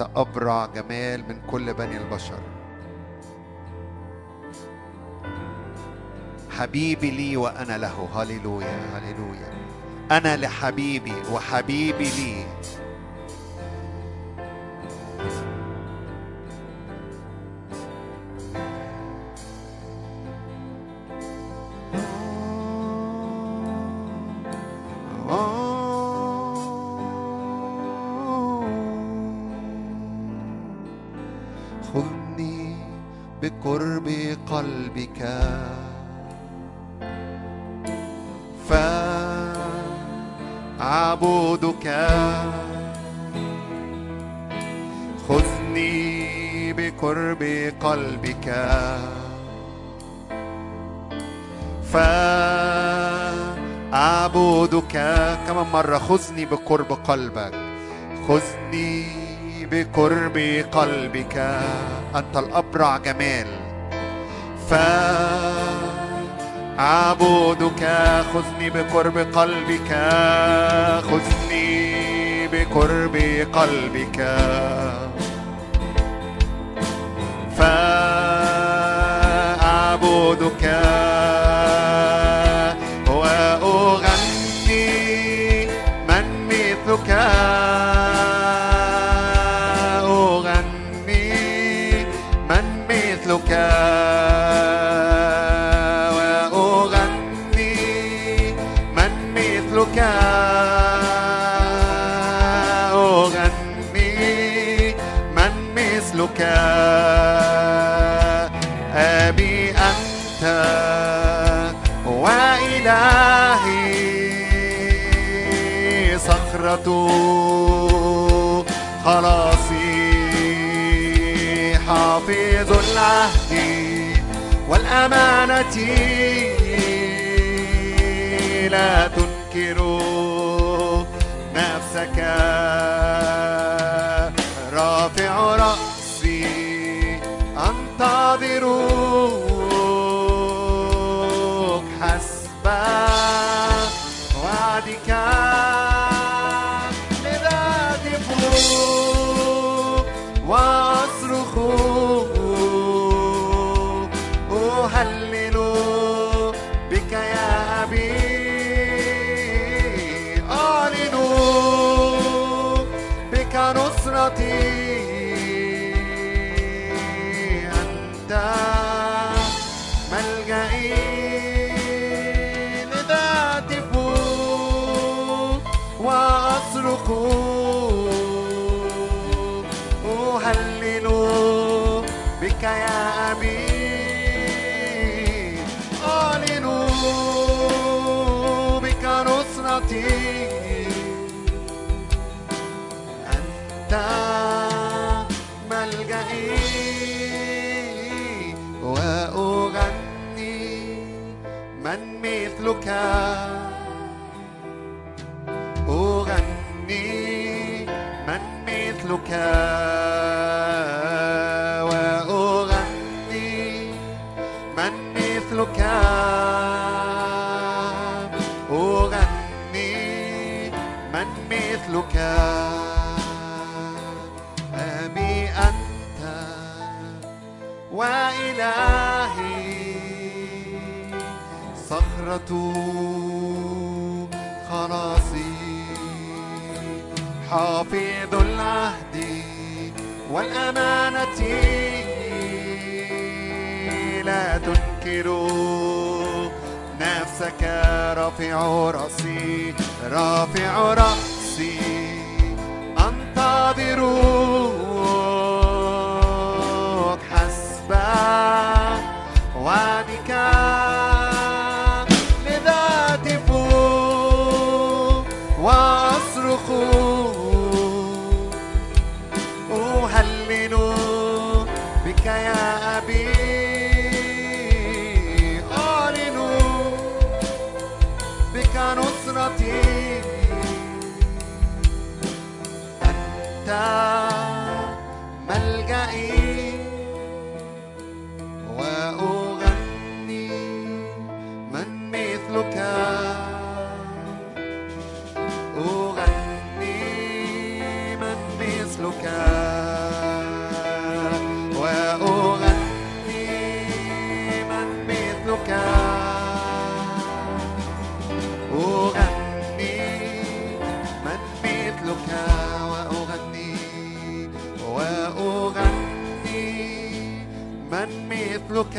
أنت أبرع جمال من كل بني البشر. حبيبي لي وأنا له. هللويا هللويا. أنا لحبيبي وحبيبي لي. مرة خذني بقرب قلبك خذني بقرب قلبك. أنت الأبرع جمال. فأعبدك خذني بقرب قلبك خذني بقرب قلبك. فأعبدك. لا تنكر نفسك. رافع رأسي أنتظرك أغني من مثلك خلاصي. حافظ العهد والأمانة لا تنكر نفسك. رافع رأسي رافع رأسي. أنتظرك ملجئي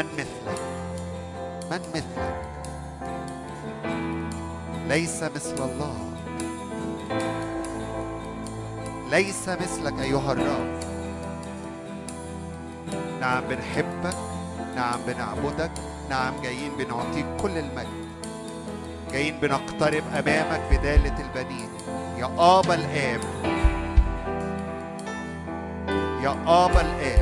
من مثلك؟ من مثلك؟ ليس مثل الله. ليس مثلك أيها الرب. نعم بنحبك نعم بنعبدك نعم جايين بنعطيك كل المجد. جايين بنقترب أمامك بدالة البنين. يا آبا الآب. يا آبا الآب.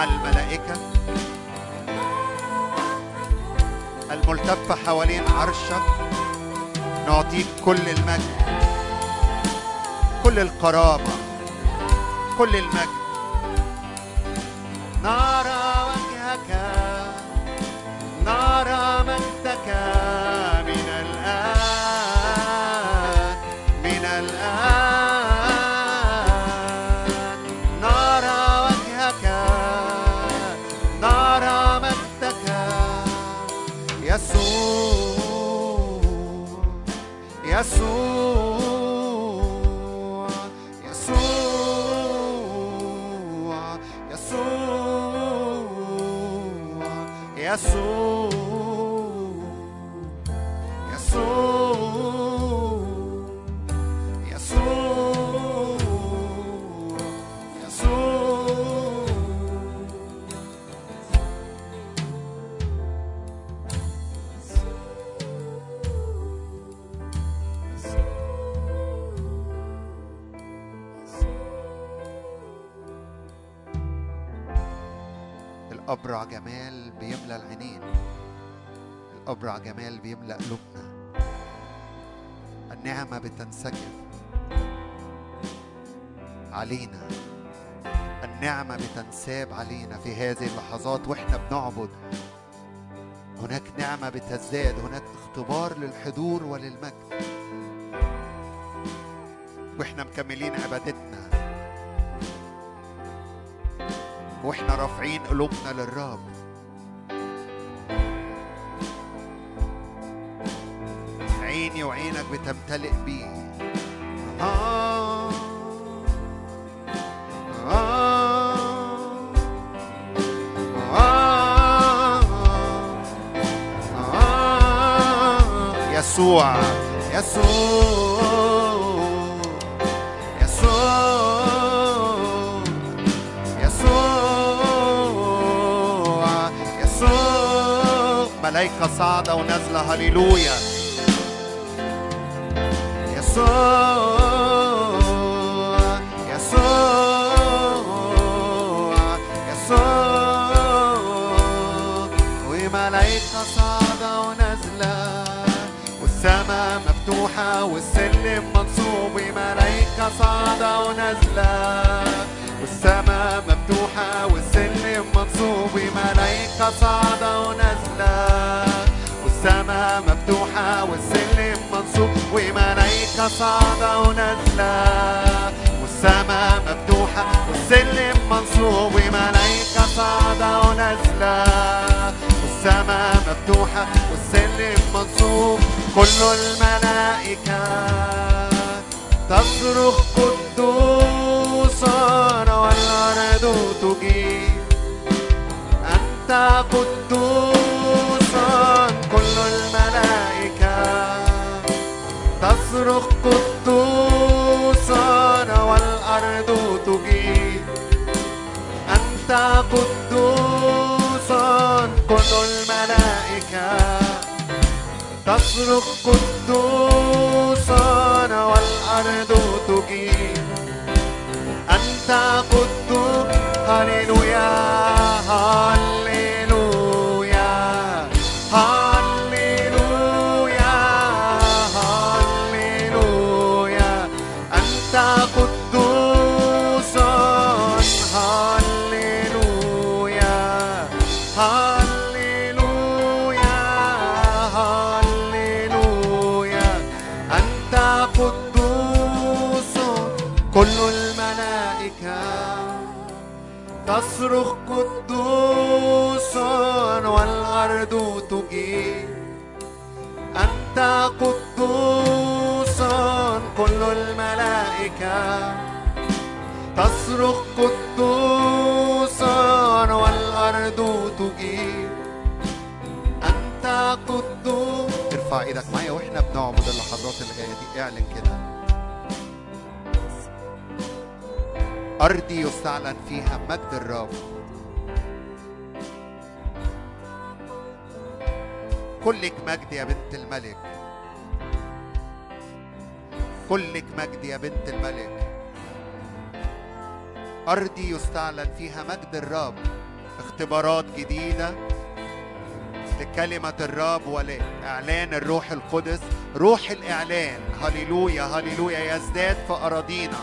مع الملائكة الملتفة حوالين عرشك نعطيك كل المجد كل القرابة كل المجد. بتنساب علينا في هذه اللحظات وإحنا بنعبد. هناك نعمة بتزداد هناك اختبار للحضور وللمجد. وإحنا مكملين عبادتنا. وإحنا رافعين قلوبنا للرب. عيني وعينك بتمتلئ بيه. آه. يسوع يسوع ملايكة صاعدة ونازلة هللويا. يسوع. والسلم منصوب وملايكة صاعدة ونازلة. والسماء مفتوحة والسلم منصوب وملايكة صاعدة ونازلة. والسماء مفتوحة والسلم منصوب وملايكة صاعدة ونازلة. والسماء مفتوحة والسلم منصوب وملايكة صاعدة ونازلة. والسماء مفتوحة والسلم منصوب كل الملائكة تصرخ قدوسا والأرض تجيب. أنت قدوسا كل الملائكة تصرخ قدوسا والأرض تجيب. أنت قدوسا كل الملائكة تصرخ قدوسا والأرض تجيب أنت قدوس هللويا هللويا تصرخ قدوس والأرض تجيب. أنت قدوس. ارفع إيدك معايا وإحنا بنعبد اللحظات اللي دي اعلن كده. أرضي يستعلن فيها مجد الرب. كلك مجد يا بنت الملك. كلك مجد يا بنت الملك. أرضي يستعلن فيها مجد الرب. اختبارات جديدة لكلمة الرب ولإعلان الروح القدس. روح الإعلان. هللويا هللويا. يزداد في أراضينا.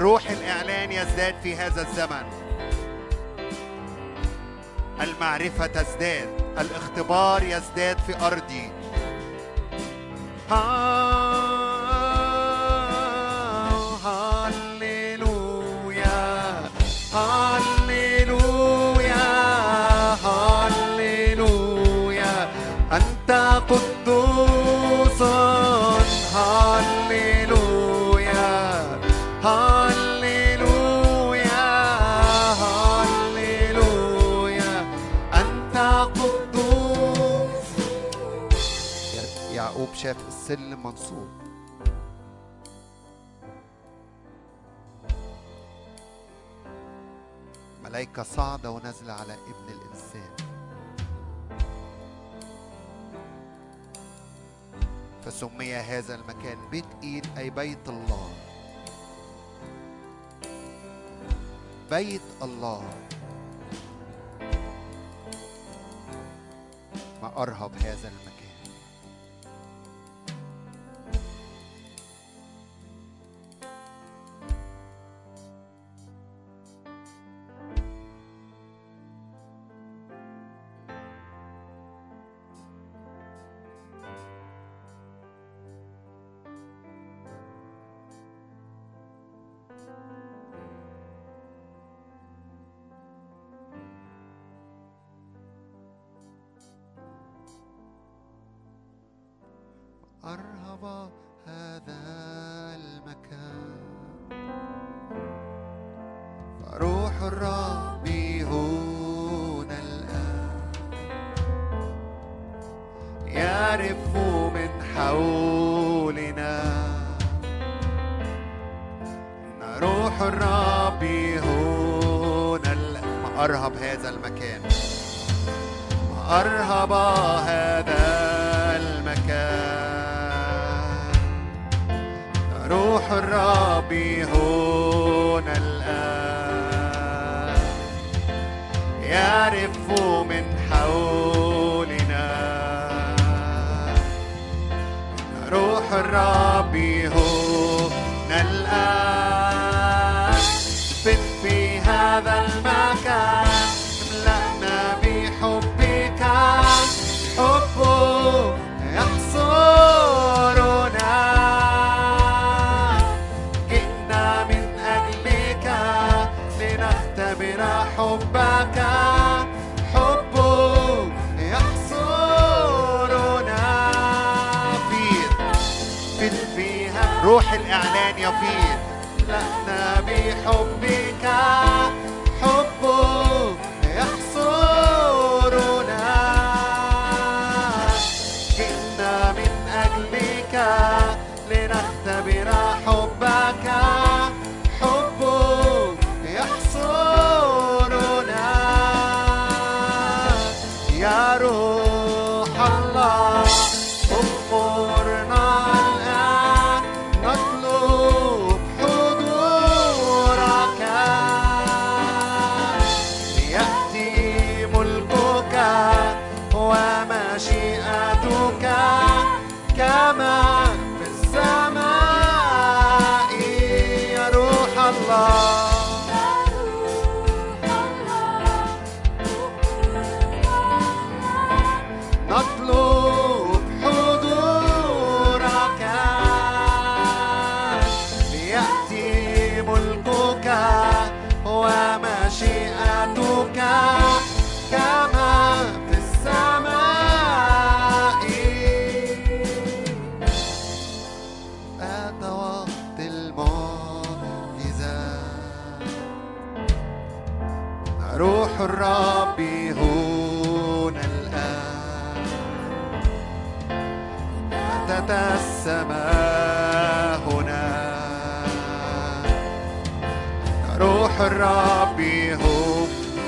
روح الإعلان يزداد في هذا الزمن. المعرفة تزداد. الاختبار يزداد في أرضي. هللويا منصوب ملائكة صاعدة ونازلة على ابن الإنسان. فسمي هذا المكان بيت إيل أي بيت الله. بيت الله. ما أرهب هذا المكان.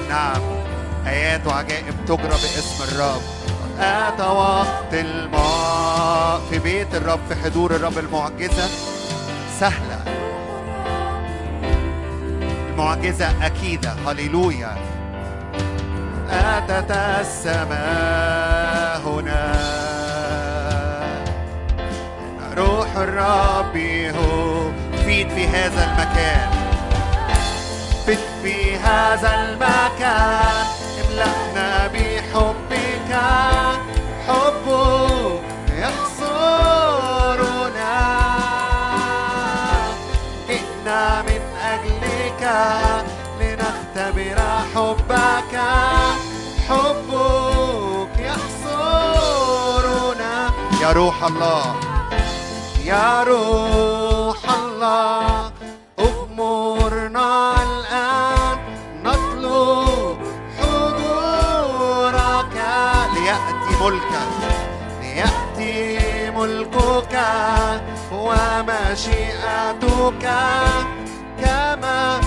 نعم. آيات وعجائب تجرى باسم الرب. أتى وقت الماء. في بيت الرب في حضور الرب المعجزة. سهلة. المعجزة أكيدة. هللويا. أتت السماء هنا. روح الرب هو. فيد في هذا المكان. هذا المكان املأنا بحبك حبه يحصرنا جئنا من أجلك لنختبر حبك حبك يحصرنا يا روح الله. يا روح الله. ملكك ومشيئتك كما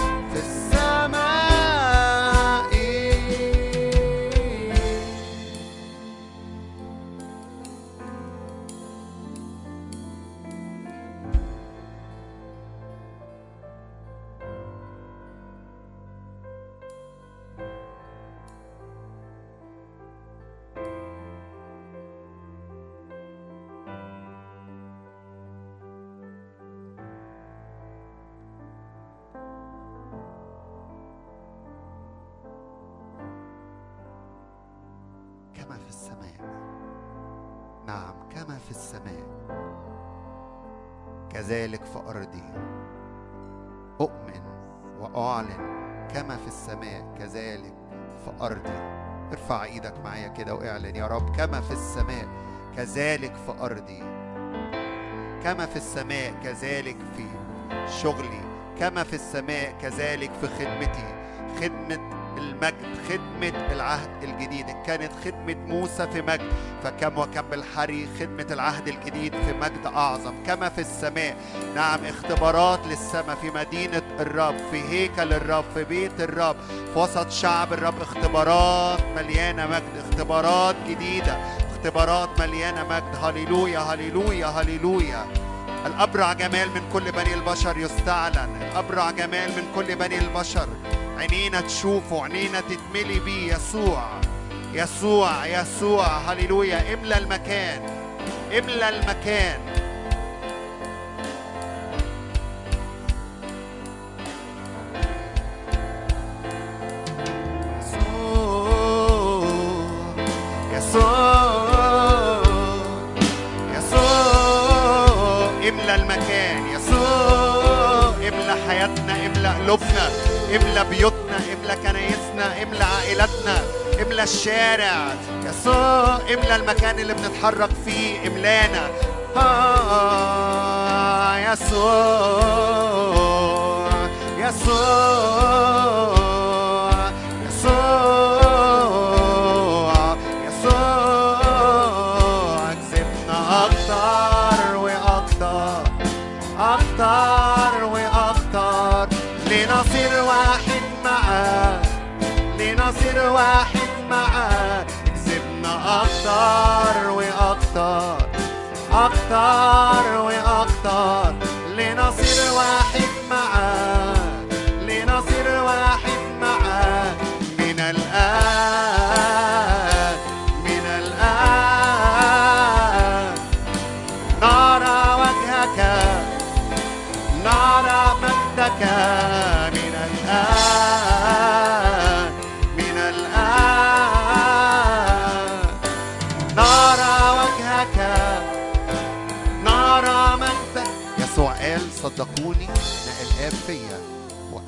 كذلك في أرضي. أؤمن وأعلن كما في السماء كذلك في أرضي. ارفع إيدك معايا كده وإعلن يا رب كما في السماء كذلك في أرضي. كما في السماء كذلك في شغلي. كما في السماء كذلك في خدمتي. خدمة المجد خدمة العهد الجديد. كانت خدمة موسى في مجد فكم وكم الحري خدمة العهد الجديد في مجد أعظم. كما في السماء. نعم اختبارات للسماء في مدينة الرب في هيكل الرب في بيت الرب. في وسط شعب الرب اختبارات مليانة مجد اختبارات جديدة. اختبارات مليانة مجد. هللويا هللويا هللويا. الأبرع جمال من كل بني البشر يستعلن. الأبرع جمال من كل بني البشر. عينينا تشوفه عينينا تتملي بيه يسوع. يسوع يسوع هللويا. املى المكان املى المكان. يسوع يسوع يسوع المكان يسوع. حياتنا قلوبنا. إملى بيوتنا إملى كنايسنا إملى عائلاتنا إملى الشارع. يسوع إملى المكان اللي بنتحرك فيه إملانا. آه يسوع يسوع. كسبنا أكتر وأكتر أكتر وأكتر لنصير واحد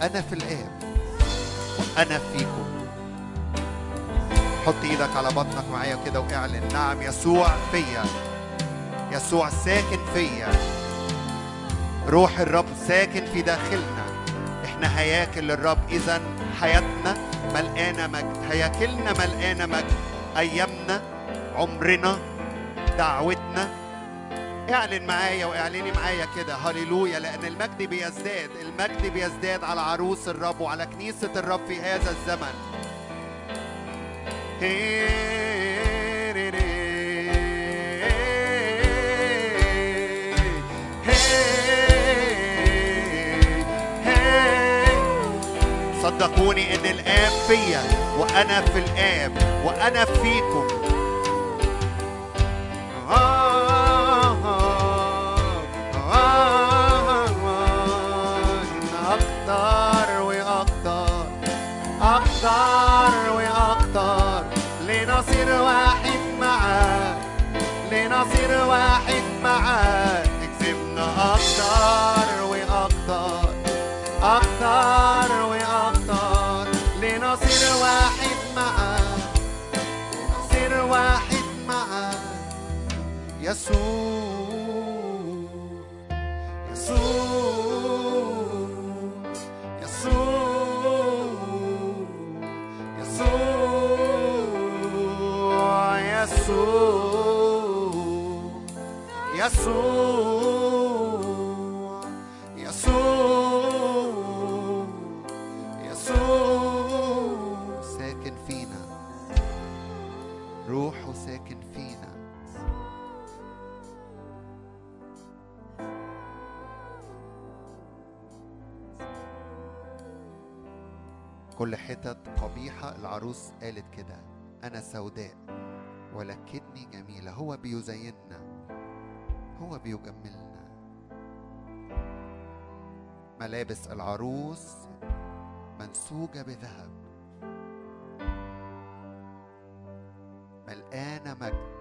وأنا في الآب وأنا فيكم. حط إيدك على بطنك معايا كده وإعلن. نعم يسوع فيا. يسوع ساكن فيا. روح الرب ساكن في داخلنا. إحنا هياكل للرب اذا حياتنا ملقانه مجد هياكلنا ملقانه مجد أيامنا عمرنا دعوتنا اعلن معايا واعلني معايا كده. هللويا لأن المجد بيزداد. المجد بيزداد على عروس الرب وعلى كنيسة الرب في هذا الزمن. صدقوني إن الآب فيا وأنا في الآب وأنا فيكم. لنصير واحد معاك. اكسبنا أكتر وأكتر. أكتر وأكتر. لنصير واحد معاك. لنصير واحد معاك. يسوع. العروس قالت كده أنا سوداء ولكني جميلة. هو بيزيننا هو بيجملنا. ملابس العروس منسوجة بذهب. ملقانة مجد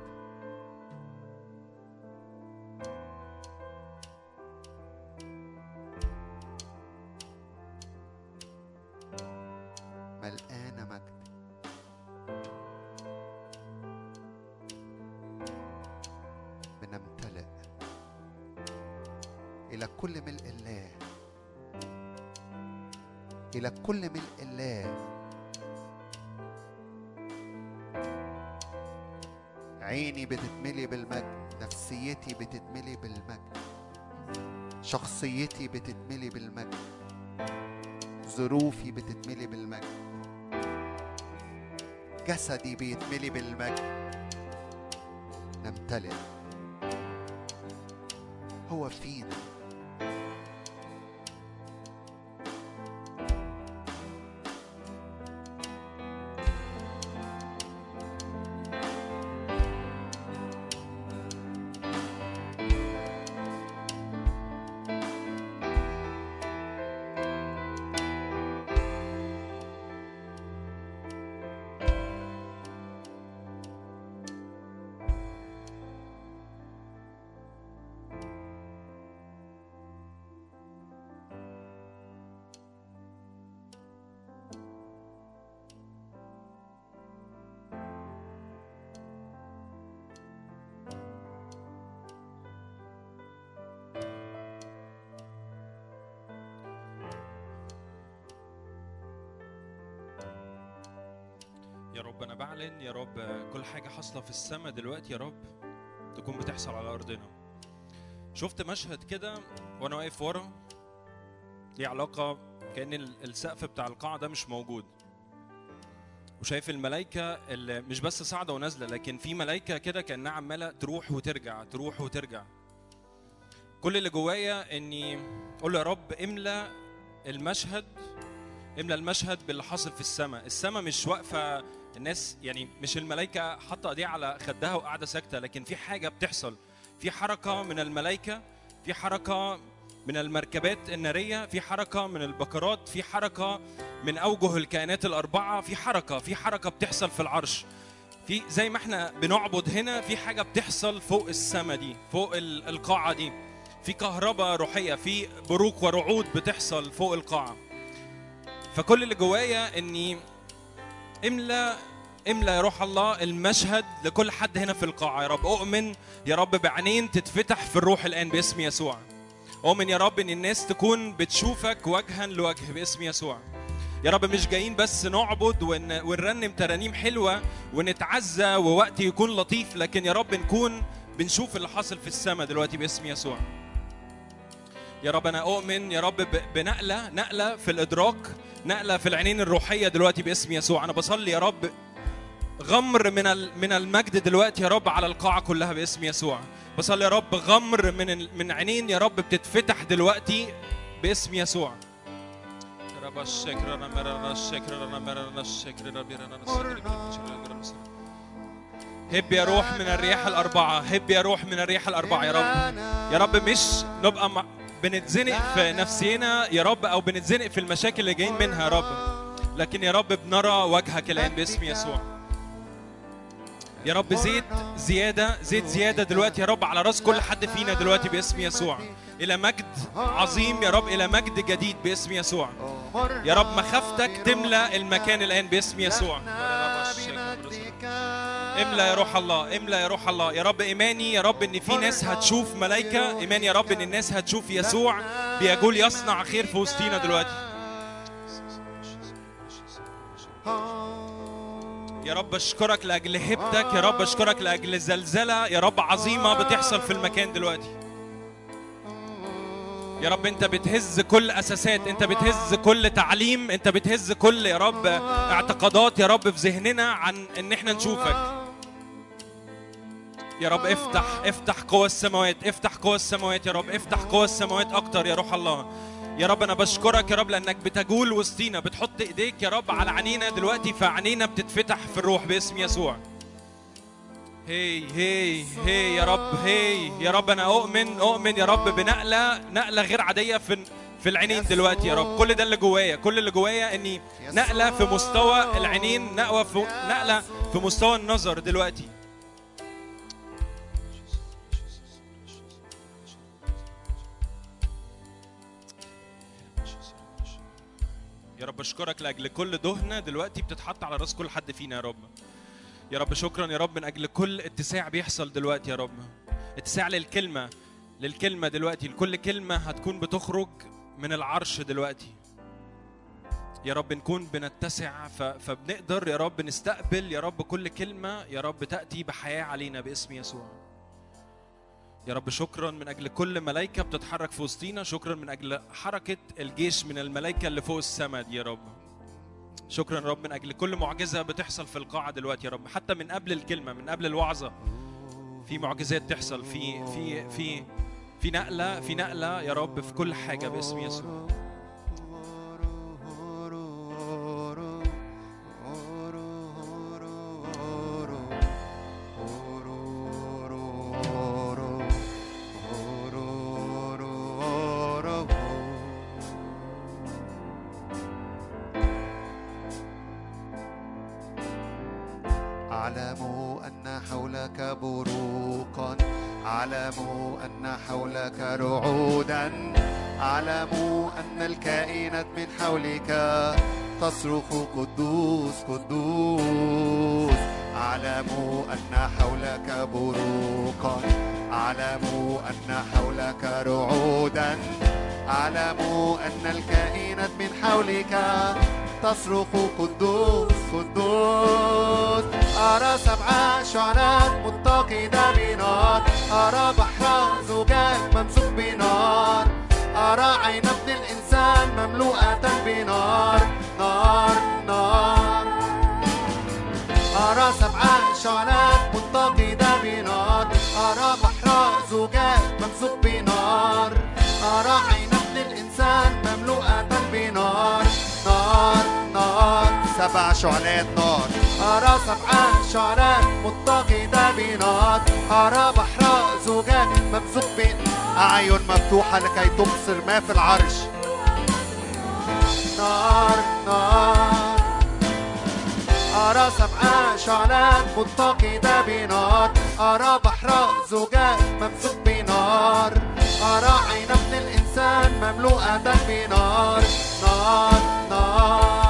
كل ملء الله. إلى كل ملء الله. عيني بتتملي بالمجد نفسيتي بتتملي بالمجد. شخصيتي بتتملي بالمجد. ظروفي بتتملي بالمجد. جسدي بيتملي بالمجد. نمتلئ. حاصله في السماء دلوقتي يا رب تكون بتحصل على أرضنا. شفت مشهد كده وأنا واقف ورا؟ ليه علاقة؟ كأن ال- السقف بتاع القاعه ده مش موجود. وشايف الملائكه اللي مش بس صاعده ونازلة لكن في ملائكه كده كأنها عمالة تروح وترجع تروح وترجع. كل اللي جوايا إني أقول له يا رب املى المشهد املى المشهد باللي حاصل في السماء. السماء مش واقفة الناس يعني مش الملائكة حاطة إيديها على خدها وقاعدة ساكتة لكن في حاجة بتحصل. في حركة من الملائكة في حركة من المركبات النارية في حركة من البكرات في حركة من أوجه الكائنات الأربعة في حركة في حركة بتحصل في العرش. في زي ما إحنا بنعبد هنا في حاجة بتحصل فوق السماء دي فوق ال- القاعة دي. في كهرباء روحية في بروق ورعود بتحصل فوق القاعة. فكل اللي جوايا إني املى املى يا روح الله المشهد لكل حد هنا في القاعة. يا رب أؤمن يا رب بعينين تتفتح في الروح الآن باسم يسوع. أؤمن يا رب إن الناس تكون بتشوفك وجها لوجه باسم يسوع. يا رب مش جايين بس نعبد ون... ونرنم ترانيم حلوة ونتعزى ووقت يكون لطيف لكن يا رب نكون بنشوف اللي حاصل في السماء دلوقتي باسم يسوع. يا رب أنا أؤمن يا رب بنقلة نقلة في الإدراك نقلة في العينين الروحية دلوقتي باسم يسوع. أنا بصلي يا رب غمر من من المجد دلوقتي يا رب على القاعة كلها باسم يسوع. بصلي يا رب غمر من من عينين يا رب بتتفتح دلوقتي باسم يسوع. هب يا روح من الرياح الأربعة. هب يا روح من الرياح الأربعة يا رب. يا رب مش نبقى بنتزنق في نفسينا يا رب أو بنتزنق في المشاكل اللي جايين منها يا رب. لكن يا رب بنرى وجهك الآن باسم يسوع. يا رب زيت زيادة زيت زيادة دلوقتي يا رب على رأس كل حد فينا دلوقتي باسم يسوع. إلى مجد عظيم يا رب إلى مجد جديد باسم يسوع. يا رب مخافتك تملى المكان الآن باسم يسوع. املى يا روح الله املى يا روح الله. يا رب إيماني يا رب إن في ناس هتشوف ملائكة. إيماني يا رب إن الناس هتشوف يسوع بيقول يصنع خير في وسطينا دلوقتي. يا رب أشكرك لأجل هبتك يا رب أشكرك لأجل زلزلة. يا رب عظيمة بتحصل في المكان دلوقتي. يا رب انت بتهز كل أساسات انت بتهز كل تعليم انت بتهز كل يا رب اعتقادات يا رب في ذهننا عن إن إحنا نشوفك. يا رب افتح افتح قوى السماوات افتح قوى السماوات يا رب افتح قوى السماوات أكتر يا روح الله. يا رب أنا بشكرك يا رب لأنك بتجول وسطينا بتحط إيديك يا رب على عينينا دلوقتي فعينينا بتتفتح في الروح باسم يسوع. هي هي هي يا رب هي يا رب. أنا أؤمن أؤمن يا رب بنقلة نقلة غير عادية في في العينين دلوقتي يا رب. كل ده اللي جوايا كل اللي جوايا إني نقلة في مستوى العينين نقله في نقلة في مستوى النظر دلوقتي. يا رب أشكرك لأجل كل دهنة دلوقتي بتتحط على رأس كل حد فينا يا رب. يا رب شكرا يا رب. من أجل كل اتساع بيحصل دلوقتي يا رب. اتساع للكلمة للكلمة دلوقتي. لكل كلمة هتكون بتخرج من العرش دلوقتي. يا رب نكون بنتسع فبنقدر يا رب نستقبل يا رب كل كلمة يا رب تأتي بحياة علينا باسم يسوع. يا رب شكرا. من أجل كل ملائكه بتتحرك في وسطينا شكرا. من أجل حركة الجيش من الملائكه اللي فوق السماء دي يا رب. شكرا يا رب من أجل كل معجزة بتحصل في القاعة دلوقتي يا رب. حتى من قبل الكلمة من قبل الوعظة في معجزات تحصل في في في في نقلة في نقلة يا رب في كل حاجة باسم يسوع. رعودا أعلم أن الكائنات من حولك تصرخ قدوس قدوس. أعلم أن حولك بروقا أعلم أن حولك رعودا. أعلم أن الكائنات من حولك تصرخ قدوس قدوس. أرى سبع شعلات متقدة بنار. أرى بحر زجاج ممسوك بنار. أرى عين ابن الإنسان مملوءة بنار. نار نار. أرى سبع شعلات متقدة بنار. أرى بحر زجاج ممسوك بنار. أرى عين ابن الإنسان مملوءة بنار. نار نار سبع شعلات نار. أرى سبع شعلات متقدة بنار. أرى بحر زجاج ممسوك بأعين مفتوحة لكي تبصر ما في العرش. نار نار. أرى سبع شعلات متقدة بنار. أرى بحر زجاج ممسوك بنار. أرى عين ابن الإنسان مملوءة بنار. نار نار.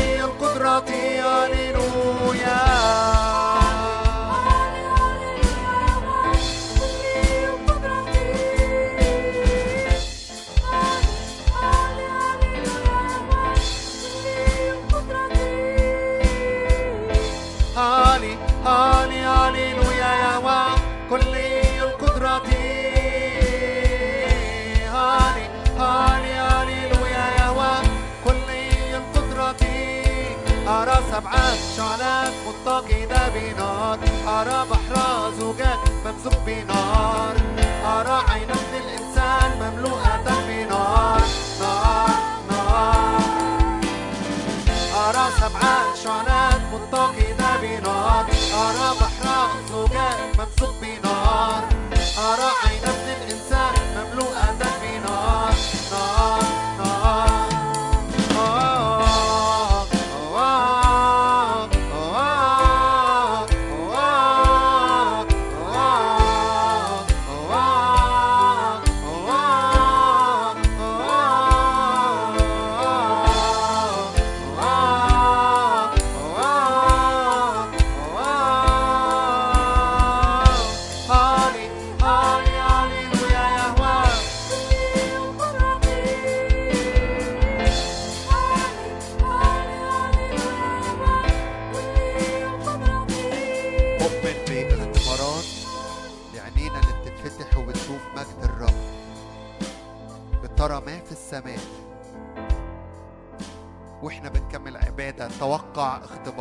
متقين بنار أرى بحر زجاج ممزوج بنار أرى عين ابن الإنسان مملوءة بنار نار نار. أرى سبعة شعلات متقين بنار أرى بحر زجاج ممزوج بنار أرى عين ابن الإنسان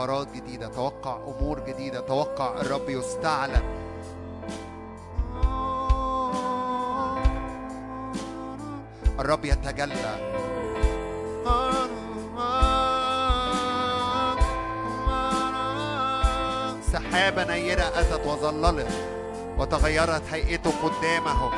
خبرات جديدة توقع أمور جديدة توقع الرب يستعلن. الرب يتجلى. سحابة نيرة أتت وظللت وتغيرت هيئته قدامه.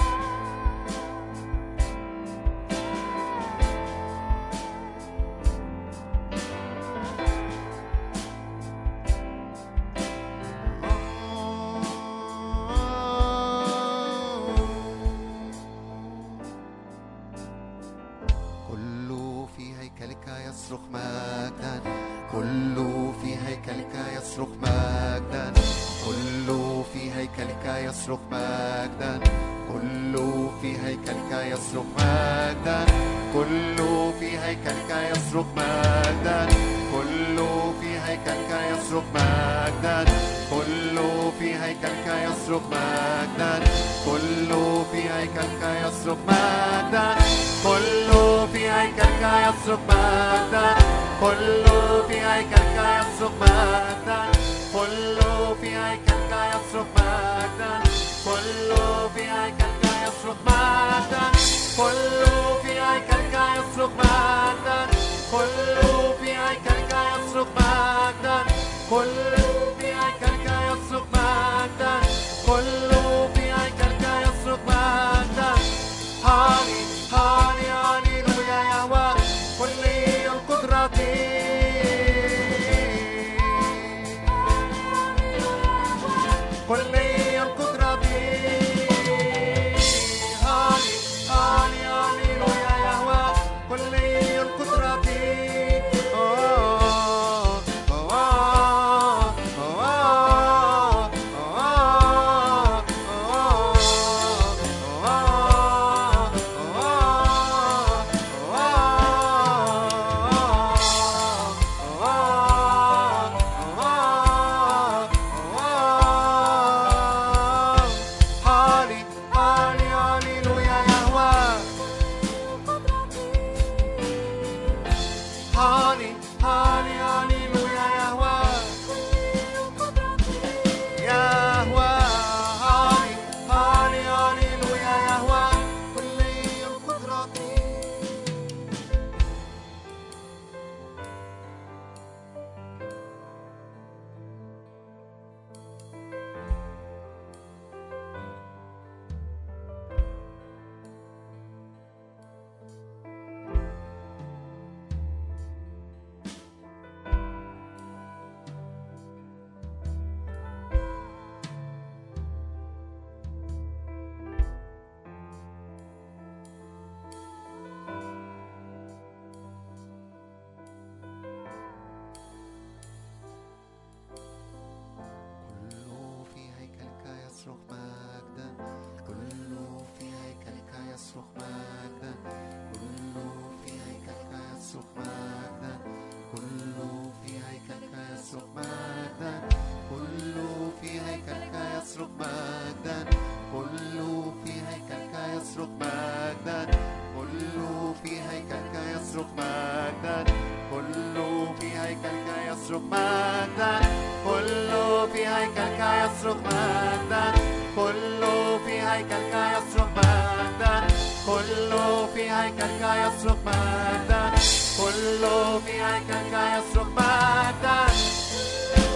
يصرخ مجدا كل في هيكلك يصرخ مجدا كل في هيكلك يصرخ مجدا كل في هيكلك يصرخ مجدا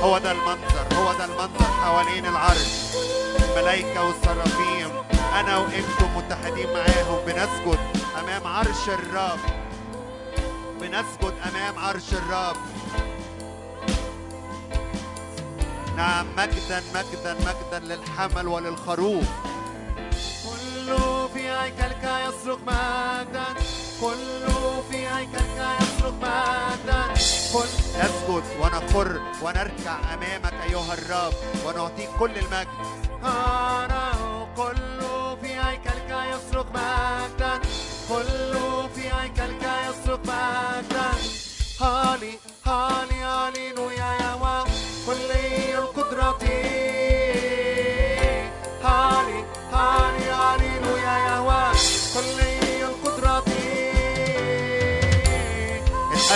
هو ده المنظر هو ده المنظر حوالين العرش. الملائكة والصرافيم أنا وأنتم متحدين معاهم. بنسجد أمام عرش الرب. بنسجد أمام عرش الرب. نعم مجدا مجدا مجدا للحمل وللخروف. كل في هيكلك يصرخ مجدا. كل في هيكلك يصرخ مجدا. كل نسجد ونقر ونركع أمامك أيها الرب ونعطيك كل المجد.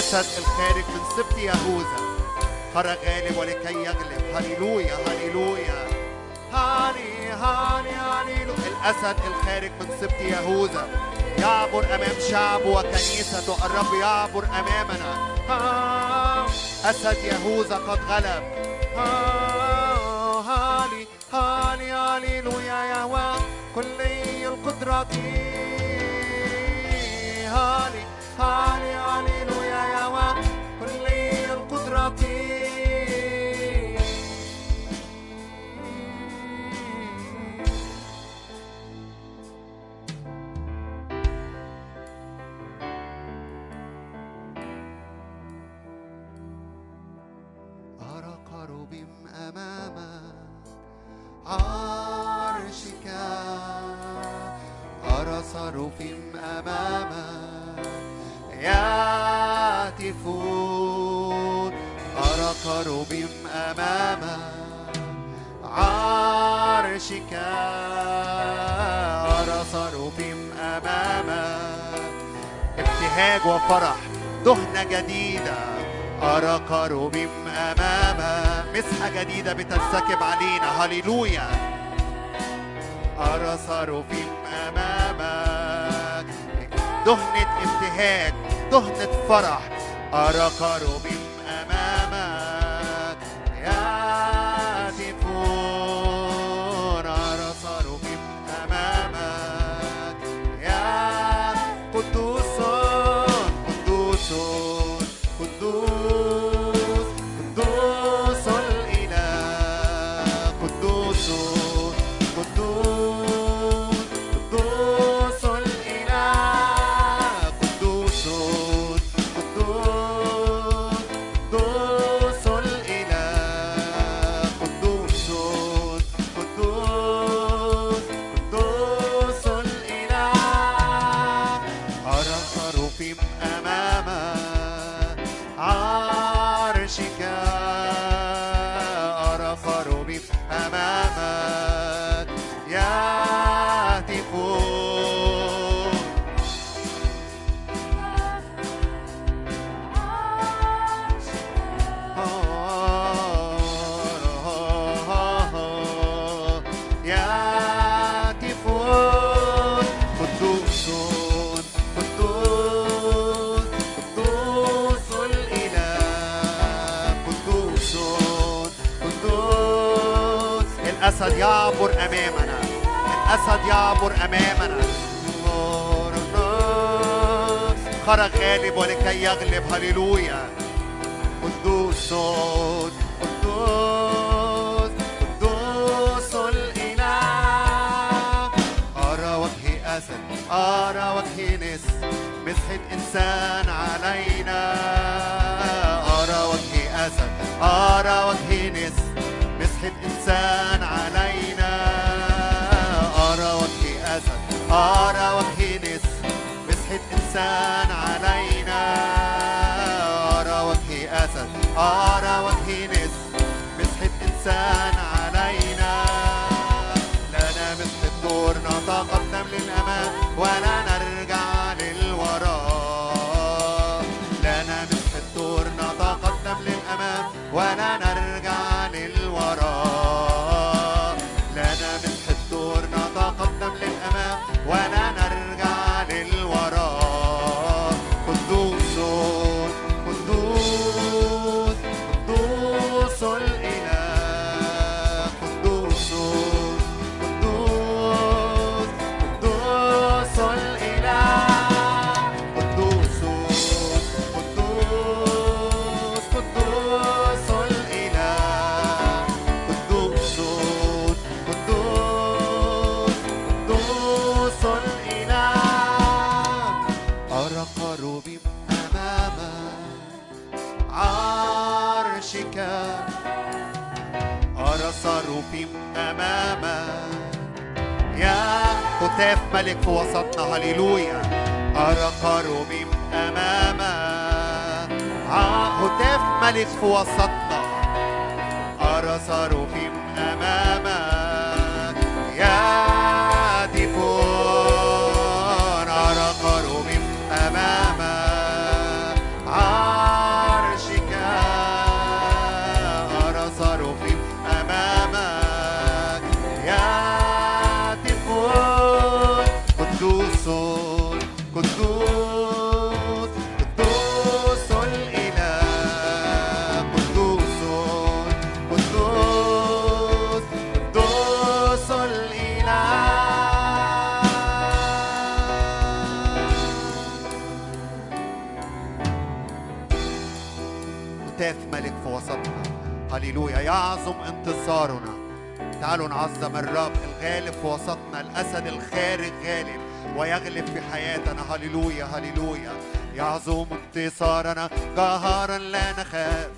الأسد الخارج من سبط يهوذا خرج غالب ولكي يغلب. هللويا هللويا. هالي هالي هللويا. الأسد الخارج من سبط يهوذا يعبر أمام شعبه وكنيسته الرب يعبر أمامنا. أسد يهوذا قد غلب. ها هالي هالي هللويا يهوى كلي القدرة هالي هالي هللويا ابتهاج وفرح دهنة جديدة. أرى كروب أمام مسحة جديدة بتنسكب علينا. هللويا. أرى صاروف أمامك. دهنة ابتهاج دهنة فرح. أرى كروب الأسد يعبر أمامنا. خرج غالب ولكي يغلب. هللويا. قدوس قدوس قدوس الإله. أرى وجه أسد أرى وجه نس. مسحة إنسان علينا. أرى وجه أسد أرى وجه نس. مسحة إنسان إنسان علينا. أرى وجه أسد أرى وجه نس مسحة إنسان علينا ملك في وسطنا. هللويا. أرى قروب أمام هتاف ملك في وسطنا. أرى صاروف انتصارنا تعالوا نعظم الرب الغالب في وسطنا الأسد الخارج غالب ويغلب في حياتنا. هللويا هللويا. يعظم انتصارنا. قهرا لا نخاف.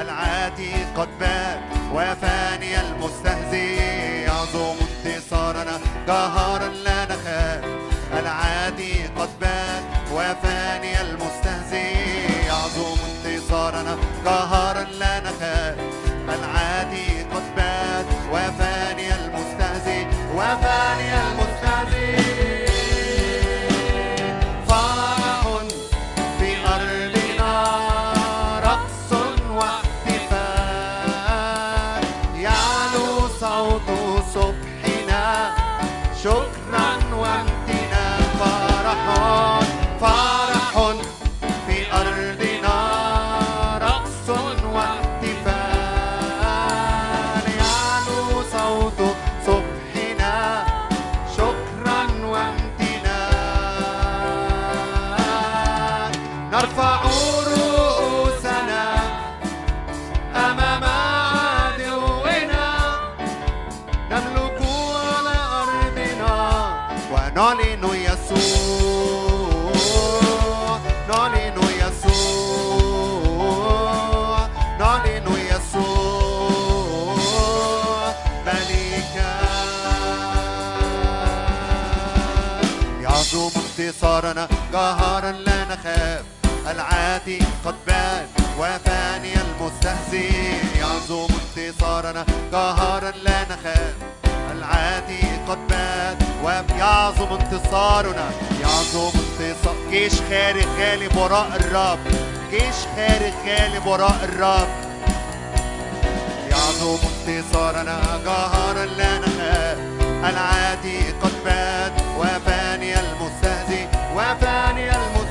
العادي قد بات. وفاني المستهزئ. يعظم انتصارنا. قهرا لا نخاف. العادي قد بات. وفاني المستهزئ. يعظم انتصارنا. قهرا لا نخاف. العادي قد بات وفاني المستهزئ وفاني المستهزئ. العادي قد بان وفاني المستهزئ. يعظم انتصارنا قهرا لا نخاف. العادي قد بان ويعظم انتصارنا. يعظم انتصار. جيش خارج غالب وراء الرب. جيش خارج غالب وراء الرب. يعظم انتصارنا قهرا لا نخاف. العادي قد بات وفاني المستهزئ. وفاني المستهزئ.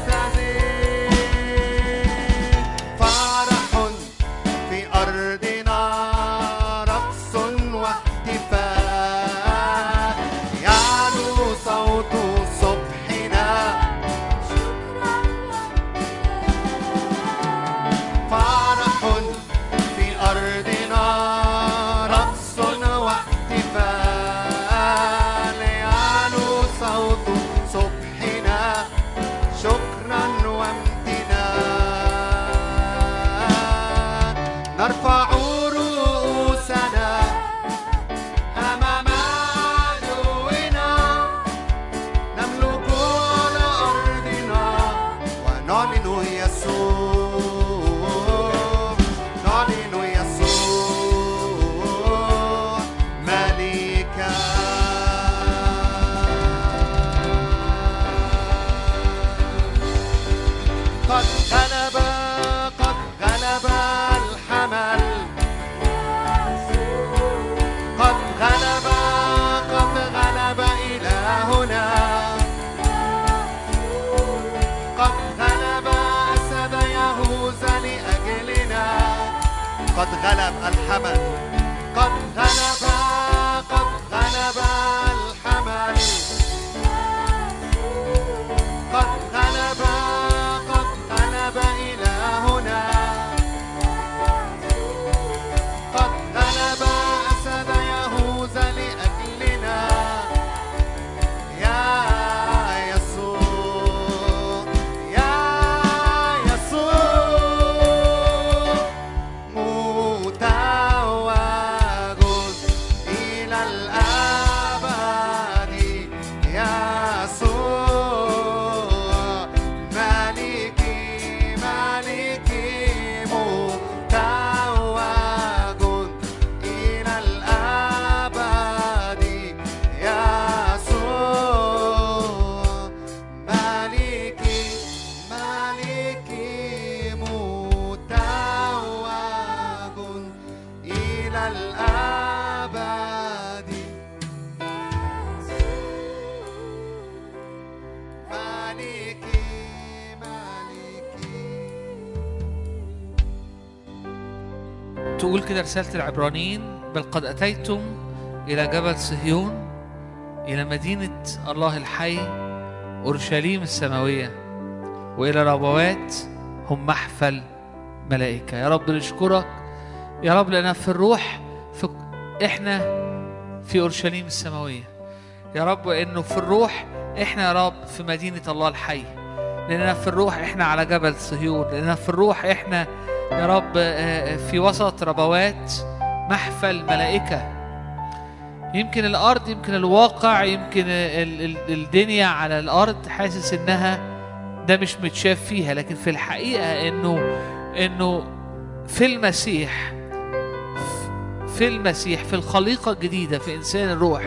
رسالة العبرانيين بل قد أتيتم إلى جبل صهيون إلى مدينة الله الحي أورشليم السماوية وإلى ربوات هم محفل ملائكة. يا رب نشكرك يا رب لأننا في الروح في إحنا في أورشليم السماوية. يا رب إنه في الروح إحنا يا رب في مدينة الله الحي. لأننا في الروح إحنا على جبل صهيون. لأننا في الروح إحنا يا رب آه، في وسط ربوات محفل ملائكة. يمكن الأرض يمكن الواقع يمكن ال- ال- الدنيا على الأرض حاسس إنها ده مش متشاف فيها. لكن في الحقيقة إنه إنه في المسيح في المسيح في الخليقة الجديدة في إنسان الروح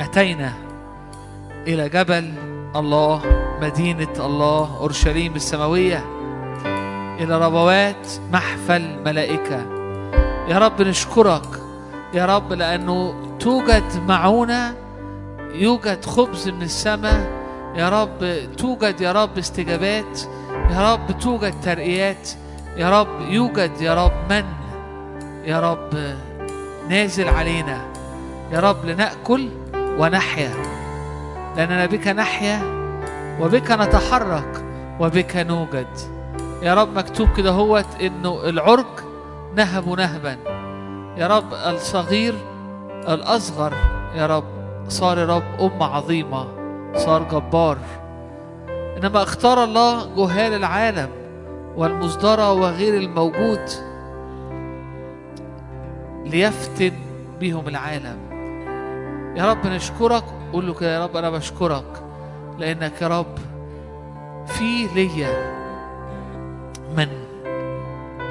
أتينا إلى جبل الله مدينة الله أورشليم السماوية. إلى ربوات محفل ملائكة. يا رب نشكرك. يا رب لأنه توجد معونة يوجد خبز من السماء. يا رب توجد يا رب استجابات. يا رب توجد ترقيات. يا رب يوجد يا رب من؟ يا رب نازل علينا. يا رب لنأكل ونحيا. لأننا بك نحيا وبك نتحرك وبك نوجد. يا رب مكتوب كده هوت إنه العرج نهب نهبا. يا رب الصغير الأصغر يا رب صار يا رب أم عظيمة صار جبار. إنما اختار الله جهال العالم والمصدرة وغير الموجود ليفتن بهم العالم. يا رب نشكرك قول له كده يا رب أنا بشكرك لأنك يا رب في ليا من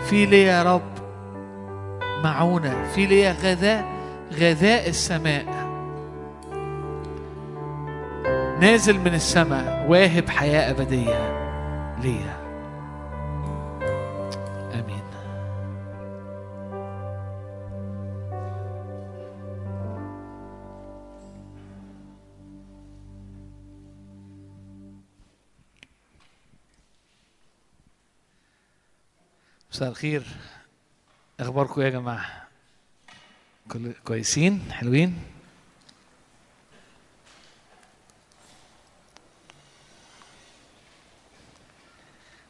في ليا يا رب معونة في ليا غذاء غذاء السماء. نازل من السماء واهب حياة أبدية ليا. مساء الخير. أخباركم إيه يا جماعة؟ كل كويسين؟ حلوين؟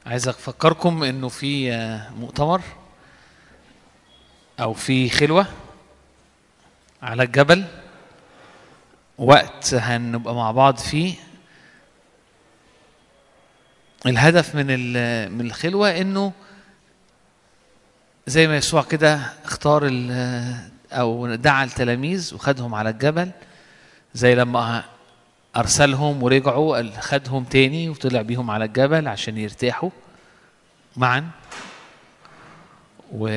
عايز أفكركم إنه في آه، مؤتمر أو في خلوة على الجبل. وقت هنبقى مع بعض فيه. الهدف من ال- من الخلوة إنه زي ما يسوع كده اختار أو دعا التلاميذ وخدهم على الجبل زي لما أرسلهم ورجعوا خدهم تاني وطلع بيهم على الجبل عشان يرتاحوا معا. و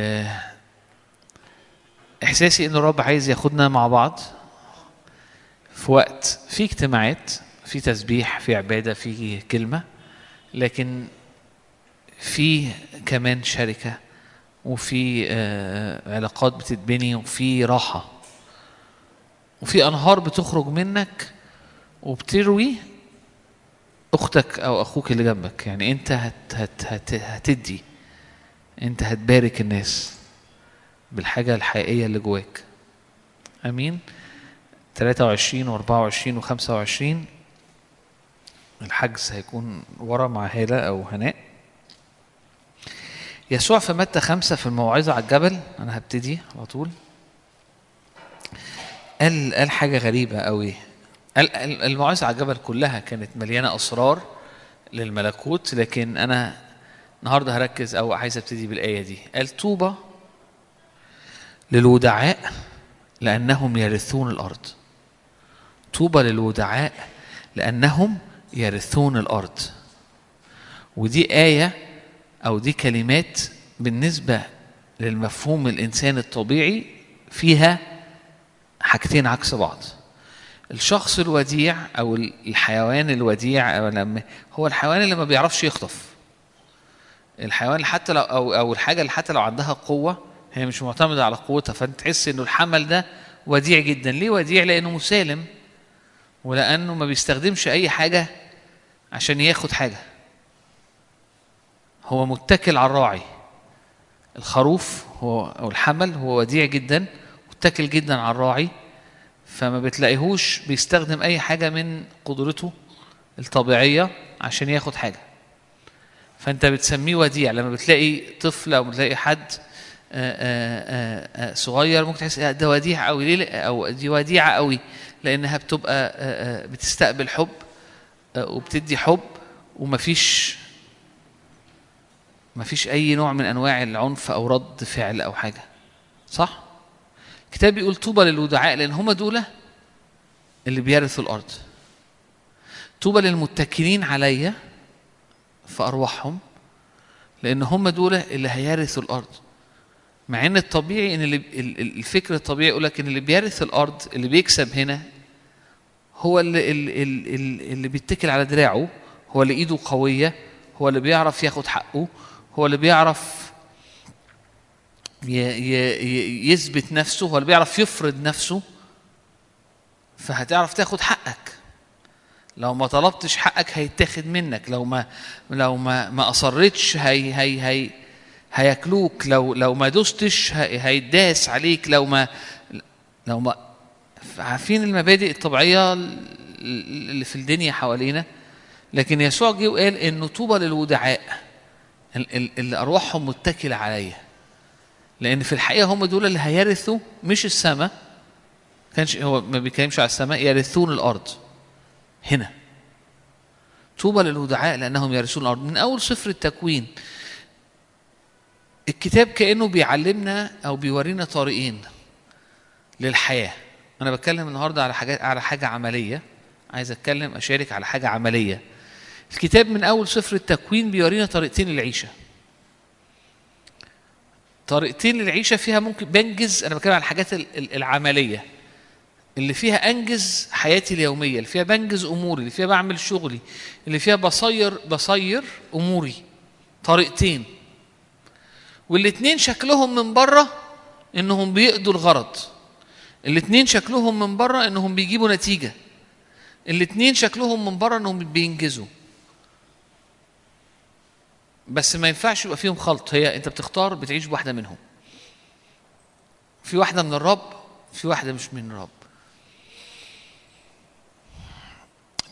احساسي ان الرب عايز ياخدنا مع بعض في وقت في اجتماعات في تسبيح في عبادة في كلمة لكن في كمان شركة. وفي آه، علاقات بتتبني وفي راحة. وفي أنهار بتخرج منك وبتروي أختك أو أخوك اللي جنبك. يعني أنت هت هت هت هتدي. أنت هتبارك الناس بالحاجة الحقيقية اللي جواك. أمين. 23 و24 و25 الحجز هيكون ورا مع هالة أو هناء. يسوع في متى خمسة في الموعظة على الجبل؟ أنا هبتدي على طول. قال قال حاجة غريبة قال قال الموعظة على الجبل كلها كانت مليانة أسرار للملكوت لكن أنا النهاردة هركز أو عايز أبتدي بالآية دي. قال طوبى للودعاء لأنهم يرثون الأرض. طوبى للودعاء لأنهم يرثون الأرض. ودي آية أو دي كلمات بالنسبة للمفهوم الإنسان الطبيعي فيها حاجتين عكس بعض. الشخص الوديع أو الحيوان الوديع أو لما هو الحيوان اللي ما بيعرفش يخطف. الحيوان حتى لو أو أو الحاجة اللي حتى لو عندها قوة هي مش معتمدة على قوتها فأنت تحس إنه الحمل ده وديع جدا. ليه وديع؟ لأنه مسالم ولأنه ما بيستخدمش أي حاجة عشان ياخد حاجة. هو متكل على الراعي. الخروف هو أو الحمل هو وديع جدا متكل جدا على الراعي فما بتلاقيهوش بيستخدم أي حاجة من قدرته الطبيعية عشان ياخد حاجة. فأنت بتسميه وديع. لما بتلاقي طفل أو بتلاقي حد آه، آه، آه، آه، صغير ممكن تحس ده وديع قوي ليه؟ أو دي وديعة قوي لأنها بتبقى بتستقبل حب وبتدي حب ومفيش مفيش أي نوع من أنواع العنف أو رد فعل أو حاجة. صح؟ الكتاب بيقول طوبى للودعاء لأن هم دول اللي بيرثوا الأرض. طوبى للمتكلين عليا في ارواحهم لأن هم دول اللي هيرثوا الأرض. مع إن الطبيعي إن اللي ال- ال- الفكر الطبيعي يقول لك إن اللي بيرث الأرض اللي بيكسب هنا هو اللي اللي, اللي, اللي بيتكل على دراعه هو اللي إيده قوية هو اللي بيعرف ياخد حقه هو اللي بيعرف يثبت نفسه هو اللي بيعرف يفرض نفسه فهتعرف تاخد حقك. لو ما طلبتش حقك هيتاخد منك لو ما لو ما ما أصرتش هي هي هي هياكلوك لو لو ما دوستش هي- هيداس عليك لو ما لو ما عارفين المبادئ الطبيعية اللي في الدنيا حوالينا؟ لكن يسوع جه وقال انه طوبى للودعاء. اللي ارواحهم متكلة عليا. لأن في الحقيقة هم دول اللي هيرثوا مش السماء كانش هو ما بيتكلمش على السماء يرثون الأرض. هنا. طوبى للودعاء لأنهم يرثون الأرض. من أول سفر التكوين الكتاب كأنه بيعلمنا أو بيورينا طريقين للحياة. أنا بتكلم النهارده على حاجات على حاجة عملية. عايز أتكلم أشارك على حاجة عملية. الكتاب من أول سفر التكوين بيورينا طريقتين للعيشة. طريقتين للعيشة فيها ممكن بنجز أنا بتكلم على الحاجات ال- ال- العملية. اللي فيها أنجز حياتي اليومية اللي فيها بنجز أموري اللي فيها بعمل شغلي اللي فيها بصير بصير أموري. طريقتين. والاتنين شكلهم من بره إنهم بيقضوا الغرض. الاتنين شكلهم من بره إنهم بيجيبوا نتيجة. الاتنين شكلهم من بره إنهم بينجزوا. بس ما ينفعش يبقى فيهم خلط. هي انت بتختار بتعيش بواحدة منهم. في واحدة من الرب في واحدة مش من الرب.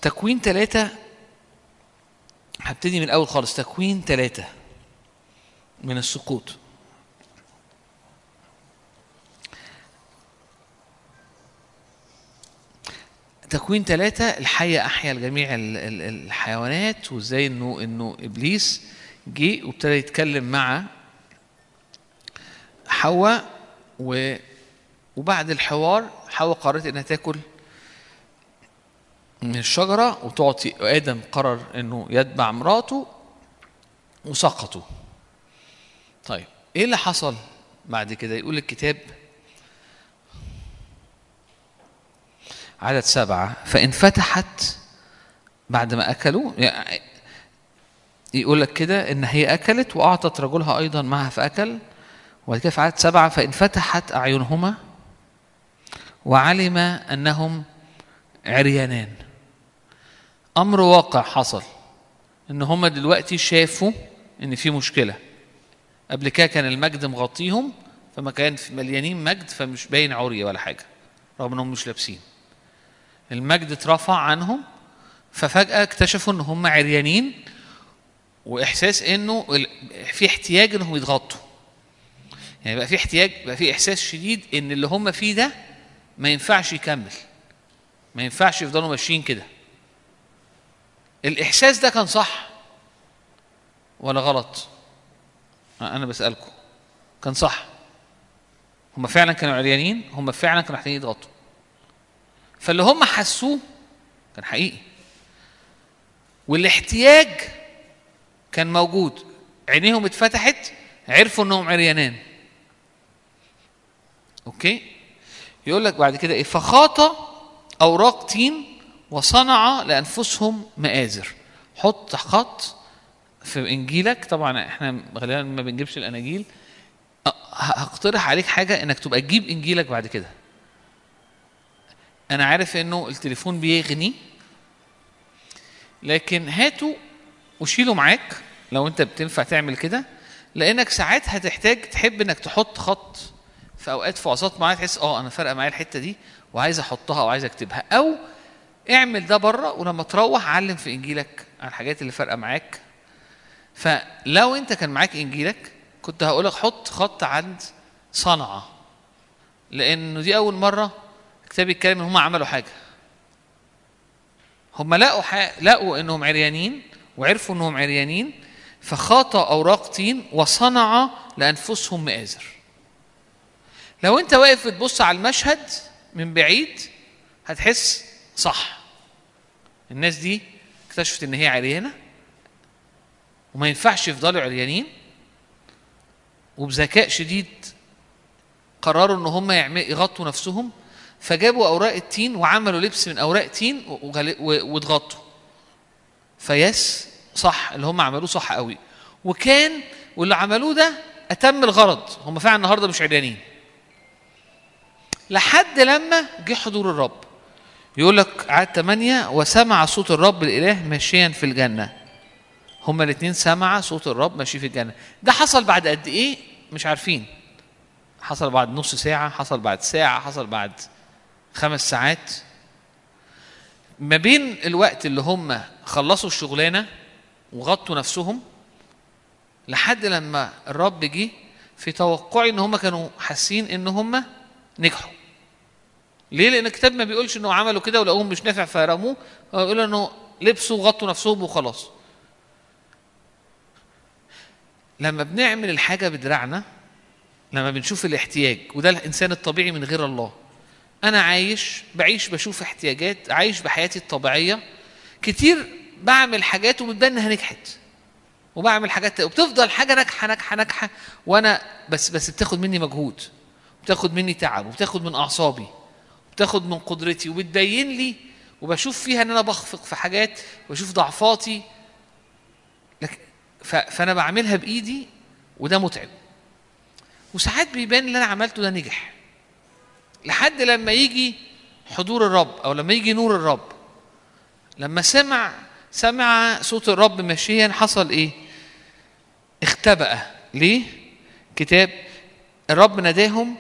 تكوين ثلاثة هبتدي من الأول خالص. تكوين ثلاثة من السقوط. تكوين ثلاثة الحية أحيا لجميع ال- ال- الحيوانات وإزاي إنه إنه إبليس جه وابتدى يتكلم مع حواء و وبعد الحوار حواء قررت إنها تاكل من الشجرة وتعطي آدم قرر إنه يتبع مراته وسقطوا طيب إيه اللي حصل بعد كده؟ يقول الكتاب عدد سبعة فإن فتحت بعد ما أكلوا يعني يقول لك كده إن هي أكلت وأعطت رجلها أيضا معها فأكل وبعد كده في عدد سبعة فإن فتحت أعينهما وعلم أنهم عريانان أمر واقع حصل إن هما دلوقتي شافوا إن في مشكلة. قبل كده كان المجد مغطيهم فما كان مليانين مجد فمش باين عري ولا حاجة رغم إنهم مش لابسين. المجد اترفع عنهم ففجأة اكتشفوا إن هم عريانين وإحساس إنه في احتياج إنهم يتغطوا يعني بقى في احتياج بقى في إحساس شديد إن اللي هم فيه ده ما ينفعش يكمل. ما ينفعش يفضلوا ماشيين كده. الإحساس ده كان صح ولا غلط؟ أنا بسألكم. كان صح. هم فعلا كانوا عريانين؟ هم فعلا كانوا محتاجين يتغطوا فاللي هم حسوه كان حقيقي. والاحتياج كان موجود. عينيهم اتفتحت عرفوا إنهم عريانان أوكي؟ يقول لك بعد كده إيه؟ فخاط أوراق تين وصنع لأنفسهم مآزر. حط خط في إنجيلك. طبعا إحنا غالبا ما بنجيبش الأناجيل. هقترح عليك حاجة إنك تبقى تجيب إنجيلك بعد كده. أنا عارف إنه التليفون بيغني لكن هاته وشيله معاك. لو انت بتنفع تعمل كده لانك ساعات هتحتاج تحب انك تحط خط في اوقات في وسط معينه تحس آه أنا فارقة معايا الحتة دي وعايز أحطها أو عايز أكتبها. أو اعمل ده بره ولما تروح علم في إنجيلك على الحاجات اللي فارقة معاك. فلو انت كان معاك إنجيلك كنت هقولك حط خط عند صنعة. لأنه دي أول مرة الكتاب يتكلم إن هم عملوا حاجة. هم لقوا ح... لقوا إنهم عريانين وعرفوا انهم عريانين فخاطوا أوراق طين وصنع لأنفسهم مآزر لو انت واقف بتبص على المشهد من بعيد هتحس صح. الناس دي اكتشفت إن هي عريانة وما ينفعش يفضلوا عريانين وبذكاء شديد قرروا إن هم يغطوا نفسهم فجابوا أوراق التين وعملوا لبس من أوراق تين واتغطوا. فيس صح اللي هم عملوه صح قوي. وكان واللي عملوه ده أتم الغرض. هم فعلا النهارده مش عريانين. لحد لما جه حضور الرب. يقول لك عاد 8 وسمع صوت الرب الإله ماشيا في الجنة. هما الاثنين سمع صوت الرب ماشي في الجنة. ده حصل بعد قد إيه؟ مش عارفين. حصل بعد نص ساعة حصل بعد ساعة حصل بعد خمس ساعات. ما بين الوقت اللي هم خلصوا الشغلانة وغطوا نفسهم لحد لما الرب جه في توقعي إن هم كانوا حاسين إن هم نجحوا. ليه؟ لأن الكتاب ما بيقولش إنه عملوا كده ولقوهم مش نافع فرموه هو بيقول إنه لبسوا وغطوا نفسهم وخلاص. لما بنعمل الحاجة بدراعنا لما بنشوف الاحتياج وده الإنسان الطبيعي من غير الله. أنا عايش بعيش بشوف احتياجات عايش بحياتي الطبيعية. كتير بعمل حاجات وبتبان إنها نجحت. وبعمل حاجات وبتفضل حاجة ناجحة ناجحة ناجحة وأنا بس بس بتاخد مني مجهود بتاخد مني تعب وبتاخد من أعصابي بتاخد من قدرتي وبتبين لي وبشوف فيها إن أنا بخفق في حاجات وبشوف ضعفاتي. فأنا بعملها بإيدي وده متعب. وساعات بيبان اللي أنا عملته ده نجح. لحد لما يجي حضور الرب أو لما يجي نور الرب لما سمع سمع صوت الرب ماشيا حصل إيه اختبأ ليه كتاب الرب ناداهم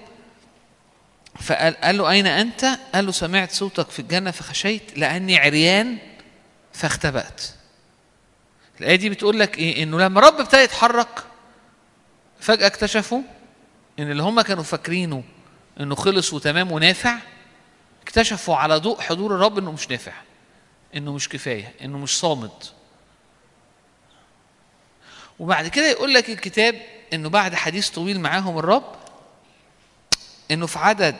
فقال قال له أين أنت؟ قال له سمعت صوتك في الجنة فخشيت لأني عريان فاختبأت. الآية دي بتقول لك إيه؟ إنه لما الرب ابتدى يتحرك فجأة اكتشفوا إن اللي هم كانوا فاكرينه إنه خلص وتمام ونافع اكتشفوا على ضوء حضور الرب إنه مش نافع. إنه مش كفاية، إنه مش صامد. وبعد كده يقول لك الكتاب إنه بعد حديث طويل معاهم الرب إنه في عدد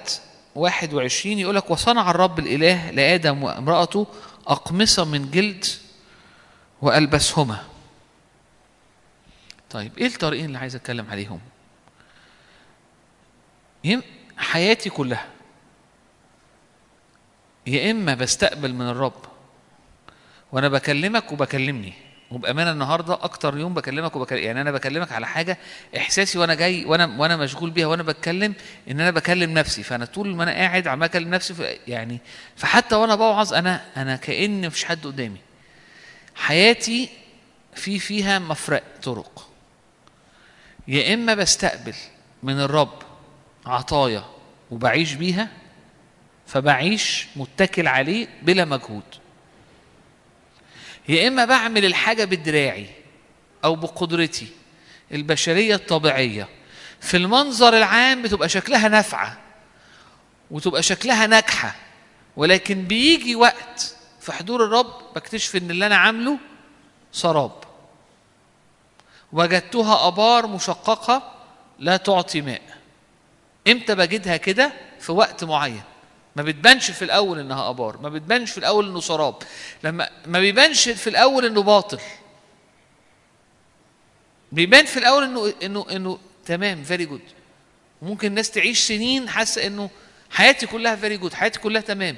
21 يقول لك وصنع الرب الإله لآدم وامرأته أقمصة من جلد وألبسهما. طيب إيه الطريقين اللي عايز أتكلم عليهم؟ حياتي كلها. يا إما بستقبل من الرب وأنا بكلمك وبكلمني وبأمانة النهارده أكتر يوم بكلمك وبكلم يعني أنا بكلمك على حاجة إحساسي وأنا جاي وأنا وأنا مشغول بيها وأنا بتكلم إن أنا بكلم نفسي. فأنا طول ما أنا قاعد عمال أكلم نفسي يعني فحتى وأنا بوعظ أنا أنا كأن مفيش حد قدامي. حياتي في فيها مفرق طرق. يا إما بستقبل من الرب عطايا وبعيش بيها فبعيش متكل عليه بلا مجهود. يا إما بعمل الحاجة بدراعي أو بقدرتي البشرية الطبيعية. في المنظر العام بتبقى شكلها نافعة وتبقى شكلها ناجحة ولكن بيجي وقت في حضور الرب بكتشف إن اللي أنا عامله سراب. وجدتها أبار مشققة لا تعطي ماء. إمتى بجدها كده؟ في وقت معين. ما بتبانش في الأول إنها أبار ما بتبانش في الأول إنه سراب. لما ما بيبانش في الأول إنه باطل. بيبان في الأول إنه إنه إنه تمام very good ممكن الناس تعيش سنين حاسة إنه حياتي كلها very good حياتي كلها تمام.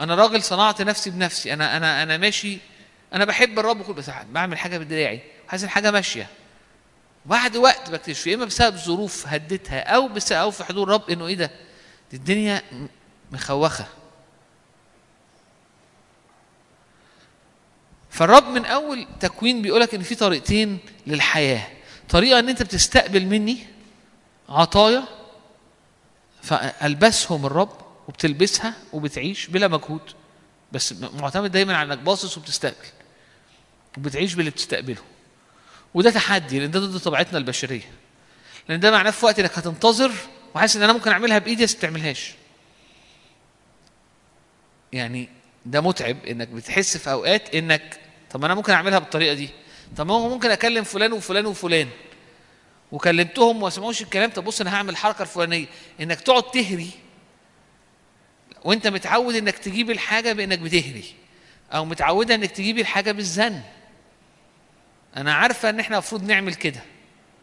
أنا راجل صنعت نفسي بنفسي أنا أنا أنا ماشي أنا بحب الرب كل بس بعمل حاجة بدراعي حاسس الحاجة ماشية. بعد وقت بكتشف يا إما بسبب ظروف هدتها أو بسبب أو في حضور الرب إنه إيه ده؟ دي الدنيا مخوخة. فالرب من أول تكوين بيقولك إن في طريقتين للحياة. طريقة إن أنت بتستقبل مني عطايا فألبسهم الرب وبتلبسها وبتعيش بلا مجهود. بس معتمد دايما على إنك باصص وبتستقبل وبتعيش باللي بتستقبله. وده تحدي لأن ده ضد طبيعتنا البشرية. لأن ده معناه في وقت إنك هتنتظر وحاسس إن أنا ممكن أعملها بإيدي بس ما تعملهاش. يعني ده متعب إنك بتحس في أوقات إنك طب أنا ممكن أعملها بالطريقة دي. طب ما ممكن أكلم فلان وفلان وفلان. وكلمتهم وما سمعوش الكلام طب بص أنا هعمل الحركه الفلانية. إنك تقعد تهري وأنت متعود إنك تجيب الحاجة بإنك بتهري أو متعوده إنك تجيب الحاجة بالزن. أنا عارفة إن إحنا المفروض نعمل كده.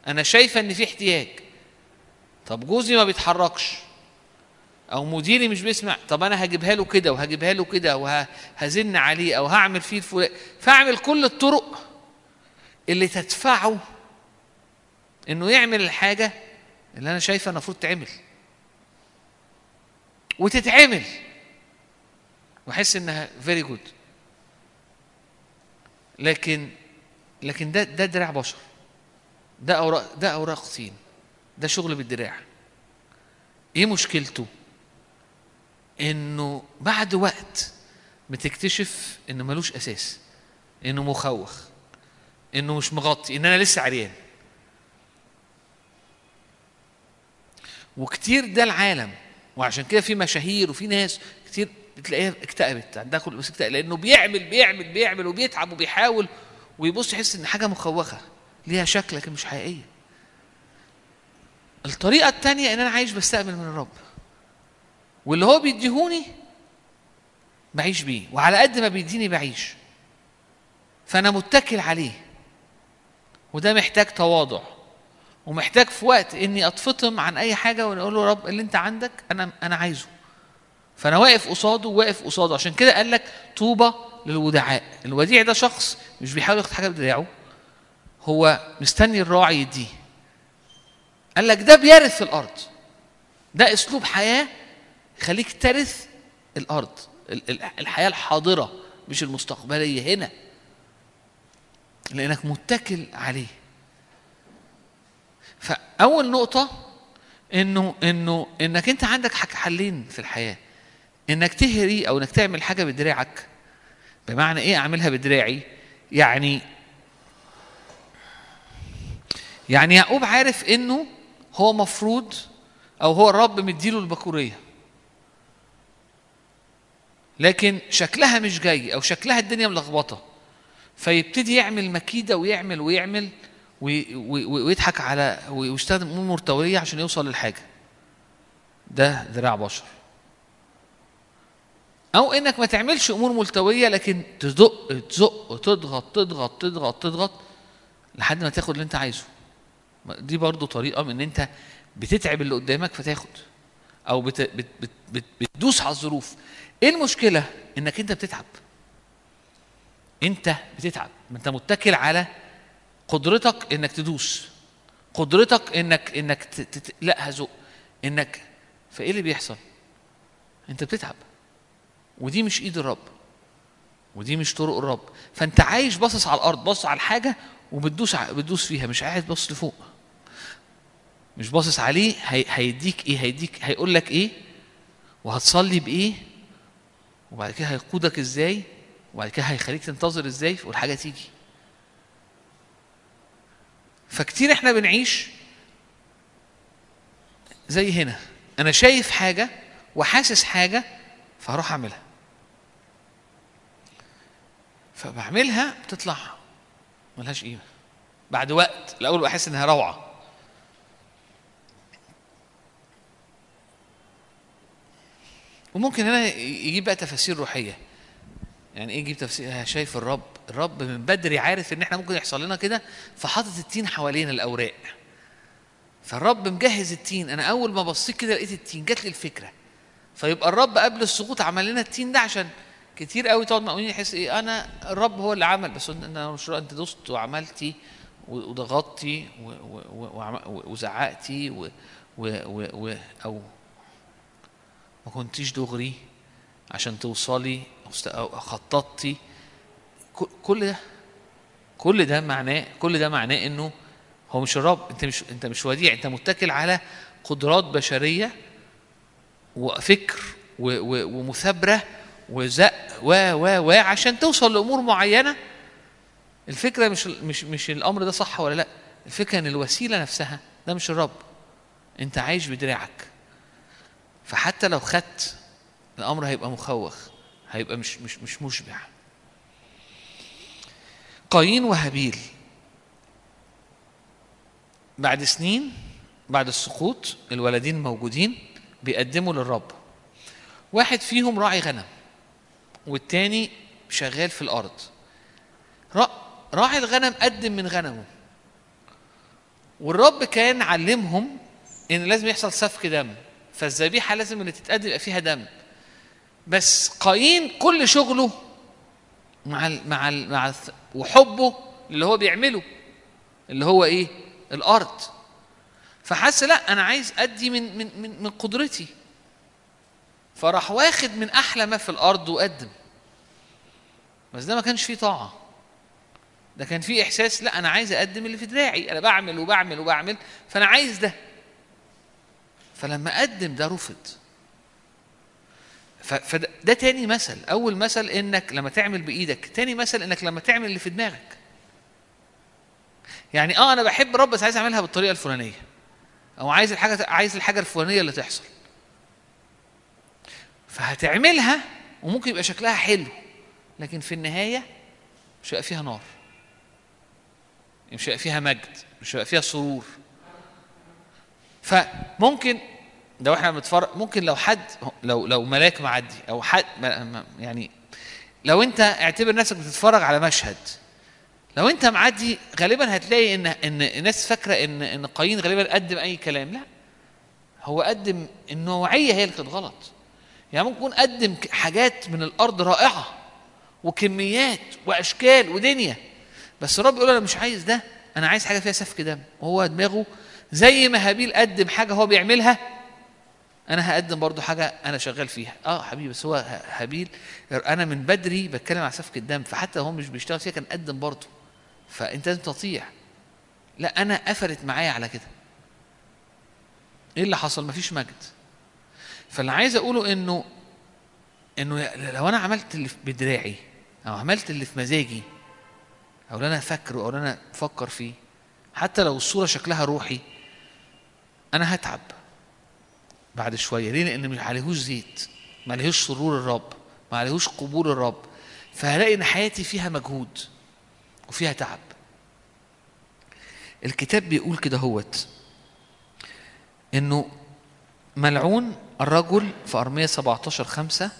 أنا شايفة إن في احتياج. طب جوزي ما بيتحركش. أو مديري مش بيسمع. طب أنا هجيبها له كده وهجيبها له كده وهزن عليه أو هعمل فيه الفلان. فأعمل كل الطرق اللي تدفعه إنه يعمل الحاجة اللي أنا شايفة المفروض تعمل. وتتعمل. وأحس إنها very good لكن لكن ده ده دراع بشر. ده أوراق ده أوراق تين ده شغل بالدراع. إيه مشكلته؟ إنه بعد وقت بتكتشف إنه ملوش أساس إنه مخوخ إنه مش مغطي إن أنا لسه عريان. وكتير ده العالم وعشان كده في مشاهير وفي ناس كتير بتلاقيها اكتئبت عندها كل بس اكتئب لأنه بيعمل بيعمل بيعمل وبيتعب وبيحاول ويبص يحس إن حاجة مخوخة ليها شكل لكن مش حقيقية. الطريقة الثانية إن أنا عايش بستقبل من الرب. واللي هو بيديهوني بعيش بيه وعلى قد ما بيديني بعيش. فأنا متكل عليه. وده محتاج تواضع. ومحتاج في وقت إني أتفطم عن أي حاجة ونقول له رب اللي أنت عندك أنا أنا عايزه. فأنا واقف قصاده واقف قصاده. عشان كده قال لك طوبى للودعاء. الوديع ده شخص مش بيحاول ياخد حاجة بدراعه هو مستني الراعي يديه قال لك ده بيرث في الأرض. ده أسلوب حياة يخليك ترث الأرض. ال- ال- الحياة الحاضرة مش المستقبلية. هنا. لأنك متكل عليه. فأول نقطة إنه إنه إنك أنت عندك حلين في الحياة. إنك تهري أو إنك تعمل حاجة بدراعك. بمعنى إيه أعملها بدراعي؟ يعني يعني يعقوب عارف إنه هو مفروض أو هو الرب مديله البكورية. لكن شكلها مش جاي أو شكلها الدنيا ملخبطة. فيبتدي يعمل مكيدة ويعمل ويعمل وي- وي- ويضحك على ويستخدم أمور مرتوية عشان يوصل للحاجة. ده ذراع بشر. أو إنك ما تعملش أمور ملتوية لكن تزق تزق تضغط تضغط تضغط تضغط لحد ما تاخد اللي أنت عايزه. دي برضو طريقة من إن أنت بتتعب اللي قدامك فتاخد أو بت بت بت بت بتدوس على الظروف. إيه المشكلة؟ إنك أنت بتتعب. أنت بتتعب. ما أنت متكل على قدرتك إنك تدوس. قدرتك إنك إنك ت... ت... لا هزق. إنك فإيه اللي بيحصل؟ أنت بتتعب. ودي مش ايد الرب ودي مش طرق الرب. فانت عايش باصص على الأرض باصص على الحاجة وبتدوس بتدوس فيها مش قاعد باصص لفوق. مش باصص عليه هي... هيديك إيه؟ هيديك هيقول لك إيه؟ وهتصلي بإيه؟ وبعد كده هيقودك إزاي؟ وبعد كده هيخليك تنتظر إزاي؟ والحاجة تيجي. فكتير إحنا بنعيش زي هنا. أنا شايف حاجة وحاسس حاجة فهروح أعملها. فبعملها بتطلع ملهاش قيمة. بعد وقت الأول بحس إنها روعة. وممكن هنا يجيب بقى تفاسير روحية. يعني إيه يجيب تفسير؟ شايف الرب. الرب من بدري عارف إن إحنا ممكن يحصل لنا كده فحاطط التين حوالين الأوراق. فالرب مجهز التين. أنا أول ما بصيت كده لقيت التين. جات لي الفكرة. فيبقى الرب قبل السقوط عمل لنا التين ده عشان كتير قوي تقعد مؤمنين يحس إيه؟ أنا الرب هو اللي عمل بس أنا مش أنت دوست وعملتي وضغطتي وزعقتي و- و- و- و- أو ما كنتيش دغري عشان توصلي أو خططتي. كل ده كل ده معناه كل ده معناه إنه هو مش الرب أنت مش أنت مش وديع أنت متكل على قدرات بشرية وفكر ومثابرة وزق و و و عشان توصل لأمور معينة. الفكرة مش مش مش الأمر ده صح ولا لأ. الفكرة إن الوسيلة نفسها ده مش الرب. أنت عايش بدراعك. فحتى لو خدت الأمر هيبقى مخوخ هيبقى مش مش مش مشبع. قايين وهابيل. بعد سنين بعد السقوط الولدين موجودين بيقدموا للرب. واحد فيهم راعي غنم. والتاني شغال في الأرض. را- راعي الغنم قدم من غنمه. والرب كان علمهم إن لازم يحصل سفك دم فالذبيحة لازم اللي تتقدم يبقى فيها دم. بس قايين كل شغله مع ال مع ال مع الث- وحبه اللي هو بيعمله اللي هو إيه؟ الأرض. فحس لا أنا عايز أدي من من, من قدرتي. فراح واخد من أحلى ما في الأرض وقدم. بس ده ما كانش فيه طاعة. ده كان فيه إحساس لا أنا عايز أقدم اللي في دراعي. أنا بعمل وبعمل وبعمل فأنا عايز ده. فلما قدم ده رفض. فده ده تاني مثل. أول مثل إنك لما تعمل بإيدك. تاني مثل إنك لما تعمل اللي في دماغك. يعني آه أنا بحب رب بس عايز أعملها بالطريقة الفلانية. أو عايز الحاجة عايز الحاجة الفلانية اللي تحصل. فهتعملها وممكن يبقى شكلها حلو لكن في النهاية مش هيبقى فيها نار مش هيبقى فيها مجد مش هيبقى فيها سرور. فممكن لو إحنا بنتفرج ممكن لو حد لو لو ملاك معدي أو حد يعني لو انت اعتبر نفسك بتتفرج على مشهد لو انت معدي غالبا هتلاقي إن إن الناس فاكرة إن إن قايين غالبا قدم أي كلام لا هو قدم النوعية هي اللي كانت غلط. يعني ممكن يكون قدم ك- حاجات من الأرض رائعة وكميات وأشكال ودنيا. بس الرب يقول أنا مش عايز ده أنا عايز حاجة فيها سفك دم. وهو دماغه زي ما هابيل قدم حاجة هو بيعملها أنا هقدم برضو حاجة أنا شغال فيها. آه حبيبي بس هو هابيل أنا من بدري بتكلم على سفك الدم فحتى هو مش بيشتغل فيها كان قدم برضو. فأنت لازم تطيع. لا أنا قفلت معايا على كده. إيه اللي حصل؟ مفيش مجد. فاللي عايز أقوله إنه إنه لو أنا عملت اللي بدراعي أو عملت اللي في مزاجي أو اللي أنا فاكره أو اللي أنا بفكر فيه حتى لو الصورة شكلها روحي أنا هتعب بعد شوية. ليه؟ لأن ما عليهوش زيت ما عليهوش سرور الرب ما عليهوش قبول الرب. فهلاقي إن حياتي فيها مجهود وفيها تعب. الكتاب بيقول كده هوت إنه ملعون الرجل في أرمية 17 5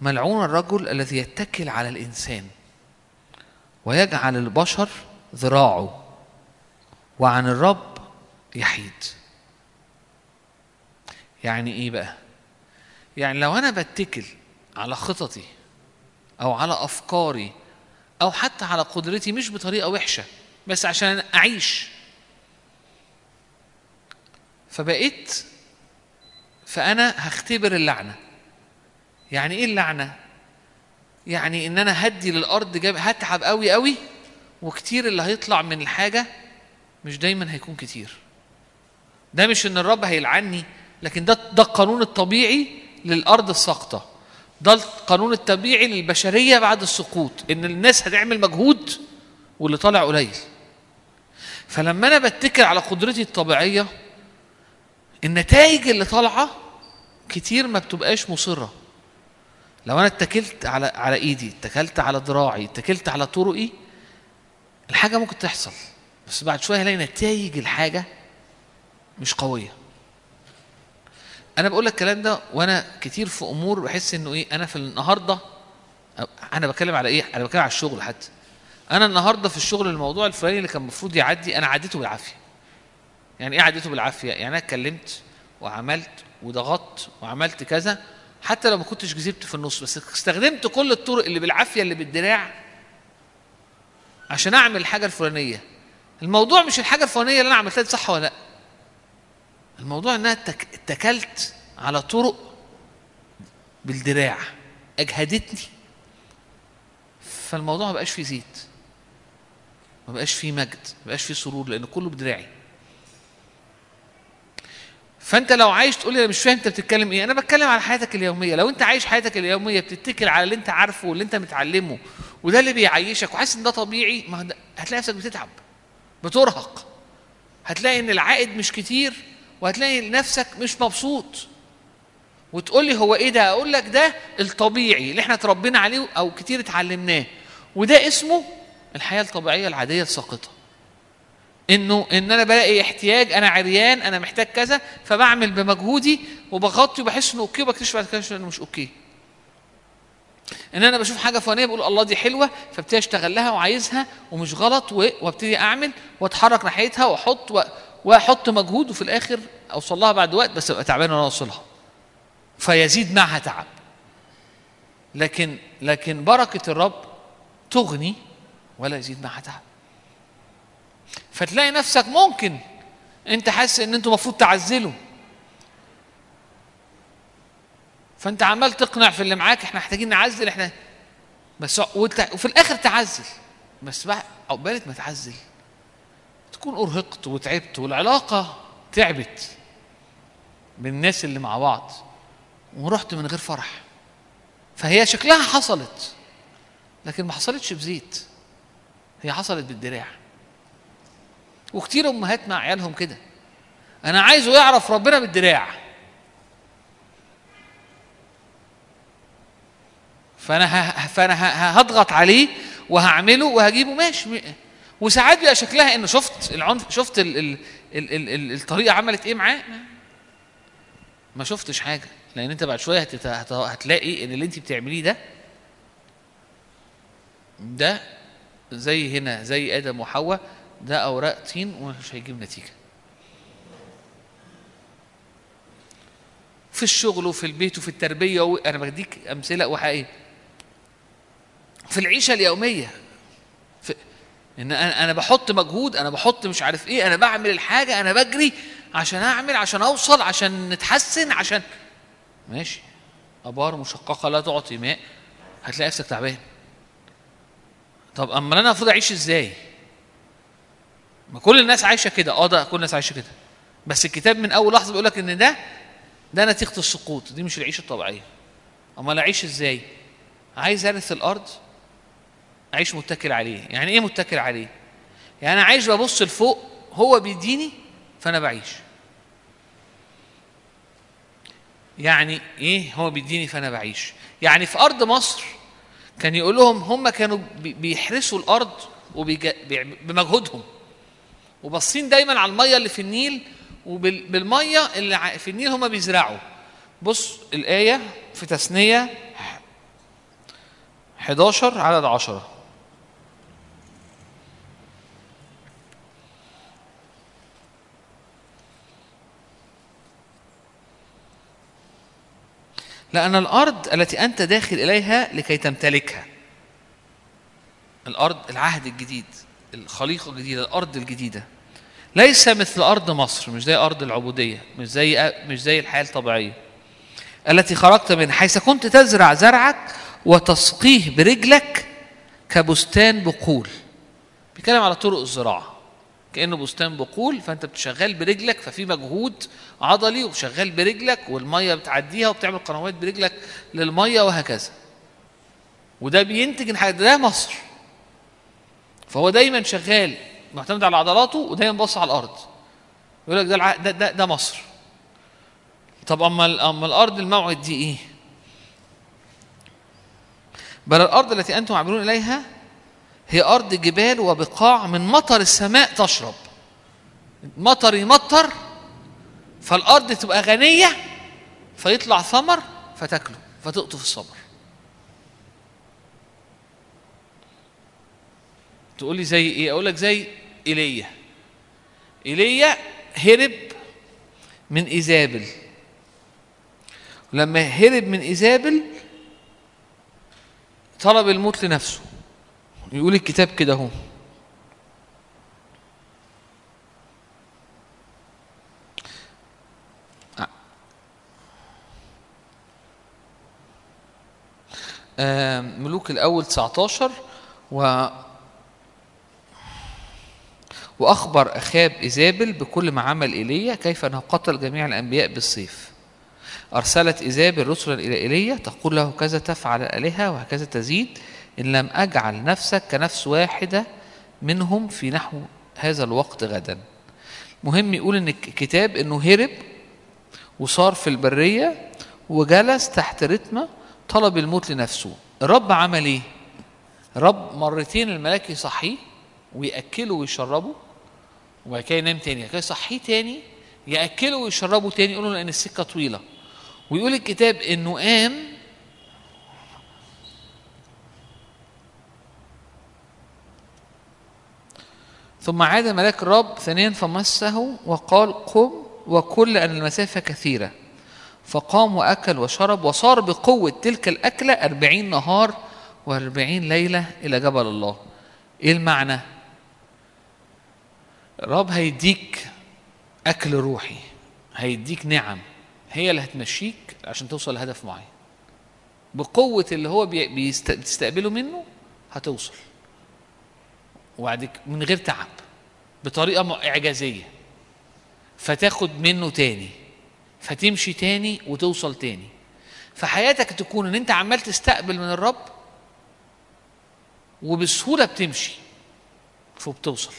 ملعون الرجل الذي يتكل على الإنسان ويجعل البشر ذراعه وعن الرب يحيد. يعني إيه بقى؟ يعني لو أنا بتكل على خططي أو على أفكاري أو حتى على قدرتي مش بطريقة وحشة بس عشان أعيش. فبقيت فأنا هختبر اللعنة. يعني إيه اللعنة؟ يعني إن أنا هدي للأرض جاب هتعب قوي قوي وكتير اللي هيطلع من الحاجة مش دايما هيكون كتير. ده مش إن الرب هيلعني لكن ده ده القانون الطبيعي للأرض الساقطة. ده القانون الطبيعي للبشرية بعد السقوط إن الناس هتعمل مجهود واللي طالع قليل. فلما أنا بتكل على قدرتي الطبيعية النتائج اللي طالعة كتير ما بتبقاش مصرة. لو أنا اتكلت على على إيدي اتكلت على ذراعي اتكلت على طرقي الحاجة ممكن تحصل. بس بعد شوية هلاقي نتائج الحاجة مش قوية. أنا بقول لك الكلام ده وأنا كتير في أمور بحس إنه إيه أنا في النهارده أنا بتكلم على إيه أنا بتكلم على الشغل حتى. أنا النهارده في الشغل الموضوع الفلاني اللي كان المفروض يعدي أنا عديته بالعافية. يعني إيه عديته بالعافية؟ يعني أنا اتكلمت وعملت وضغطت وعملت كذا. حتى لو ما كنتش كذبت في النص بس استخدمت كل الطرق اللي بالعافية اللي بالدراع عشان أعمل الحاجة الفلانية. الموضوع مش الحاجة الفلانية اللي أنا عملتها دي صح ولا لأ. الموضوع انها اتك- اتكلت على طرق بالدراع أجهدتني. فالموضوع ما بقاش فيه زيت ما بقاش فيه مجد ما بقاش فيه سرور لأن كله بدراعي. فانت لو عايش تقول لي أنا مش فاهم أنت بتتكلم إيه. أنا بتكلم على حياتك اليومية. لو أنت عايش حياتك اليومية بتتكل على اللي أنت عارفه واللي أنت متعلمه وده اللي بيعيشك وحاسس إن ده طبيعي ما هتلاقي نفسك بتتعب بترهق. هتلاقي إن العائد مش كتير وهتلاقي نفسك مش مبسوط. وتقول لي هو إيه ده؟ أقول لك ده الطبيعي اللي إحنا اتربينا عليه أو كتير اتعلمناه. وده اسمه الحياة الطبيعية العادية الساقطة. إنه إن أنا بلاقي احتياج أنا عريان أنا محتاج كذا فبعمل بمجهودي وبغطي وبحس إنه okay وبكتشف بعد كده إنه مش okay. إن أنا بشوف حاجة فلانية بقول الله دي حلوة فابتدي أشتغل لها وعايزها ومش غلط وأبتدي أعمل وأتحرك ناحيتها وأحط وأحط مجهود وفي الآخر أوصل لها بعد وقت بس أبقى تعبان وأنا أوصلها. فيزيد معها تعب. لكن لكن بركة الرب تغني ولا يزيد معها تعب. فتلاقي نفسك ممكن انت حاسس ان أنتوا المفروض تعزلوا. فانت عمال تقنع في اللي معاك إحنا محتاجين نعزل إحنا بس وفي الآخر تعزل. بس بقى عقبالة ما تعزل. تكون أرهقت وتعبت والعلاقة تعبت بالناس اللي مع بعض ورحت من غير فرح. فهي شكلها حصلت لكن ما حصلتش بزيت. هي حصلت بالدراع. وكتير امهات مع عيالهم كده. أنا عايزه يعرف ربنا بالدراع. فأنا ه... فأنا ه... هضغط عليه وهعمله وهجيبه. ماشي. وساعات بيبقى شكلها إنه شفت العنف شفت ال... ال... ال... ال... ال... الطريقة عملت إيه معاه؟ ما- شفتش حاجة. لأن أنت بعد شوية هتت... هت... هتلاقي إن اللي أنت بتعمليه ده ده زي هنا زي آدم وحواء ده أوراق طين ومش هيجيب نتيجة. في الشغل وفي البيت وفي التربية. أنا بديك أمثلة وحقيقية. في العيشة اليومية في... إن أنا أنا بحط مجهود أنا بحط مش عارف إيه أنا بعمل الحاجة أنا بجري عشان أعمل عشان أوصل عشان نتحسن عشان ماشي. أبار مشققة لا تعطي ماء هتلاقي نفسك تعبان. طب اما أنا المفروض أعيش إزاي؟ ما كل الناس عايشة كده. آه ده كل الناس عايشة كده. بس الكتاب من أول لحظة بيقول لك إن ده ده نتيجة السقوط. دي مش العيشة الطبيعية. أمال أعيش إزاي؟ عايز أرث الأرض؟ أعيش متكل عليه. يعني إيه متكل عليه؟ يعني أنا عايش ببص لفوق هو بيديني فأنا بعيش. يعني إيه؟ هو بيديني فأنا بعيش. يعني في أرض مصر كان يقول لهم هم كانوا بي- بيحرسوا الأرض وبيجا- بيعم- بمجهودهم. وباصين دايما على المية اللي في النيل وبالميه اللي في النيل هم بيزرعوا. بص الآية في تثنية 11 عدد 10 لأن الأرض التي أنت داخل إليها لكي تمتلكها. الأرض العهد الجديد. الخليقة الجديدة الأرض الجديدة. ليس مثل أرض مصر مش زي أرض العبودية مش زي مش زي الحياة الطبيعية. التي خرجت منها حيث كنت تزرع زرعك وتسقيه برجلك كبستان بقول. بيتكلم على طرق الزراعة. كأنه بستان بقول فأنت بتشغل برجلك ففي مجهود عضلي وشغال برجلك والمية بتعديها وبتعمل قنوات برجلك للمية وهكذا. وده بينتج الحاجة ده مصر. فهو دايما شغال معتمد على عضلاته ودايما باص على الأرض. يقول لك ده. ده, ده ده مصر. طب أما أما الأرض الموعد دي إيه؟ بل الأرض التي أنتم عابرون إليها هي أرض جبال وبقاع من مطر السماء تشرب. مطر يمطر فالأرض تبقى غنية فيطلع ثمر فتاكله فتقطف الصبر. تقول لي زي إيه؟ أقول لك زي إيليا. إيليا هرب من إيزابل. لما هرب من إيزابل طلب الموت لنفسه. يقول الكتاب كده أهو. آه، ملوك الأول 19 و وأخبر أخاب إيزابل بكل ما عمل إيليا كيف أنه قتل جميع الأنبياء بالسيف أرسلت إيزابل رسلا إلى إيليا تقول له كذا تفعل الآلهة وهكذا تزيد إن لم أجعل نفسك كنفس واحدة منهم في نحو هذا الوقت غدا. مهم يقول إن الكتاب إنه هرب وصار في البرية وجلس تحت رتمة طلب الموت لنفسه. الرب عمل إيه؟ الرب مرتين الملاك يصحيه ويأكله ويشربه وبعد كده ينام تاني. كده يصحيه تاني يأكله ويشربه تاني يقول له لأن السكة طويلة. ويقول الكتاب إنه قام ثم عاد ملاك الرب ثانيا فمسه وقال قم وكل أن المسافة كثيرة. فقام وأكل وشرب وصار بقوة تلك الأكلة أربعين نهار وأربعين ليلة إلى جبل الله. إيه المعنى؟ الرب هيديك أكل روحي هيديك نعم هي اللي هتمشيك عشان توصل لهدف معين. بقوة اللي هو بتستقبله منه هتوصل. وبعد ك- من غير تعب بطريقة م- إعجازية. فتاخد منه تاني فتمشي تاني وتوصل تاني. فحياتك تكون إن أنت عمال تستقبل من الرب وبسهولة بتمشي فبتوصل.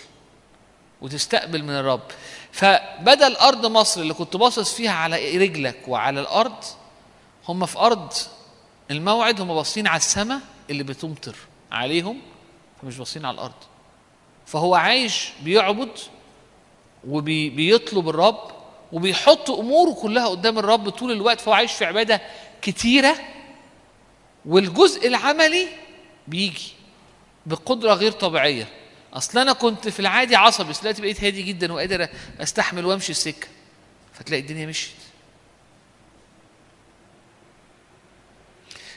وتستقبل من الرب. فبدل أرض مصر اللي كنت باصص فيها على رجلك وعلى الأرض هم في أرض الموعد هم باصين على السماء اللي بتمطر عليهم فمش باصين على الأرض. فهو عايش بيعبد وبيطلب الرب وبيحط أموره كلها قدام الرب طول الوقت فهو عايش في عبادة كتيرة. والجزء العملي بيجي بقدرة غير طبيعية. أصل أنا كنت في العادي عصبي بس دلوقتي بقيت هادي جدا وقادر أستحمل وأمشي السكة. فتلاقي الدنيا مشيت.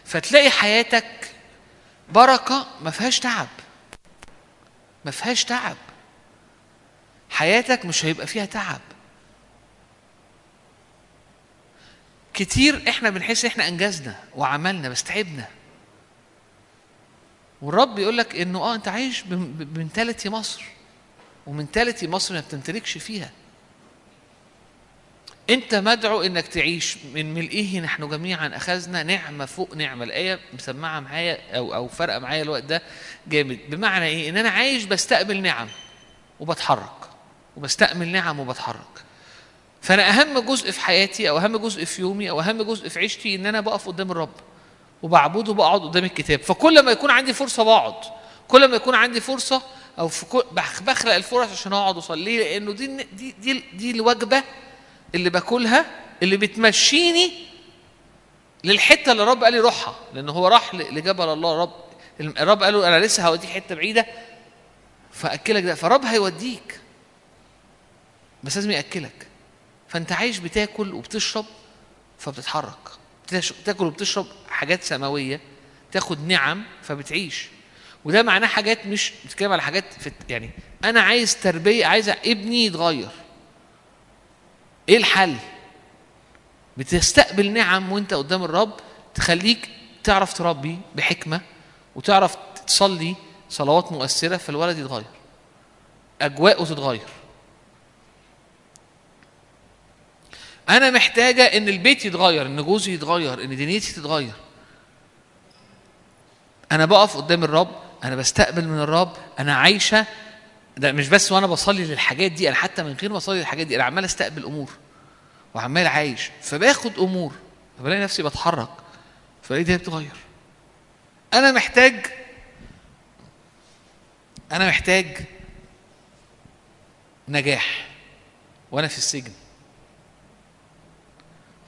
فتلاقي حياتك بركة ما فيهاش تعب. ما فيهاش تعب. حياتك مش هيبقى فيها تعب. كتير إحنا بنحس إحنا انجزنا وعملنا بس تعبنا. والرب يقول لك إنه آه أنت عايش بمنتاليتي مصر ومنتاليتي مصر ما بتمتلكش فيها. أنت مدعو إنك تعيش من ملئه نحن جميعا أخذنا نعمة فوق نعمة. الآية مسمعة معايا أو أو فارقه معايا الوقت ده جامد. بمعنى إيه؟ إن أنا عايش بستقبل نعم وبتحرك وبستقبل نعم وبتحرك. فأنا أهم جزء في حياتي أو أهم جزء في يومي أو أهم جزء في عيشتي إن أنا بقف قدام الرب. وبعبده بقعد قدام الكتاب. فكل ما يكون عندي فرصة بقعد. كل ما يكون عندي فرصة أو في بخلق الفرص عشان أقعد أصلي لأنه دي دي دي, دي الوجبة اللي باكلها اللي بتمشيني للحتة اللي الرب قال لي روحها. لأن هو راح لجبل الله الرب الرب قال له أنا لسه هوديك حتة بعيدة فأكلك ده. فالرب هيوديك. بس لازم يأكلك. فأنت عايش بتاكل وبتشرب فبتتحرك. بتاكل وبتشرب حاجات سماوية تاخد نعم فبتعيش. وده معناه حاجات مش بتتكلم على حاجات في يعني أنا عايز تربية عايز ابني يتغير. إيه الحل؟ بتستقبل نعم وأنت قدام الرب تخليك تعرف تربي بحكمة وتعرف تصلي صلوات مؤثرة فالولد يتغير. أجواءه تتغير. أنا محتاجة إن البيت يتغير إن جوزي يتغير إن دنيتي تتغير. أنا بقف قدام الرب أنا بستقبل من الرب أنا عايشة. ده مش بس وأنا بصلي للحاجات دي أنا حتى من غير ما أصلي للحاجات دي أنا عمال أستقبل أمور وعمال عايش فباخد أمور فبلاقي نفسي بتحرك فبلاقي دي بتتغير. أنا محتاج أنا محتاج نجاح وأنا في السجن.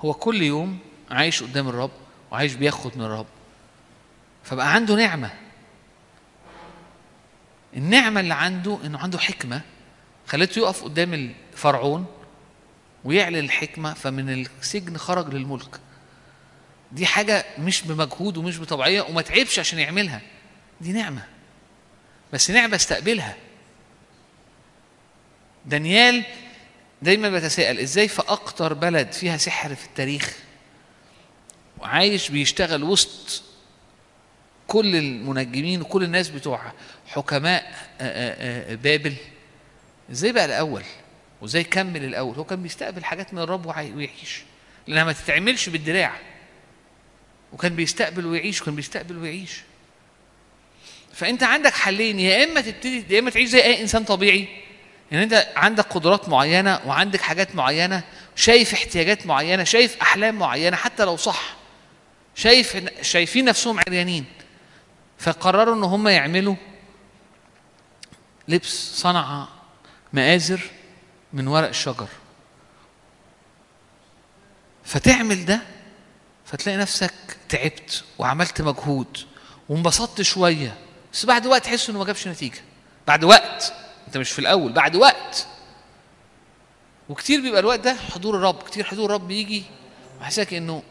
هو كل يوم عايش قدام الرب وعايش بياخد من الرب. فبقى عنده نعمة. النعمة اللي عنده إنه عنده حكمة خلته يقف قدام الفرعون ويعلن الحكمة فمن السجن خرج للملك. دي حاجة مش بمجهود ومش بطبيعية وما تعبش عشان يعملها. دي نعمة. بس نعمة استقبلها. دانيال دايما بتساءل إزاي في أكتر بلد فيها سحر في التاريخ؟ وعايش بيشتغل وسط كل المنجمين وكل الناس بتوع حكماء آه، آه، آه، بابل. إزاي بقى الأول؟ وإزاي كمل الأول؟ هو كان بيستقبل حاجات من الرب ويعيش لأنها ما تتعملش بالدراع. وكان بيستقبل ويعيش وكان بيستقبل ويعيش. فأنت عندك حلين يا إما تبتدي يا إما تعيش زي أي إنسان طبيعي. يعني أنت عندك قدرات معينة وعندك حاجات معينة شايف احتياجات معينة شايف أحلام معينة حتى لو صح شايف شايفين نفسهم عريانين فقرروا إن هم يعملوا لبس صنع مآزر من ورق الشجر. فتعمل ده فتلاقي نفسك تعبت وعملت مجهود وانبسطت شوية بس بعد وقت تحس إنه ما جابش نتيجة. بعد وقت انت مش في الأول بعد وقت. وكتير بيبقى الوقت ده حضور الرب كتير حضور الرب بيجي ويحسسك انه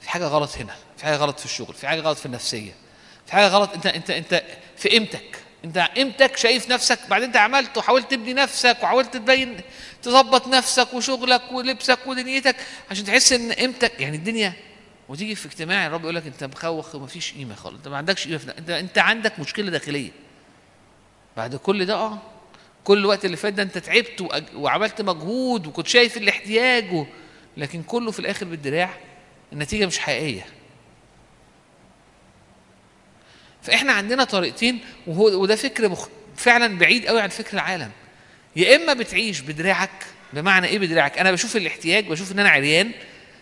في حاجة غلط هنا في حاجة غلط في الشغل في حاجة غلط في النفسية في حاجة غلط انت انت انت في قيمتك. انت قيمتك شايف نفسك بعدين انت عملت وحاولت تبني نفسك وحاولت تبين تظبط نفسك وشغلك ولبسك ودنيتك عشان تحس ان قيمتك يعني الدنيا وتيجي في اجتماع الرب يقول لك انت مخوخ ومفيش قيمة خالص. انت ما عندكش قيمة انت انت عندك مشكلة داخلية. بعد كل ده آه كل الوقت اللي فات ده انت تعبت وعملت مجهود وكنت شايف الاحتياج. لكن كله في الآخر بالدراع النتيجة مش حقيقية. فإحنا عندنا طريقتين وهو وده فكر مخ... فعلا بعيد قوي عن فكر العالم. يا إما بتعيش بدراعك بمعنى إيه بدراعك؟ أنا بشوف الاحتياج بشوف إن أنا عريان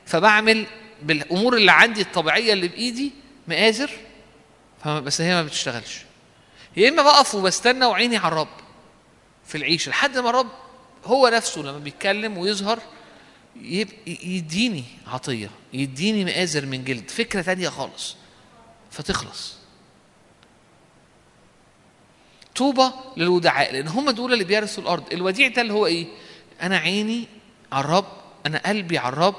فبعمل بالأمور اللي عندي الطبيعية اللي بإيدي مآزر بس هي ما بتشتغلش. يا إما بقف وبستنى وعيني على الرب. في العيشة لحد ما الرب هو نفسه لما بيتكلم ويظهر يديني عطية يديني مآزر من جلد فكرة تانية خالص فتخلص. طوبى للودعاء لأن هم دول اللي بيرثوا الأرض. الوديع ده اللي هو إيه؟ أنا عيني على الرب أنا قلبي على الرب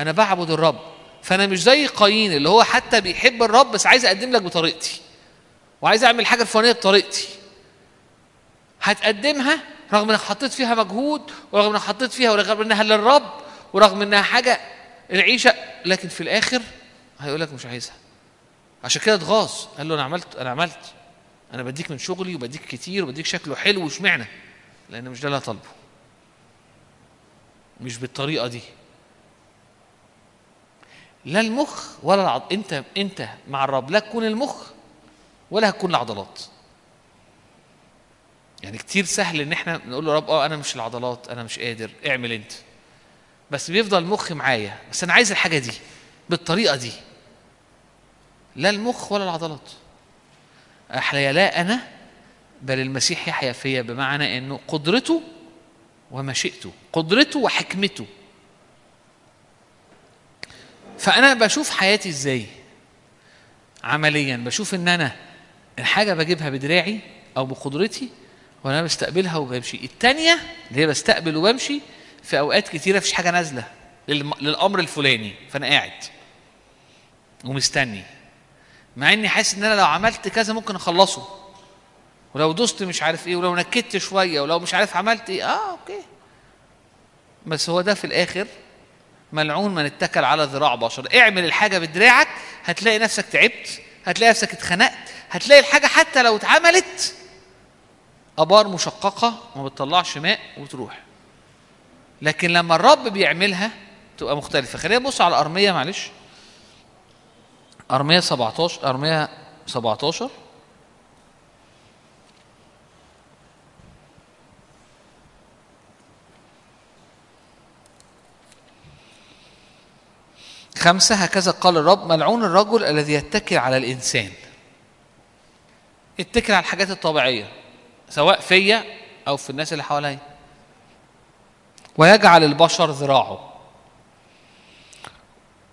أنا بعبد الرب. فأنا مش زي قايين اللي هو حتى بيحب الرب بس عايز أقدم لك بطريقتي وعايز أعمل حاجة الفلانيه بطريقتي. هتقدمها رغم انك حطيت فيها مجهود ورغم انك حطيت فيها ورغم انها للرب ورغم انها حاجة العيشة لكن في الآخر هيقول لك مش عايزها. عشان كده اتغاظ. قال له أنا عملت أنا عملت. أنا بديك من شغلي وبديك كتير وبديك شكله حلو واشمعنى؟ لأن مش ده اللي أنا طالبه. مش بالطريقة دي. لا المخ ولا العض... أنت أنت مع الرب لا تكون المخ ولا هتكون العضلات. يعني كتير سهل إن إحنا نقول له رب آه أنا مش العضلات أنا مش قادر اعمل أنت. بس بيفضل المخ معايا. بس أنا عايز الحاجة دي بالطريقة دي. لا المخ ولا العضلات. احيا لا أنا بل المسيح يحيا فيا بمعنى إنه قدرته ومشيئته قدرته وحكمته. فأنا بشوف حياتي إزاي؟ عمليا. بشوف إن أنا الحاجة بجيبها بدراعي أو بقدرتي وأنا بستقبلها وبمشي. التانية اللي هي بستقبل وبمشي في أوقات كتيرة مفيش حاجة نازلة للأمر الفلاني فأنا قاعد ومستني. مع إني حاسس إن أنا لو عملت كذا ممكن أخلصه. ولو دوست مش عارف إيه ولو نكدت شوية ولو مش عارف عملت إيه آه أوكي. بس هو ده في الآخر ملعون من اتكل على ذراع بشر. اعمل الحاجة بدراعك هتلاقي نفسك تعبت هتلاقي نفسك اتخنقت هتلاقي الحاجة حتى لو اتعملت أبار مشققة ما بتطلعش ماء وتروح. لكن لما الرب بيعملها تبقى مختلفة. خلينا نبص على أرمية معلش. أرمية 17 أرمية 17 خمسة هكذا قال الرب ملعون الرجل الذي يتكل على الإنسان. يتكل على الحاجات الطبيعية. سواء فيا أو في الناس اللي حواليا. ويجعل البشر ذراعه.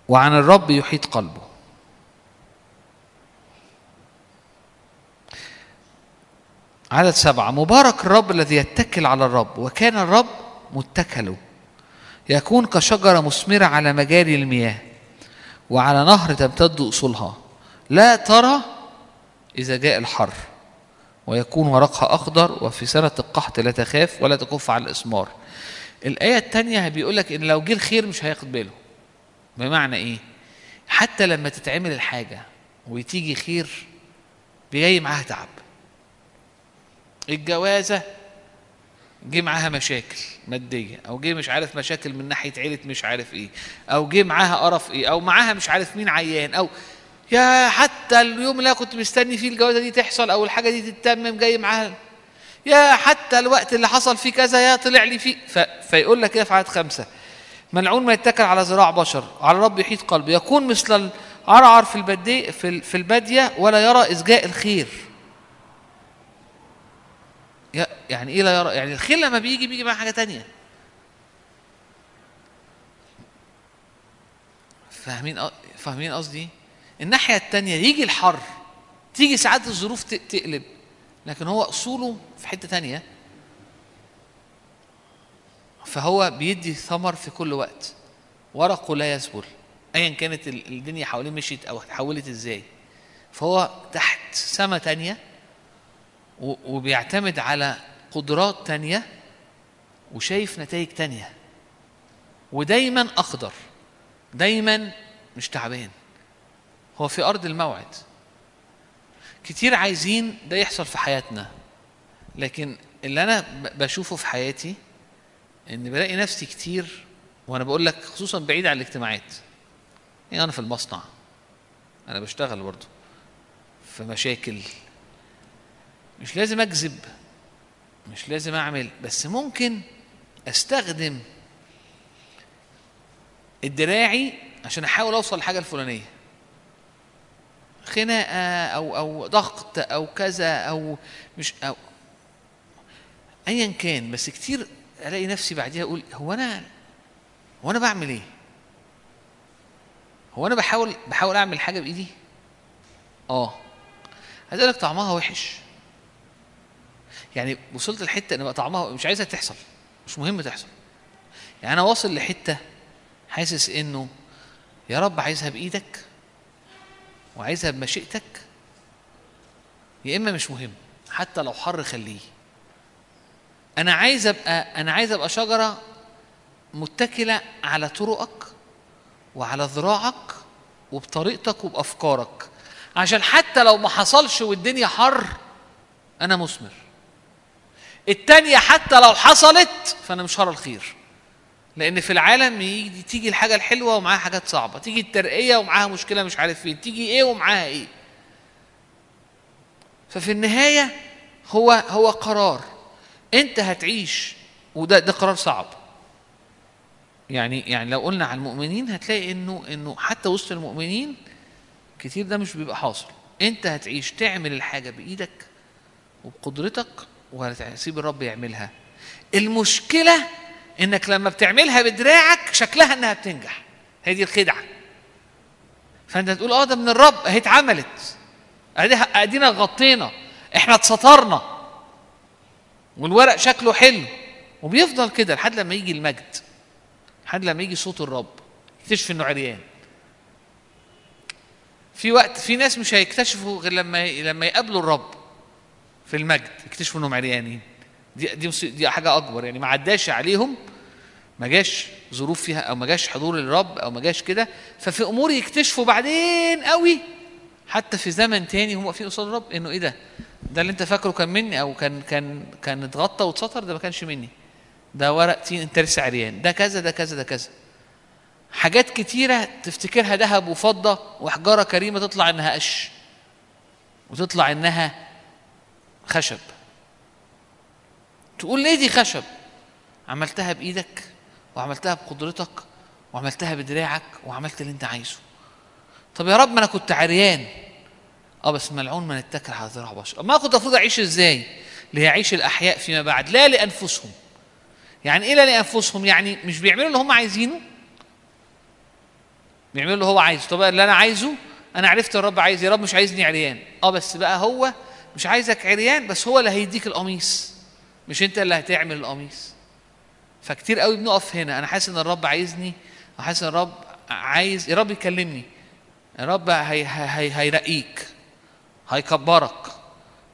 وعن الرب يحيط قلبه. عدد سبعة. مبارك الرب الذي يتكل على الرب. وكان الرب متكله. يكون كشجرة مثمرة على مجاري المياه. وعلى نهر تمتد أصولها. لا ترى إذا جاء الحر. ويكون ورقها أخضر وفي سنة القحط لا تخاف ولا تكف على الإسمار. الآية التانية بيقول لك إن لو جه الخير مش هياخد باله بمعنى إيه؟ حتى لما تتعمل الحاجة وتيجي خير بيجي معاها تعب. الجوازة جه معاها مشاكل مادية أو جه مش عارف مشاكل من ناحية عيلة مش عارف إيه أو جه معاها قرف إيه أو معاها مش عارف مين عيان أو يا حتى اليوم اللي أنا كنت مستني فيه الجوازة دي تحصل أو الحاجة دي تتمم جاي معاها. يا حتى الوقت اللي حصل فيه كذا يا طلع لي فيه. فيقول لك كده في عدد خمسة؟ ملعون ما يتكل على ذراع بشر على الرب يحيط قلبه. يكون مثل العرعر في البدي في في البادية ولا يرى اسجاء الخير. يعني إيه لا يرى؟ يعني الخير لما بيجي بيجي مع حاجة تانية. فاهمين فاهمين قصدي؟ الناحية التانية يجي الحر تيجي ساعات الظروف تقلب لكن هو أصوله في حتة تانية. فهو بيدي ثمر في كل وقت ورقه لا يذبل ايا كانت ال- الدنيا حواليه مشيت أو اتحولت إزاي. فهو تحت سما تانية وبيعتمد على قدرات تانية وشايف نتائج تانية. ودايما أخضر دايما مش تعبان. هو في أرض الموعد. كتير عايزين ده يحصل في حياتنا. لكن اللي أنا ب- بشوفه في حياتي إن بلاقي نفسي كتير وأنا بقول لك خصوصا بعيد عن الاجتماعات. يعني أنا في المصنع. أنا بشتغل برضه في مشاكل. مش لازم أكذب. مش لازم أعمل. بس ممكن أستخدم الدراعي عشان أحاول أوصل للحاجة الفلانية. خناقة أو أو ضغط أو كذا أو مش أو ايا كان بس كتير ألاقي نفسي بعديها أقول هو أنا هو أنا بعمل إيه؟ هو أنا بحاول بحاول أعمل حاجة بإيدي؟ آه. عايز أقول لك طعمها وحش. يعني وصلت لحتة إن بقى طعمها مش عايزها تحصل مش مهم تحصل. يعني أنا واصل لحتة حاسس إنه يا رب عايزها بإيدك. وعايزها بمشيئتك يا إما مش مهم حتى لو حر خليه. أنا عايز أبقى أنا عايز أبقى شجرة متكلة على طرقك وعلى ذراعك وبطريقتك وبأفكارك. عشان حتى لو ما حصلش والدنيا حر أنا مثمر. التانية حتى لو حصلت فأنا مش هرى الخير. لأن في العالم يجي تيجي الحاجة الحلوة ومعاها حاجات صعبة تيجي الترقية ومعاها مشكلة مش عارف فين تيجي إيه ومعاها إيه. ففي النهاية هو هو قرار. انت هتعيش وده ده قرار صعب. يعني يعني لو قلنا على المؤمنين هتلاقي انه انه حتى وسط المؤمنين كتير ده مش بيبقى حاصل. انت هتعيش تعمل الحاجة بإيدك وبقدرتك وهتسيب الرب يعملها. المشكلة إنك لما بتعملها بدراعك شكلها إنها بتنجح. هي دي الخدعة. فأنت تقول آه ده من الرب أهي اتعملت. أدينا غطينا. إحنا اتسطرنا. والورق شكله حلو. وبيفضل كده لحد لما يجي المجد. لحد لما يجي صوت الرب. يكتشف إنه عريان. في وقت في ناس مش هيكتشفوا غير لما لما يقابلوا الرب في المجد. يكتشفوا إنهم عريانين. دي دي دي حاجة أكبر يعني ما عداش عليهم ما جاش ظروف فيها أو ما جاش حضور الرب أو ما جاش كده. ففي أمور يكتشفوا بعدين قوي حتى في زمن تاني هم واقفين قصاد الرب إنه إيه ده؟ ده اللي أنت فاكره كان مني أو كان كان كان اتغطى واتسطر ده ما كانش مني. ده ورق تين انت لسه عريان. ده كذا ده كذا ده كذا. حاجات كتيرة تفتكرها ذهب وفضة وحجارة كريمة تطلع إنها قش وتطلع إنها خشب. تقول ليه دي خشب؟ عملتها بإيدك وعملتها بقدرتك وعملتها بدراعك وعملت اللي أنت عايزه. طب يا رب ما أنا كنت عريان. آه بس ملعون من اتكل على ذراع بشر. ما كنت المفروض أعيش إزاي؟ ليعيش الأحياء فيما بعد. لا لأنفسهم. يعني إيه لا لأنفسهم؟ يعني مش بيعملوا اللي هم عايزينه؟ بيعملوا اللي هو عايزه. طب اللي أنا عايزه أنا عرفت الرب عايز يا رب مش عايزني عريان. آه بس بقى هو مش عايزك عريان بس هو اللي هيديك القميص. مش انت اللي هتعمل القميص. فكتير قوي بنقف هنا. أنا حاسس إن الرب عايزني وحاسس إن الرب عايز يا رب يكلمني. يا رب هي هي هيرقيك هيكبرك.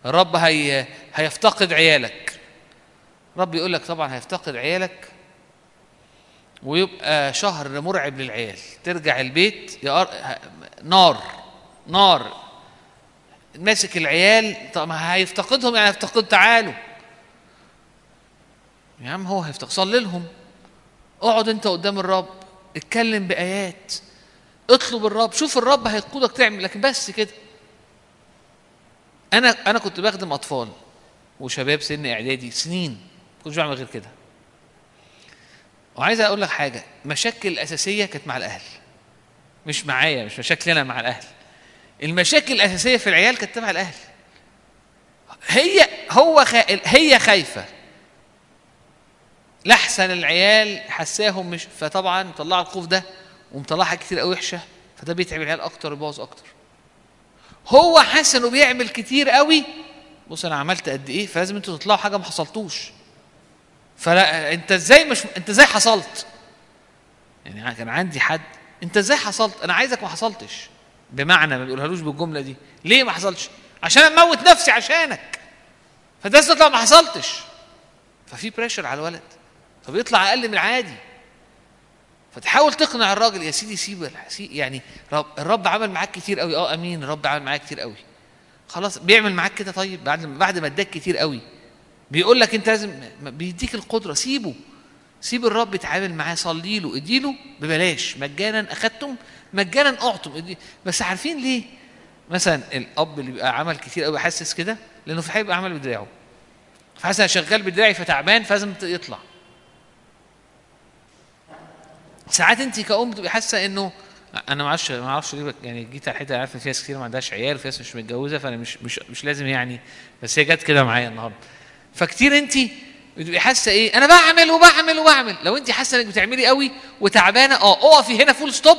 الرب هي هيفتقد عيالك. رب يقول لك طبعا هيفتقد عيالك ويبقى شهر مرعب للعيال. ترجع البيت يا. نار نار. ماسك العيال طب ما هيفتقدهم يعني هيفتقد تعالوا. يا عم هو هيفتقد صلي لهم. اقعد انت قدام الرب. اتكلم بآيات. اطلب الرب. شوف الرب هيقودك تعمل. لكن بس كده. أنا أنا كنت بخدم أطفال وشباب سن إعدادي سنين. ما كنتش بعمل غير كده. وعايز أقول لك حاجة. مشاكل الأساسية كانت مع الأهل. مش معايا مش مشاكل أنا مع الأهل. المشاكل الأساسية في العيال كانت تبع الأهل. هي هو خا... هي خايفة. لحسن العيال حساهم مش فطبعا مطلع الخوف ده ومطلع حاجات كتير قوي وحشة فده بيتعب العيال أكتر ويبوظ أكتر. هو حاسس انه بيعمل كتير قوي بص أنا عملت قد إيه؟ فلازم أنتوا تطلعوا حاجة ما حصلتوش. فلا أنت إزاي مش أنت إزاي حصلت؟ يعني كان عندي حد أنت إزاي حصلت؟ أنا عايزك ما حصلتش. بمعنى ما بيقولهالوش بالجملة دي. ليه ما حصلش عشان أموت نفسي عشانك. فده تطلع ما حصلتش. ففي بريشر على الولد. فبيطلع أقل من العادي. فتحاول تقنع الراجل يا سيدي سيب يعني رب الرب عمل معاك كتير قوي آه آمين الرب عمل معاك كتير قوي خلاص بيعمل معاك كده طيب؟ بعد بعد ما اداك كتير قوي بيقول لك أنت لازم بيديك القدرة. سيبه. سيب الرب يتعامل معاه. صلي له اديله ببلاش. مجانا أخدتم مجانا أعطم. بس عارفين ليه؟ مثلا الأب اللي بيبقى عمل كتير قوي حاسس كده لأنه في بيبقى عمل بدراعه. فحاسس أنا شغال بدراعي فتعبان فلازم يطلع. ساعات انت كأم بتبقي حاسة إنه أنا ما أعرفش ما أعرفش ليه يعني جيت على الحتة عارف إن في ناس كتير ما عندهاش عيال وفي ناس مش متجوزة فأنا مش مش مش لازم يعني بس هي جت كده معايا النهارده. فكتير انت بتبقي حاسة إيه؟ أنا بعمل وبعمل وبعمل. لو انت حاسة إنك بتعملي قوي وتعبانة آه اقفي هنا full stop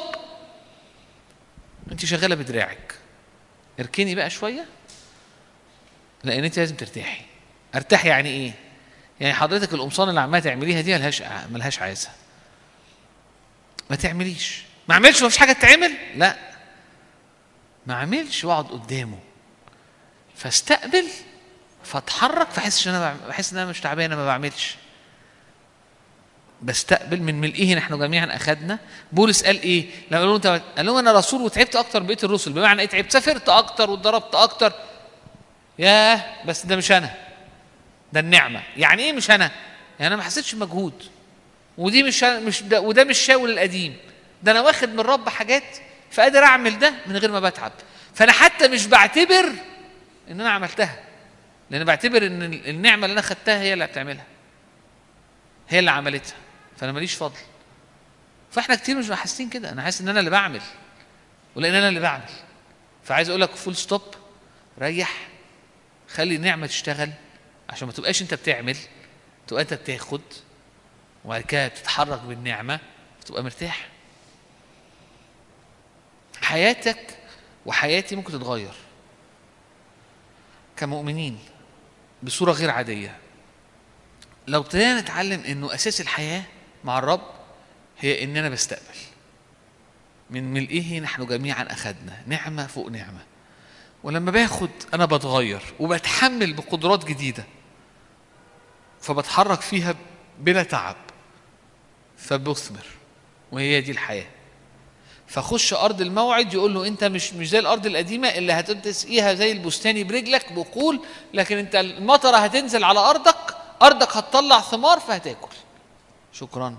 انت شغالة بدراعك. اركني بقى شوية لأن انت لازم ترتاحي. أرتاح يعني إيه؟ يعني حضرتك القمصان اللي عمالة تعمليها دي ملهاش ملهاش عازة ما تعمليش. ما اعملش ما فيش حاجة تتعمل؟ لا. ما اعملش واقعد قدامه. فاستقبل فاتحرك فاحس إن أنا بحس إن أنا مش تعبان أنا ما بعملش. بستقبل من ملئه نحن جميعا اخذنا بولس قال إيه؟ لما قالوا أنت قال لهم أنا رسول وتعبت أكتر بقية الرسل. بمعنى إيه؟ تعبت سافرت أكتر واتضربت أكتر. ياه بس ده مش أنا. ده النعمة. يعني إيه مش أنا؟ يعني أنا ما حسيتش بمجهود. ودي مش مش ده وده مش شاول القديم. ده أنا واخد من الرب حاجات فقادر أعمل ده من غير ما بتعب. فأنا حتى مش بعتبر إن أنا عملتها. لأن بعتبر إن النعمة اللي أنا خدتها هي اللي بتعملها هي اللي عملتها. فأنا ماليش فضل. فإحنا كتير مش حاسين كده. أنا حاسس إن أنا اللي بعمل. ولأن أنا اللي بعمل. فعايز أقول لك full stop ريح. خلي النعمة تشتغل. عشان ما تبقاش أنت بتعمل. تبقى أنت بتاخد. وبعد كده بتتحرك بالنعمة تبقى مرتاح. حياتك وحياتي ممكن تتغير كمؤمنين بصورة غير عادية. لو ابتدينا نتعلم إنه أساس الحياة مع الرب هي إننا بستقبل. من ملئه نحن جميعا اخذنا نعمة فوق نعمة. ولما باخد أنا بتغير وبتحمل بقدرات جديدة فبتحرك فيها بلا تعب. فبثمر وهي دي الحياة. فخش أرض الموعد يقول له أنت مش مش زي الأرض القديمة اللي هتسقيها زي البستاني برجلك بقول لكن أنت المطرة هتنزل على أرضك أرضك هتطلع ثمار فهتاكل. شكرا.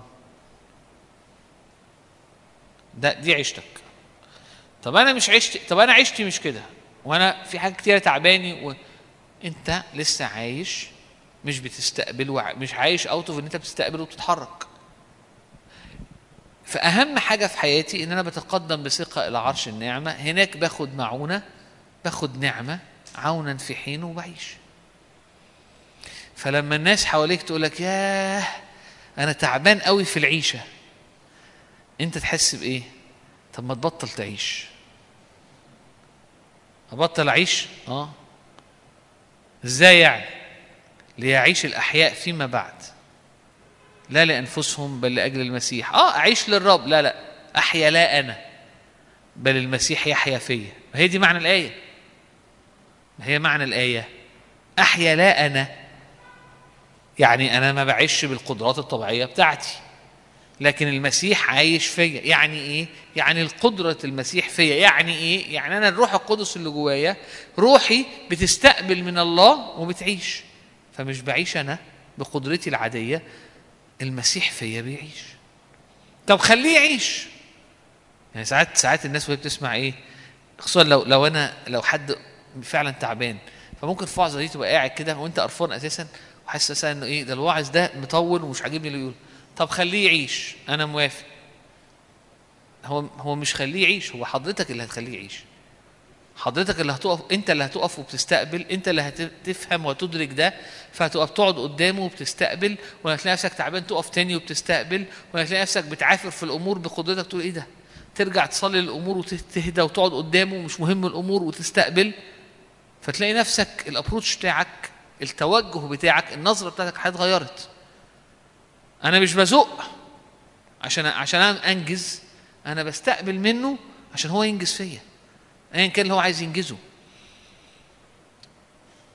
ده دي عيشتك. طب أنا مش عشت طب أنا عشتي مش كده. وأنا في حاجات كتيرة تعباني و... أنت لسه عايش مش بتستقبل وع... مش عايش out of إن أنت بتستقبل وبتتحرك فأهم حاجة في حياتي إن أنا بتقدم بثقة إلى عرش النعمة. هناك باخد معونة باخد نعمة عونا في حين وبعيش. فلما الناس حواليك تقول لك ياه أنا تعبان قوي في العيشة أنت تحس بإيه؟ طب ما تبطل تعيش. أبطل أعيش؟ آه. إزاي يعني؟ ليعيش الأحياء فيما بعد. لا لأنفسهم بل لأجل المسيح. آه أعيش للرب. لا لا. أحيا لا أنا بل المسيح يحيا فيا. هي دي معنى الآية. ما هي معنى الآية. أحيا لا أنا. يعني أنا ما بعيش بالقدرات الطبيعية بتاعتي. لكن المسيح عايش فيا. يعني إيه؟ يعني القدرة المسيح فيا. يعني إيه؟ يعني أنا الروح القدس اللي جوايا روحي بتستقبل من الله وبتعيش. فمش بعيش أنا بقدرتي العادية المسيح فيا بيعيش. طب خليه يعيش. يعني ساعات ساعات الناس وهي بتسمع إيه خصوصا لو لو أنا لو حد فعلا تعبان فممكن في وعظة دي تبقى قاعد كده وأنت قرفان أساسا وحاسس إنه إيه ده الواعظ ده مطول ومش عاجبني اللي بيقوله. طب خليه يعيش. أنا موافق. هو هو مش خليه يعيش هو حضرتك اللي هتخليه يعيش. حضرتك اللي هتقف انت اللي هتقف وبتستقبل انت اللي هتفهم وتدرك ده فهتقف تقعد قدامه وبتستقبل وهتلاقي نفسك تعبان تقف تاني وبتستقبل وهتلاقي نفسك بتعافر في الأمور بقدرتك تقول إيه ده؟ ترجع تصلي الأمور وتهدى وتقعد قدامه ومش مهم الأمور وتستقبل. فتلاقي نفسك الابروتش بتاعك التوجه بتاعك النظرة بتاعتك اتغيرت أنا مش بزق عشان عشان أنجز أنا بستقبل منه عشان هو ينجز فيا. ايا كان اللي هو عايز ينجزه.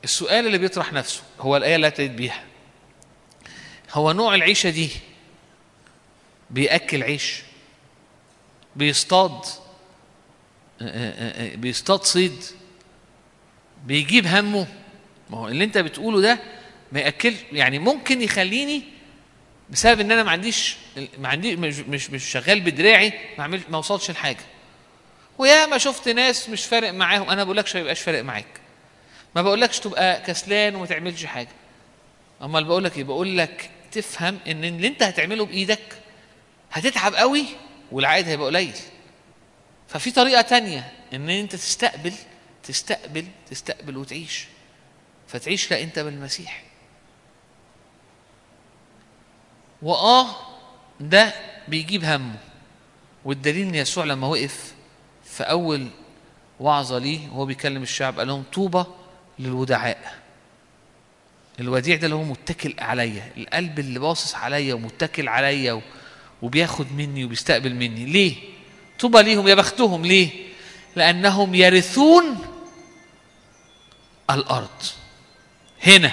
السؤال اللي بيطرح نفسه هو الآية اللي ابتديت بيها. هو نوع العيشه دي بيأكل عيش بيصطاد بيصطاد صيد بيجيب همه. ما هو اللي أنت بتقوله ده ما يأكلش يعني ممكن يخليني بسبب إن أنا ما عنديش ما عندي مش مش, مش شغال بدراعي ما اعمل ما اوصلش لحاجة. ويا ما شفت ناس مش فارق معاهم أنا بقولكش ما يبقاش فارق معاك. ما بقولكش تبقى كسلان وما تعملش حاجة. أمال بقول لك إيه؟ بقول لك تفهم إن اللي أنت هتعمله بإيدك هتتعب قوي والعائد هيبقى قليل. ففي طريقة تانية إن أنت تستقبل تستقبل تستقبل وتعيش. فتعيش لا أنت بالمسيح. وآه ده بيجيب همه. والدليل إن يسوع لما وقف في اول وعظة ليه وهو بيكلم الشعب قال لهم طوبى للودعاء. الوديع ده اللي هو متكل عليا القلب اللي باصص عليا ومتكل عليا وبياخد مني وبيستقبل مني. ليه؟ طوبى ليهم يا بختهم. ليه؟ لأنهم يرثون الأرض. هنا.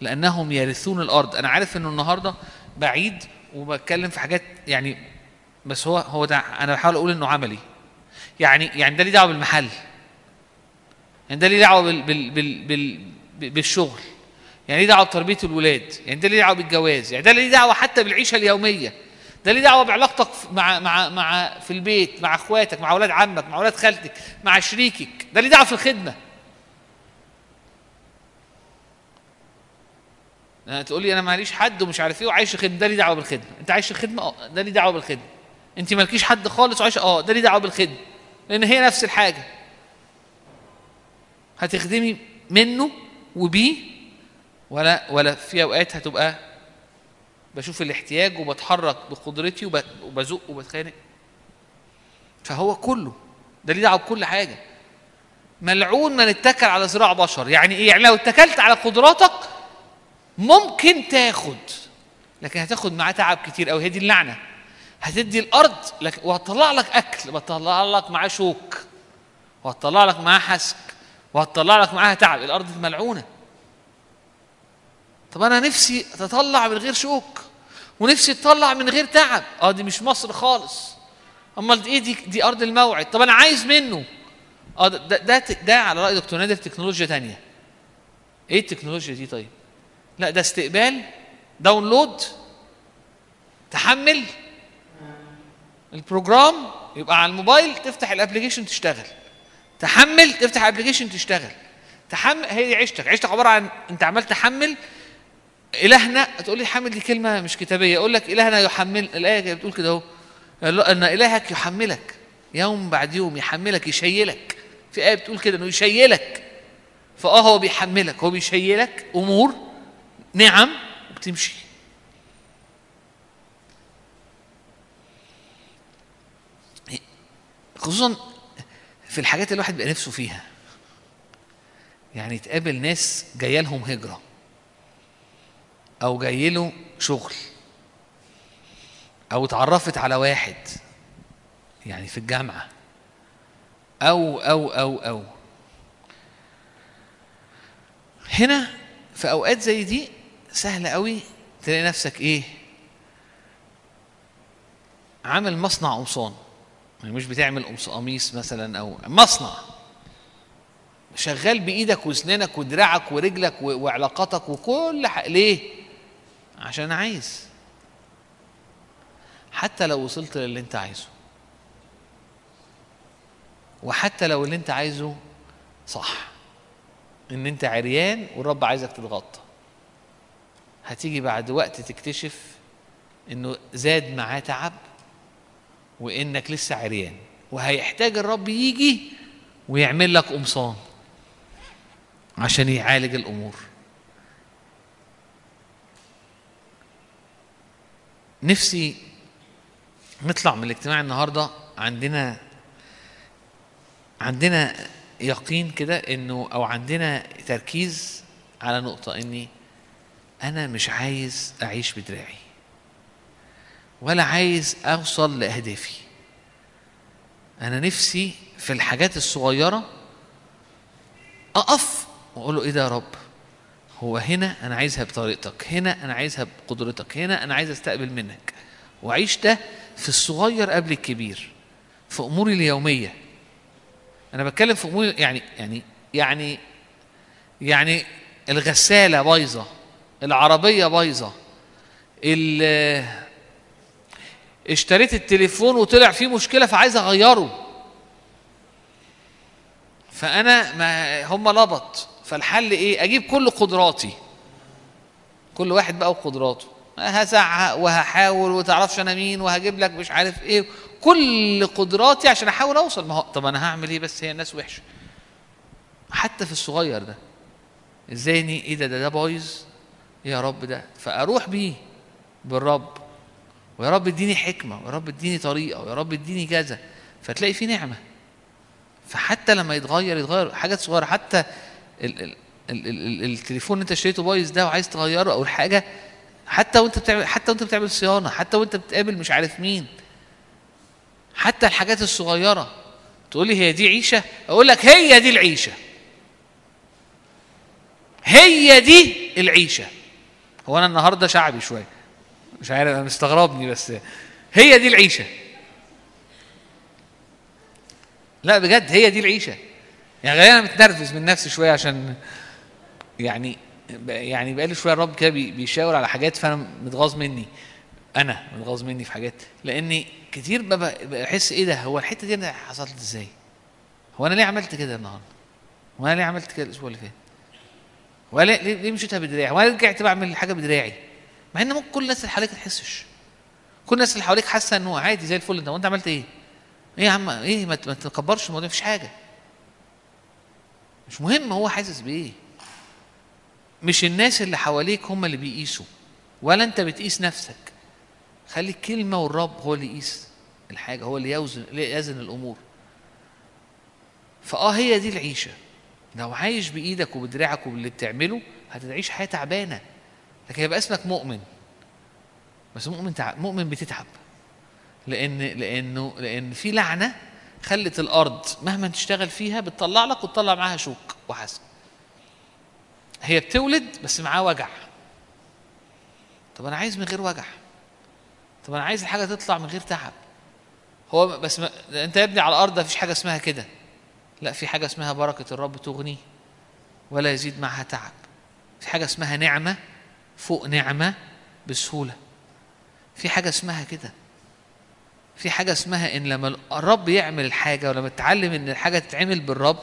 لأنهم يرثون الأرض. أنا عارف إنه النهارده بعيد وبتكلم في حاجات يعني بس هو هو ده أنا بحاول أقول انه عملي. يعني يعني ده ليه دعوة بالمحل. يعني ده ليه دعوة بال بال بال بال بالشغل. يعني ليه دعوة بتربية الولاد. يعني ده ليه دعوة بالجواز. يعني ده ليه دعوة حتى بالعيشة اليومية. ده ليه دعوة بعلاقتك مع مع مع في البيت مع اخواتك مع أولاد عمك مع أولاد خالتك مع شريكك. ده ليه دعوة في الخدمة. تقول لي أنا ماليش حد ومش عارف إيه وعايش خدمة. ده ليه دعوة بالخدمة. أنت عايش خدمة؟ أه ده ليه دعوة بالخدمة. انت مالكيش حد خالص وعايش آه ده ليه دعوة بالخدمة. لأن هي نفس الحاجة. هتخدمي منه وبيه ولا ولا في أوقات هتبقى بشوف الاحتياج وبتحرك بقدرتي وبزق وبتخانق. فهو كله ده ليه دعوة بكل حاجة. ملعون من اتكل على ذراع بشر. يعني إيه؟ يعني لو اتكلت على قدراتك ممكن تاخد لكن هتاخد معاه تعب كتير قوي هي دي اللعنة. هتدي الأرض لك وهتطلع لك أكل وهتطلع لك معاه شوك وهتطلع لك معاه حسك وهتطلع لك معاها تعب. الأرض ملعونة. طب أنا نفسي تطلع من غير شوك ونفسي تطلع من غير تعب. آه دي مش مصر خالص. أمال إيه؟ دي دي أرض الموعد. طب أنا عايز منه. آه ده ده, ده, ده على رأي دكتور نادر تكنولوجيا تانية. إيه التكنولوجيا دي طيب؟ لا ده استقبال داونلود تحمل. ال program يبقى على الموبايل تفتح ال application تشتغل. تحمل تفتح ال application تشتغل. تحمل هي دي عيشتك. عيشتك عبارة عن انت عمال تحمل إلهنا تقول لي حمل دي كلمة مش كتابية. أقول لك إلهنا يحمل الآية بتقول كده أهو. إن إلهك يحملك. يوم بعد يوم يحملك يشيلك. في آية بتقول كده إنه يشيلك. فأه هو بيحملك. هو بيشيلك أمور نعم وبتمشي. خصوصا في الحاجات اللي الواحد بيبقى نفسه فيها. يعني تقابل ناس جاية لهم هجرة أو جاي له شغل أو اتعرفت على واحد يعني في الجامعة أو أو أو أو. هنا في أوقات زي دي سهل قوي تلاقي نفسك إيه؟ عامل مصنع قمصان. مش بتعمل قميص مثلا أو مصنع. شغال بإيدك واسنانك ودراعك ورجلك وعلاقاتك وكل حاجة ليه؟ عشان عايز. حتى لو وصلت للي أنت عايزه. وحتى لو اللي أنت عايزه صح. إن أنت عريان والرب عايزك تتغطى. هتيجي بعد وقت تكتشف إنه زاد معاه تعب. وإنك لسه عريان. وهيحتاج الرب يجي ويعمل لك قمصان عشان يعالج الأمور. نفسي نطلع من الاجتماع النهارده عندنا عندنا يقين كده إنه أو عندنا تركيز على نقطة إني أنا مش عايز أعيش بدراعي. ولا عايز أوصل لأهدافي. أنا نفسي في الحاجات الصغيرة أقف وأقول له إيه ده يا رب؟ هو هنا أنا عايزها بطريقتك هنا أنا عايزها بقدرتك هنا أنا عايز أستقبل منك. واعيش ده في الصغير قبل الكبير في أموري اليومية. أنا بتكلم في أموري يعني يعني يعني يعني الغسالة بايظة العربية بايظة اشتريت التليفون وطلع فيه مشكلة فعايز أغيره. فأنا ما هم لبط. فالحل إيه؟ أجيب كل قدراتي. كل واحد بقى وقدراته. هزعق وهحاول وتعرفش أنا مين وهجيب لك مش عارف إيه. كل قدراتي عشان أحاول أوصل. ما هو طب أنا هعمل إيه بس هي الناس وحشة. حتى في الصغير ده. إزاي إيه ده؟ ده ده بايظ. يا رب ده. فأروح بيه. بالرب. ويا رب اديني حكمة ويا رب اديني طريقة ويا رب اديني كذا. فتلاقي في نعمة. فحتى لما يتغير يتغير حاجات صغيرة حتى ال ال ال ال ال التليفون اللي انت اشتريته بايظ ده وعايز تغيره أو الحاجة حتى وانت بتعمل حتى وانت بتعمل صيانة حتى وانت بتقابل مش عارف مين. حتى الحاجات الصغيرة. تقول لي هي دي عيشة؟ أقول لك هي دي العيشة. هي دي العيشة. هو أنا النهارده شعبي شوية. مش عارف أنا مستغربني بس هي دي العيشة لا بجد هي دي العيشة يعني غالبا أنا متنرفز من نفسي شوية عشان يعني يعني بقالي شوية الرب كده بي- بيشاور على حاجات فأنا متغاظ مني أنا متغاظ مني في حاجات لأني كتير بحس إيه ده هو الحتة دي أنا حصلت إزاي؟ هو أنا ليه عملت كده النهارده؟ هو أنا ليه عملت كده الأسبوع اللي فات؟ هو ليه ليه مشيتها بدراعي؟ هو أنا رجعت بعمل حاجة بدراعي؟ مع إن ممكن كل الناس اللي حواليك ما تحسش. كل الناس اللي حواليك حاسة إنه عادي زي الفل. انت وأنت عملت إيه؟ إيه يا عم؟ إيه ما تكبرش الموضوع مفيش حاجة. مش مهم هو حاسس بإيه. مش الناس اللي حواليك هم اللي بيقيسوا ولا أنت بتقيس نفسك. خلي الكلمة والرب هو اللي يقيس الحاجة هو اللي يوزن يزن الأمور. فآه هي دي العيشة. لو عايش بإيدك وبدراعك وباللي بتعمله هتعيش حياة تعبانة. لكن يبقى اسمك مؤمن. بس مؤمن تعب مؤمن بتتعب. لأن لأنه لأن في لعنة خلت الأرض مهما تشتغل فيها بتطلع لك وتطلع معاها شوك وحسن. هي بتولد بس معاه وجع. طب أنا عايز من غير وجع. طب أنا عايز الحاجة تطلع من غير تعب. هو بس ما أنت يا ابني على الأرض مفيش حاجة اسمها كده. لا في حاجة اسمها بركة الرب تغني ولا يزيد معها تعب. في حاجة اسمها نعمة فوق نعمة بسهولة. في حاجة اسمها كده. في حاجة اسمها إن لما الرب يعمل الحاجة ولما تتعلم إن الحاجة تتعمل بالرب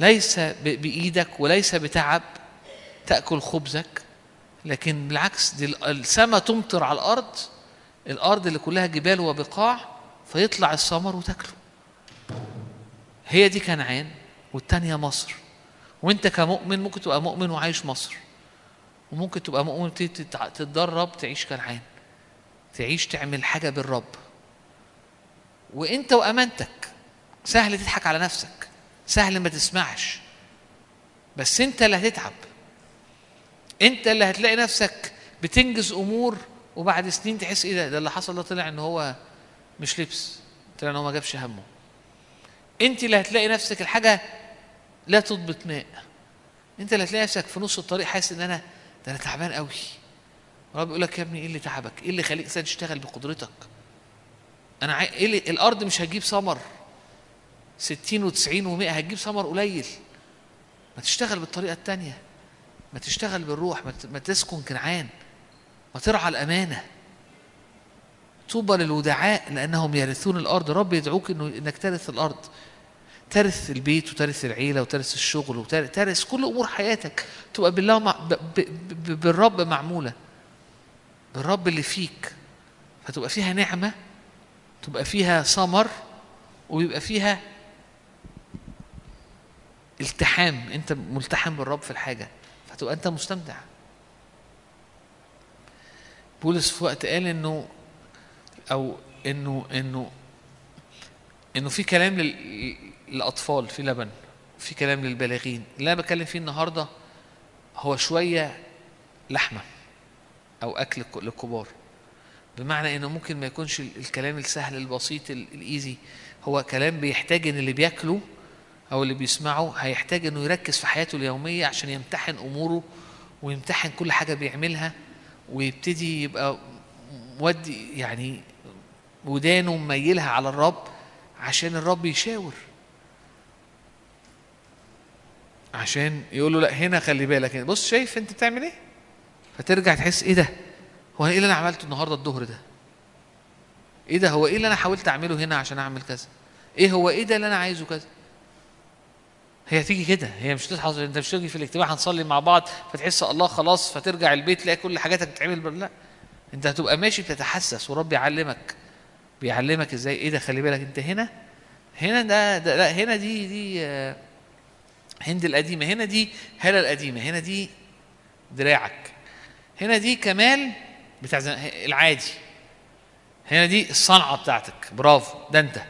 ليس ب- بإيدك وليس بتعب تأكل خبزك لكن بالعكس دي السماء تمطر على الأرض الأرض اللي كلها جبال وبقاع فيطلع الثمر وتاكله. هي دي كنعان والتانية مصر. وأنت كمؤمن ممكن تبقى مؤمن وعايش مصر. وممكن تبقى مؤمن تتدرب تعيش كنعان تعيش تعمل حاجة بالرب. وإنت وأمانتك. سهل تضحك على نفسك. سهل ما تسمعش. بس إنت اللي هتتعب. إنت اللي هتلاقي نفسك بتنجز أمور وبعد سنين تحس إيه ده؟ ده اللي حصل ده طلع إن هو مش لبس. طلع إن هو ما جابش همه. إنت اللي هتلاقي نفسك الحاجة لا تضبط ماء. إنت اللي هتلاقي نفسك في نص الطريق حاسس إن أنا ده أنا تعبان قوي رب يقول لك يا ابني إيه اللي تعبك؟ إيه اللي إنسان تشتغل بقدرتك؟ أنا عاي... إيه اللي... الأرض مش هتجيب ثمر. 60 و90 و100 هتجيب ثمر قليل. ما تشتغل بالطريقة الثانية ما تشتغل بالروح. ما, ت... ما تسكن كنعان ما ترعى الأمانة. طوبى للودعاء لأنهم يرثون الأرض. رب يدعوك إنه إنك ترث الأرض. ترث البيت وترث العيلة وترث الشغل وترث كل أمور حياتك. تبقى بالله مع ب ب ب بالرب معمولة. بالرب اللي فيك. فتبقى فيها نعمة تبقى فيها ثمر ويبقى فيها التحام. أنت ملتحم بالرب في الحاجة فتبقى أنت مستمتع. بولس في وقت قال إنه أو إنه إنه إنه في كلام لل- للأطفال في لبن في كلام للبالغين اللي أنا بتكلم فيه النهارده هو شوية لحمة أو أكل للكبار. بمعنى إنه ممكن ما يكونش ال- الكلام السهل البسيط ال- الإيزي. هو كلام بيحتاج إن اللي بياكله أو اللي بيسمعه هيحتاج إنه يركز في حياته اليومية عشان يمتحن أموره ويمتحن كل حاجة بيعملها ويبتدي يبقى مودي يعني ودانه مميلها على الرب عشان الرب يشاور. عشان يقول له لا هنا خلي بالك بص شايف أنت بتعمل إيه؟ فترجع تحس إيه ده؟ هو إيه اللي أنا عملته النهارده الظهر ده؟ إيه ده؟ هو إيه اللي أنا حاولت أعمله هنا عشان أعمل كذا؟ إيه هو إيه ده اللي أنا عايزه كذا؟ هي هتيجي كده هي مش تصحى أنت مش تيجي في الاجتماع هنصلي مع بعض فتحس الله خلاص فترجع البيت تلاقي كل حاجاتك بتتعمل لا. أنت هتبقى ماشي بتتحسس ورب يعلمك بيعلمك إزاي إيه ده؟ خلي بالك أنت هنا هنا ده, ده لا هنا دي دي آه، هند القديمة هنا دي هلا القديمة هنا دي دراعك هنا دي كمال بتاع العادي هنا دي الصنعة بتاعتك برافو ده انت.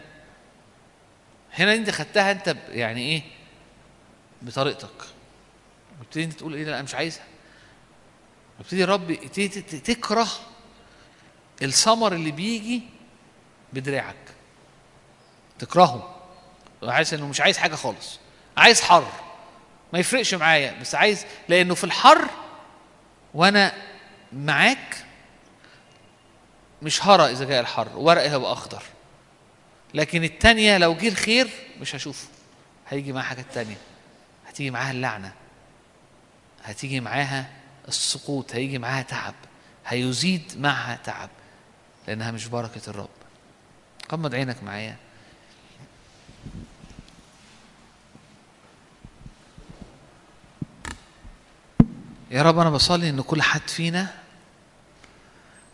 هنا انت خدتها انت يعني إيه؟ بطريقتك. وابتدي انت تقول إيه؟ لا أنا مش عايزها. وابتدي الرب تكره الثمر اللي بيجي بدراعك. تكرهه. عايز انه مش عايز حاجة خالص. عايز حر. ما يفرقش معايا بس عايز لأنه في الحر وأنا معاك مش هرى إذا جاء الحر ورقي هيبقى أخضر. لكن التانية لو جه الخير مش هشوفه. هيجي معاها حاجات تانية. هتيجي معاها اللعنة. هتيجي معاها السقوط. هيجي معاها تعب. هيزيد معها تعب لأنها مش بركة الرب. غمض عينك معايا. يا رب أنا بصلي إن كل حد فينا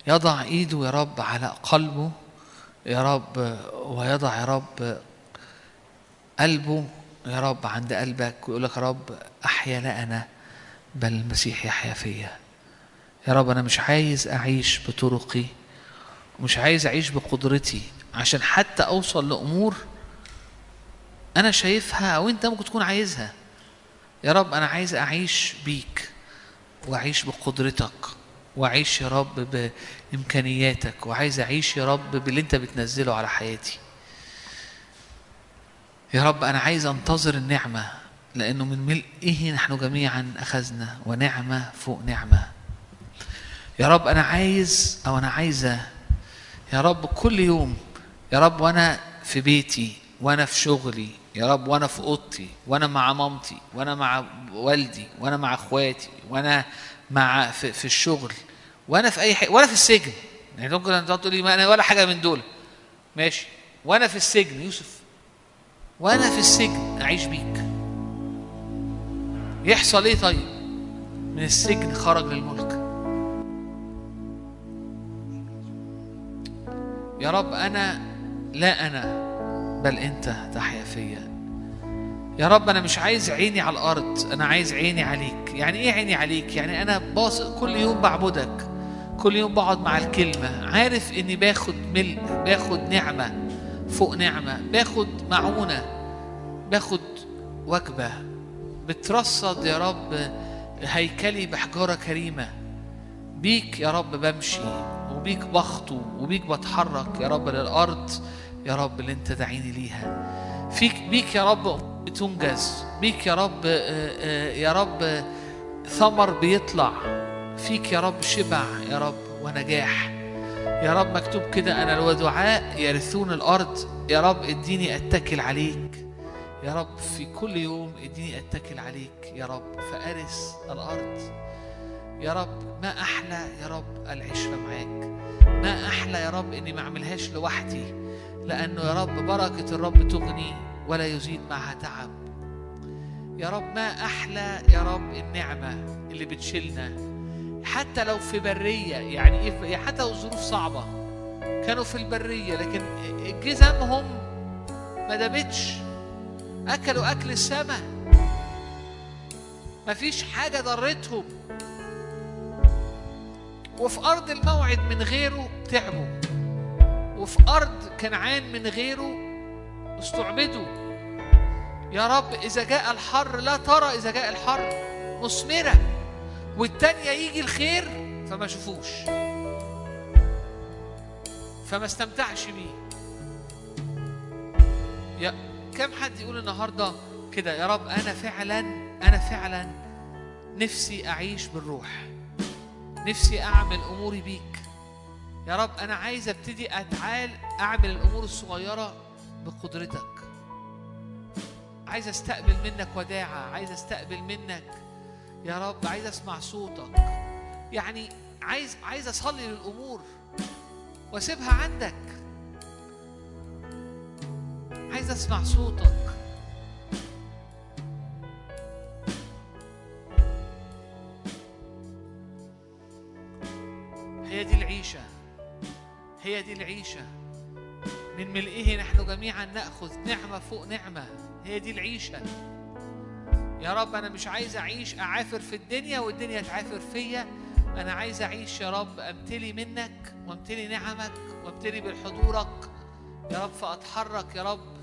يضع إيده يا رب على قلبه يا رب ويضع يا رب قلبه يا رب عند قلبك ويقول لك يا رب أحيا لا أنا بل المسيح يحيا فيا. يا رب أنا مش عايز أعيش بطرقي ومش عايز أعيش بقدرتي. عشان حتى أوصل لأمور أنا شايفها أو أنت ممكن تكون عايزها. يا رب أنا عايز أعيش بيك. وأعيش بقدرتك وأعيش يا رب بإمكانياتك وعايز أعيش يا رب باللي أنت بتنزله على حياتي. يا رب أنا عايز أنتظر النعمة لأنه من ملئه نحن جميعا أخذنا ونعمة فوق نعمة. يا رب أنا عايز أو أنا عايزة يا رب كل يوم يا رب وأنا في بيتي وأنا في شغلي يا رب وأنا في أوضتي وأنا مع مامتي وأنا مع والدي وأنا مع إخواتي وأنا مع في, في الشغل وأنا في أي حاجة وأنا في السجن. يعني ممكن أنت تقول لي ما أنا ولا حاجة من دول. ماشي. وأنا في السجن يوسف. وأنا في السجن أعيش بيك. يحصل إيه طيب؟ من السجن خرج للملك. يا رب أنا لا أنا بل أنت تحيا فيا. يا رب أنا مش عايز عيني على الأرض أنا عايز عيني عليك. يعني إيه عيني عليك؟ يعني أنا باص كل يوم بعبدك كل يوم بقعد مع الكلمة. عارف إني باخد ملء باخد نعمة فوق نعمة باخد معونة باخد وجبة. بترصد يا رب هيكلي بحجارة كريمة. بيك يا رب بمشي وبيك بخطو وبيك بتحرك يا رب للأرض يا رب اللي أنت دعيني ليها. فيك بيك يا رب بتنجز. بيك يا رب آه، آه، يا رب ثمر بيطلع. فيك يا رب شبع يا رب ونجاح. يا رب مكتوب كده أنا الودعاء يرثون الأرض. يا رب اديني أتكل عليك. يا رب في كل يوم اديني أتكل عليك يا رب. فأرث الأرض. يا رب ما أحلى يا رب العشرة معاك. ما أحلى يا رب إني ما أعملهاش لوحدي. لأنه يا رب بركة الرب تغني. ولا يزيد معها تعب. يا رب ما أحلى يا رب النعمة اللي بتشيلنا. حتى لو في برية يعني إيه حتى لو الظروف صعبة. كانوا في البرية لكن جزمهم ما دابتش أكلوا أكل السماء مفيش حاجة ضرتهم. وفي أرض الموعد من غيره تعبوا. وفي أرض كنعان من غيره استعبدوا. يا رب إذا جاء الحر لا ترى إذا جاء الحر مثمرة والتانية يجي الخير فما شوفوش فما استمتعش بيه. يا كم حد يقول النهارده كده يا رب أنا فعلا أنا فعلا نفسي أعيش بالروح. نفسي أعمل أموري بيك. يا رب أنا عايز أبتدي أتعال أعمل الأمور الصغيرة بقدرتك. عايز أستقبل منك وداعة عايز أستقبل منك يا رب عايز أسمع صوتك. يعني عايز عايز أصلي للأمور وأسيبها عندك. عايز أسمع صوتك. هي دي العيشة. هي دي العيشة. من ملئه نحن جميعا نأخذ نعمة فوق نعمة. هي دي العيشة. يا رب أنا مش عايز أعيش أعافر في الدنيا والدنيا تعافر فيا. أنا عايز أعيش يا رب أمتلي منك وأمتلي نعمك وأمتلي بحضورك يا رب فأتحرك يا رب.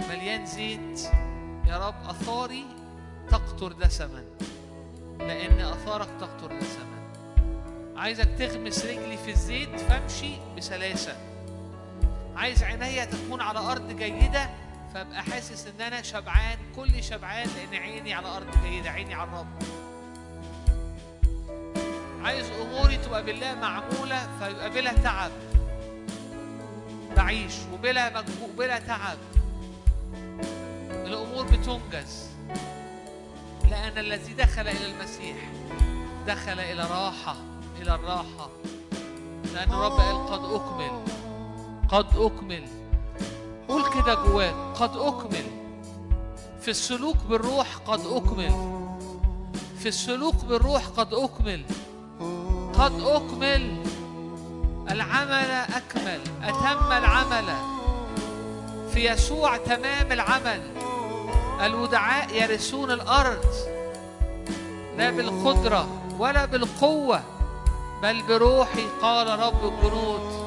مليان زيت. يا رب أثاري تقطر دسما. لأن أثارك تقطر دسما. عايزك تغمس رجلي في الزيت فامشي بسلاسة. عايز عينيا تكون على أرض جيدة فأبقى حاسس إن أنا شبعان كل شبعان لأن عيني على أرض جيدة عيني على الرب. عايز أموري تبقى بالله معمولة فيبقى بلا تعب. بعيش وبلا مجهود بلا تعب. الأمور بتنجز. لأن الذي دخل إلى المسيح دخل إلى راحة إلى الراحة. لأن الرب قال قد أكمل. قد أكمل. قول كده جواك قد أكمل. في السلوك بالروح قد أكمل. في السلوك بالروح قد أكمل. قد أكمل. العمل أكمل. أتم العمل. في يسوع تمام العمل. الودعاء يرثون الأرض. لا بالقدرة ولا بالقوة بل بروحي قال رب الجنود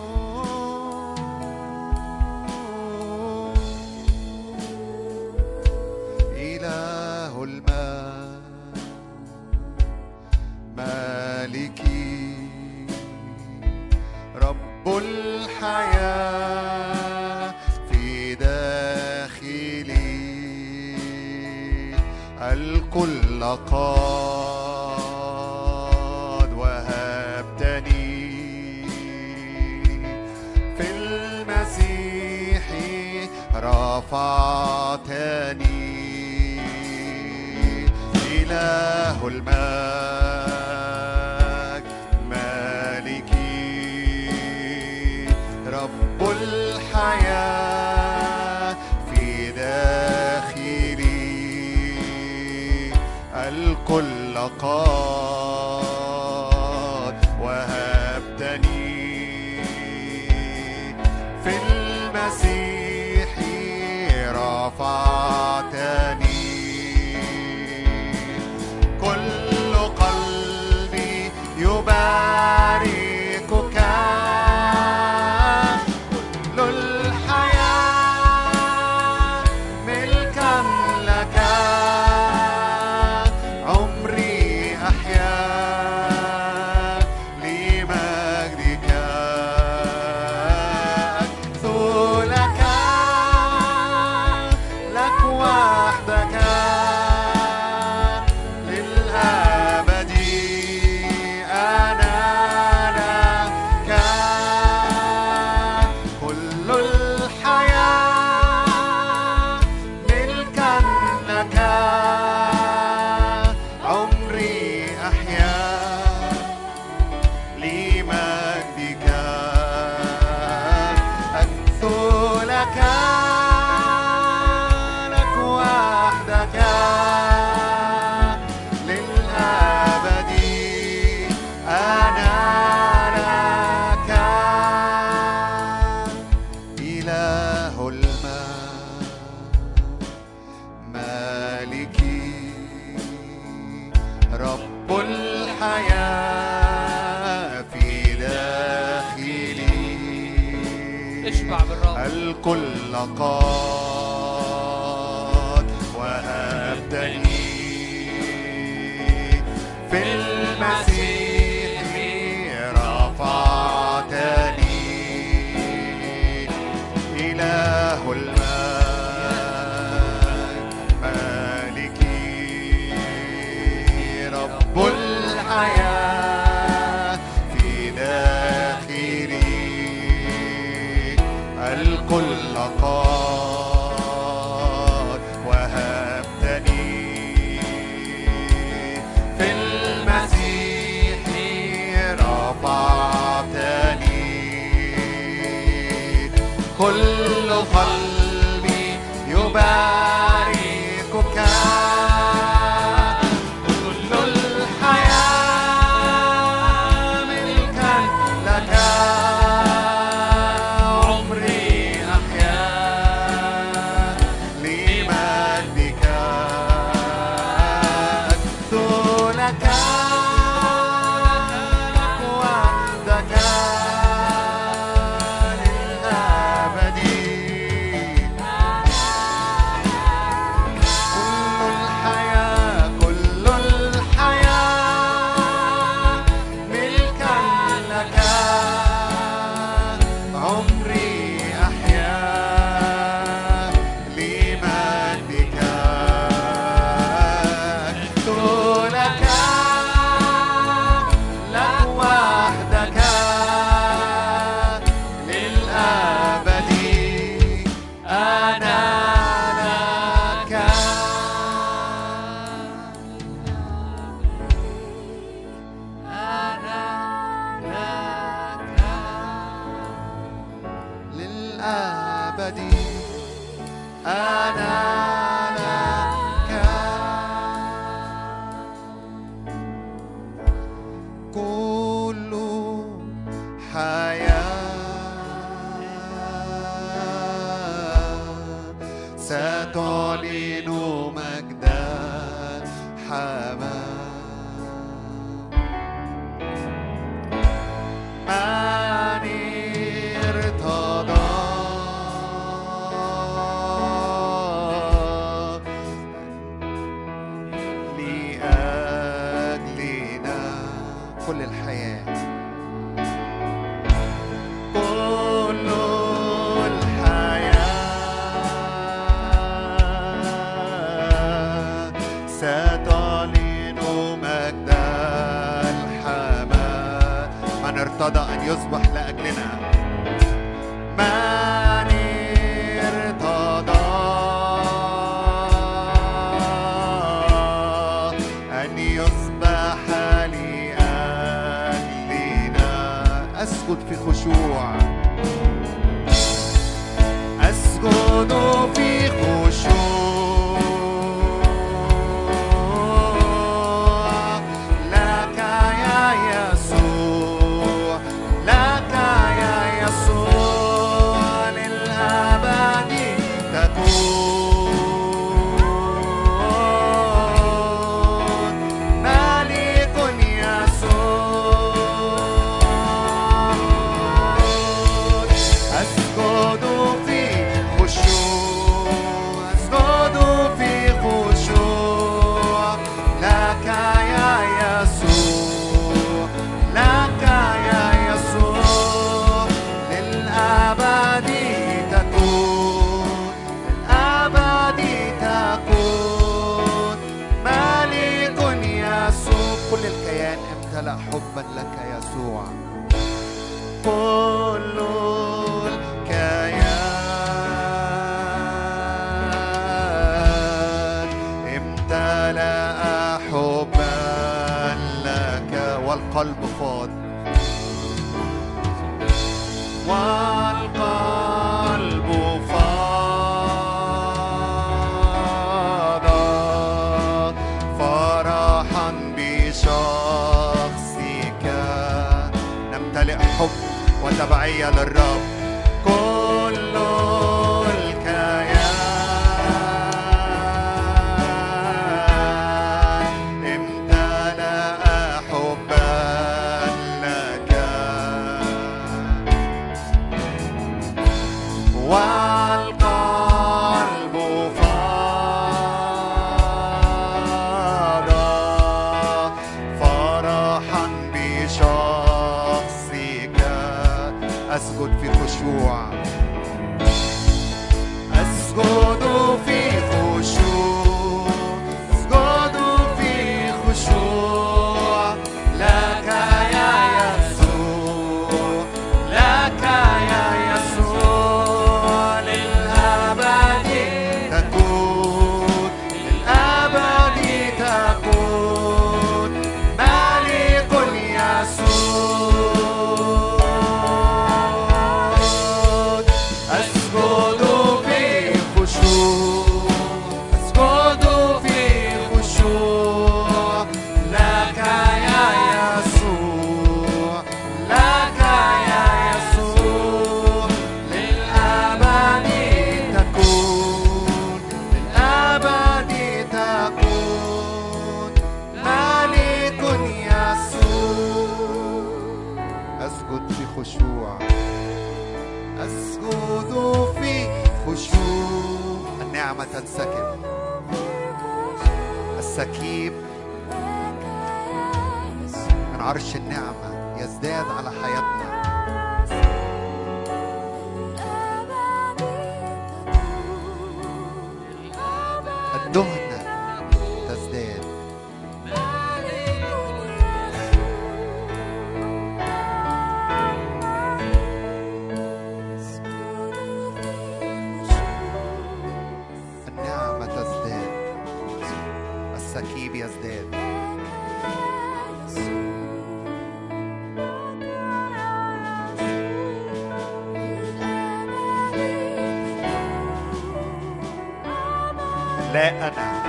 لا أنا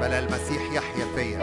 بل المسيح يحيا فيا.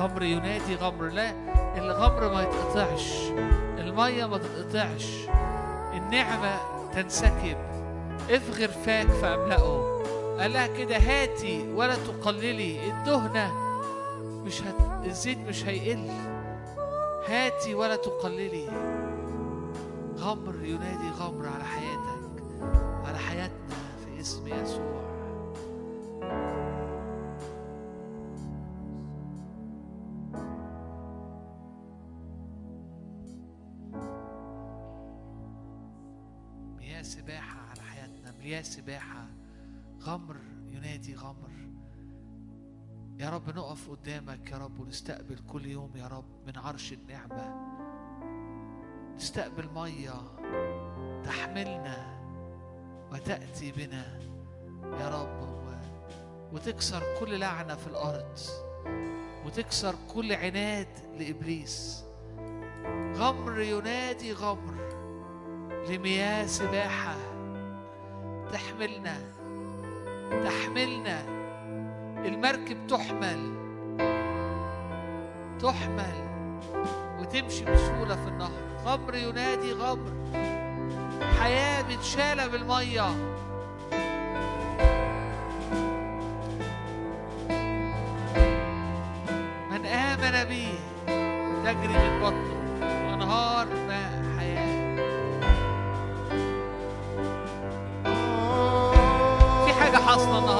غمر ينادي غمر لا الغمر ما يتقطعش المية ما تتقطعش النعمة تنسكب افغر فاك فأملأه. قال لها كده هاتي ولا تقللي الدهنة مش هت... الزيت مش هيقل. هاتي ولا تقللي. غمر ينادي غمر على حياتك على حياتنا في اسم يسوع. سباحة غمر ينادي غمر. يا رب نقف قدامك يا رب ونستقبل كل يوم يا رب من عرش النعمة. نستقبل مية تحملنا وتأتي بنا يا رب. وتكسر كل لعنة في الأرض. وتكسر كل عناد لإبليس. غمر ينادي غمر لمياه سباحة. تحملنا تحملنا. المركب تحمل تحمل وتمشي بسهولة في النهر. غمر ينادي غمر. حياة متشالة بالمية. من آمن به تجري من بطنه. أنهار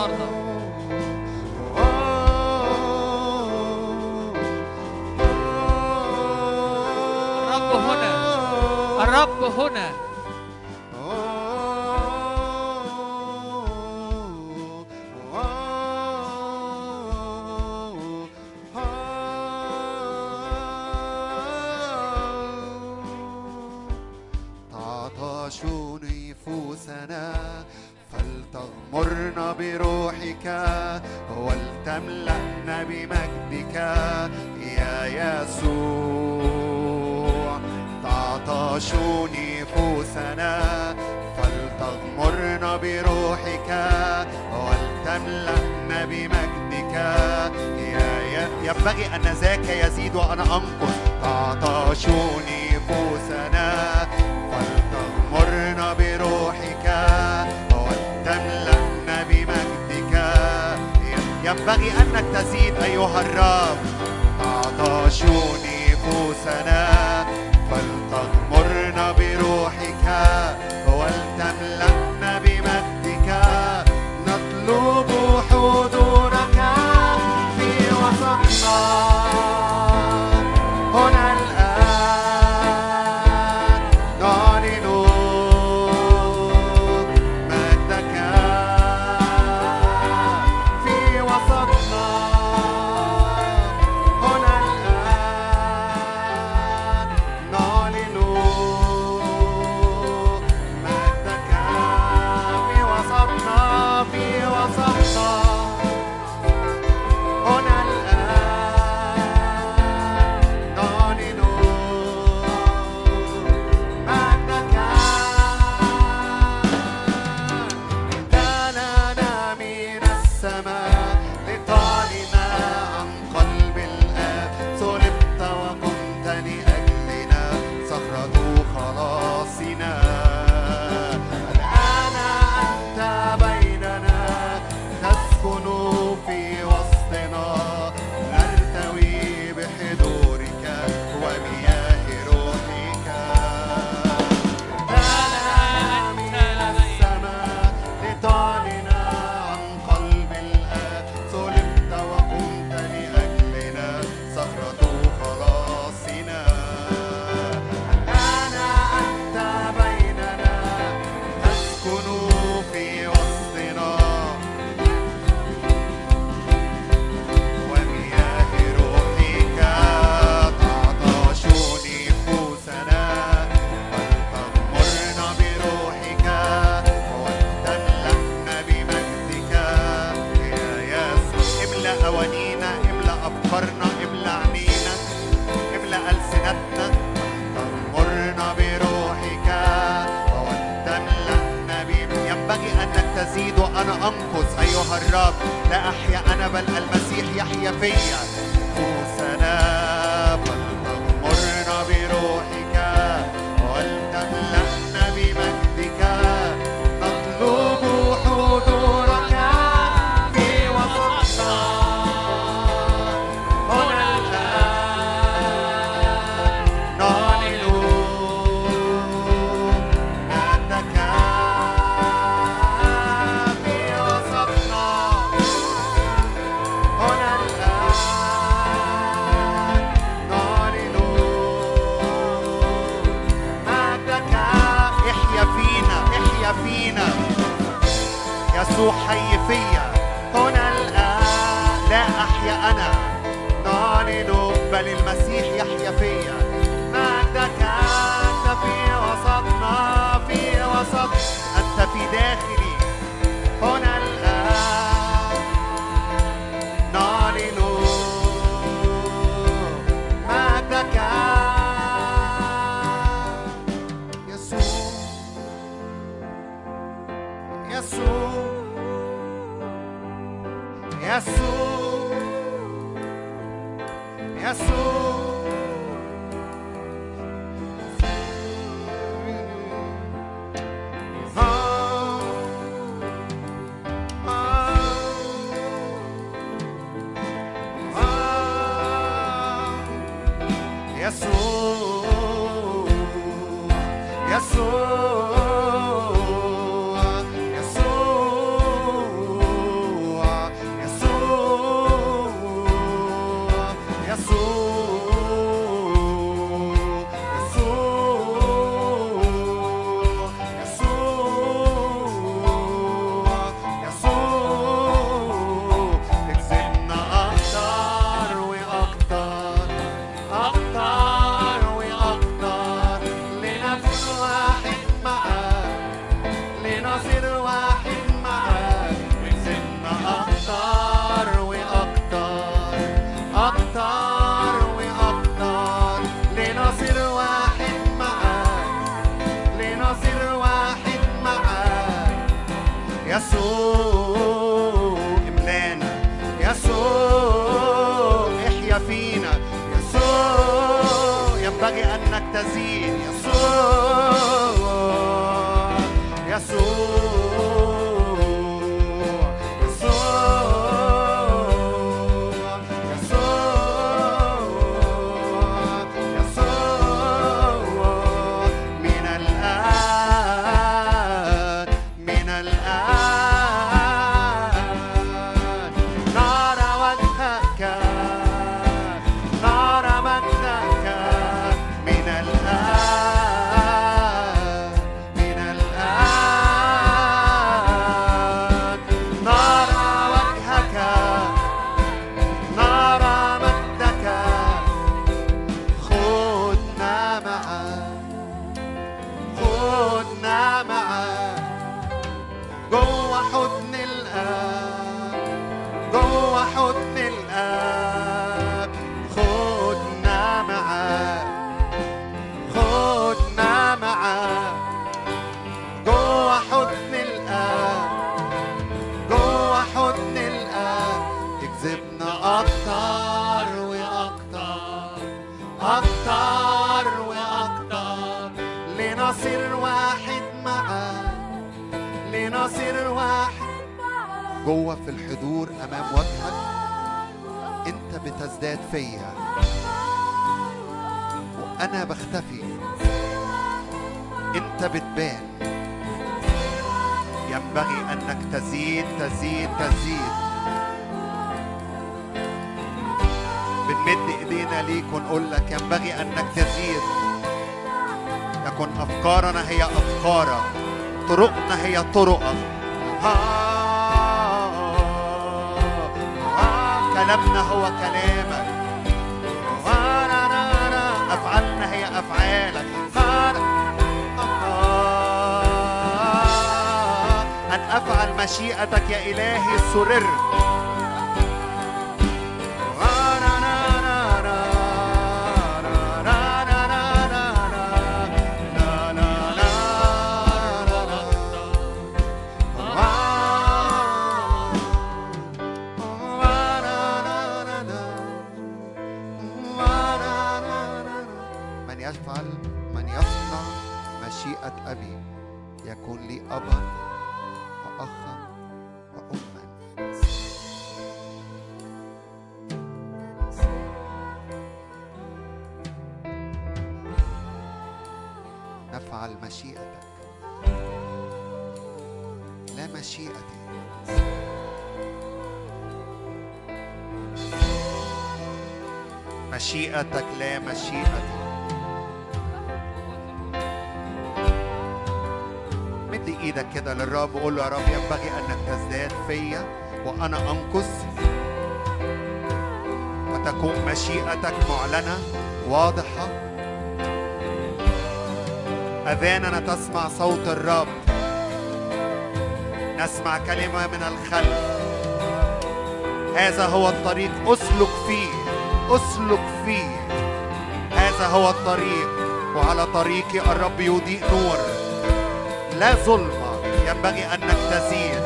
حاصلة النهاردة. الرب هنا. الرب هنا. أكتر وأكتر لنصير واحد معاك لنصير واحد معاك. جوه في الحضور أمام وجهك أنت بتزداد فيا. وأنا بختفي. أنت بتبان. ينبغي أنك تزيد تزيد تزيد. علينا ليك ونقول لك ينبغي انك تزيد تكن افكارنا هي افكارك طرقنا هي طرقك آه آه كلامنا هو كلامك افعالنا هي افعالك ان افعل مشيئتك يا الهي سررت كده للرب وقول له يا رب ينبغي انك تزداد فيا وأنا أنقص. وتكون مشيئتك معلنة واضحة. اذاننا تسمع صوت الرب. نسمع كلمة من الخلف. هذا هو الطريق. أسلك فيه أسلك فيه. هذا هو الطريق. وعلى طريقي الرب يضيء نور. لا ظلمة ينبغي أنك تزيد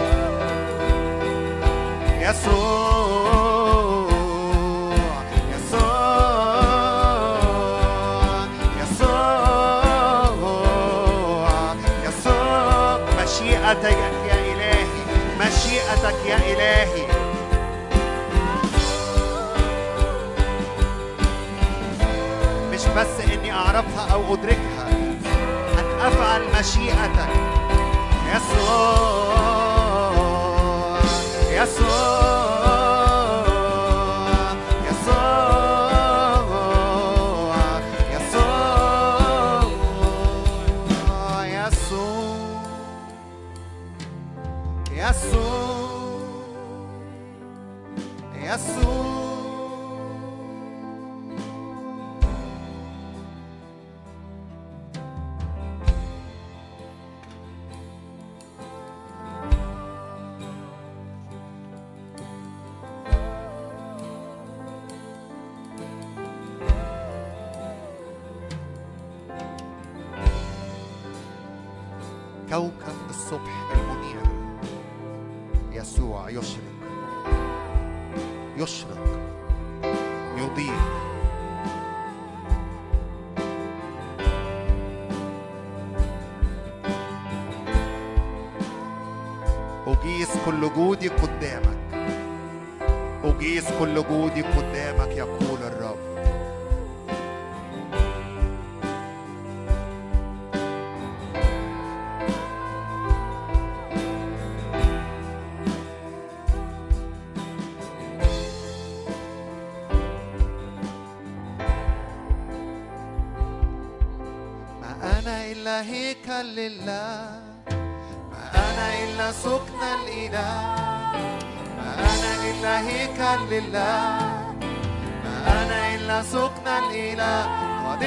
يسوع يسوع يسوع يسوع مشيئتك يا إلهي مشيئتك يا إلهي. مش بس إني أعرفها أو أدركها أن أفعل مشيئتك. يسوع لله ما أنا إلا سكن الإله ما أنا إلا هيكل لله ما أنا إلا سكن الإله قد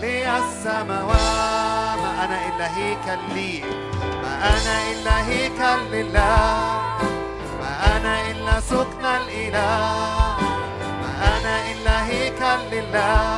لي السماوات ما أنا إلا هيكل لي ما أنا إلا هيكل لله ما أنا إلا سكن الإله ما أنا إلا هيكل لله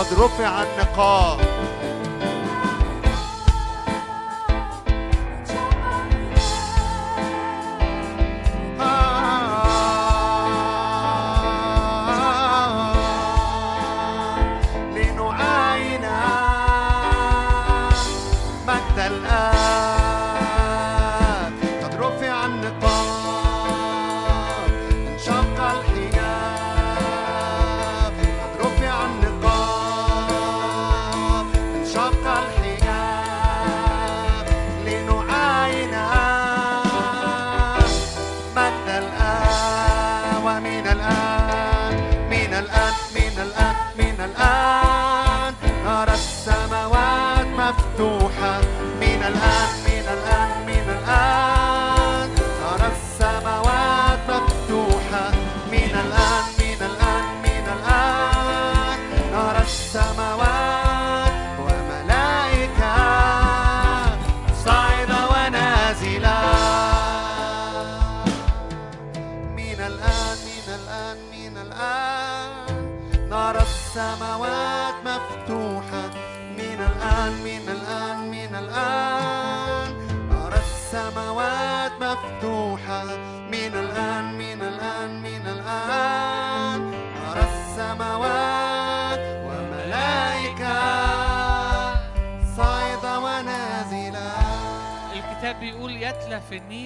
قد رفع النقاب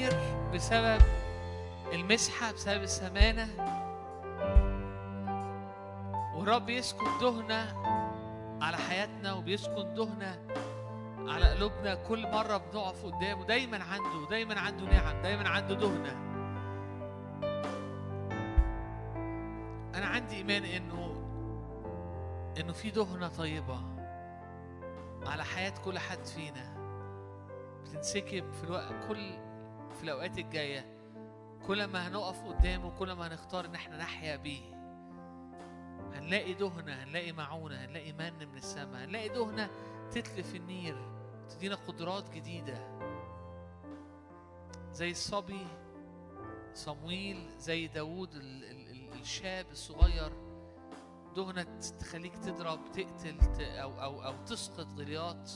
النير بسبب المسحة بسبب السمانة. والرب يسكن دهنة على حياتنا وبيسكن دهنة على قلوبنا كل مرة بنقف قدامه. دايما عنده دايما عنده نعم دايما عنده دهنة. أنا عندي إيمان إنه إنه في دهنة طيبة على حياة كل حد فينا. بتنسكب في الوقت كل في الأوقات الجاية كل ما هنقف قدامه كل ما هنختار إن إحنا نحيا بيه هنلاقي دهنة هنلاقي معونة هنلاقي من من السماء هنلاقي دهنة تتلف النير تدينا قدرات جديدة. زي الصبي صمويل زي داوود ال- ال- ال- الشاب الصغير دهنة تخليك تضرب تقتل أو أو أو تسقط غليات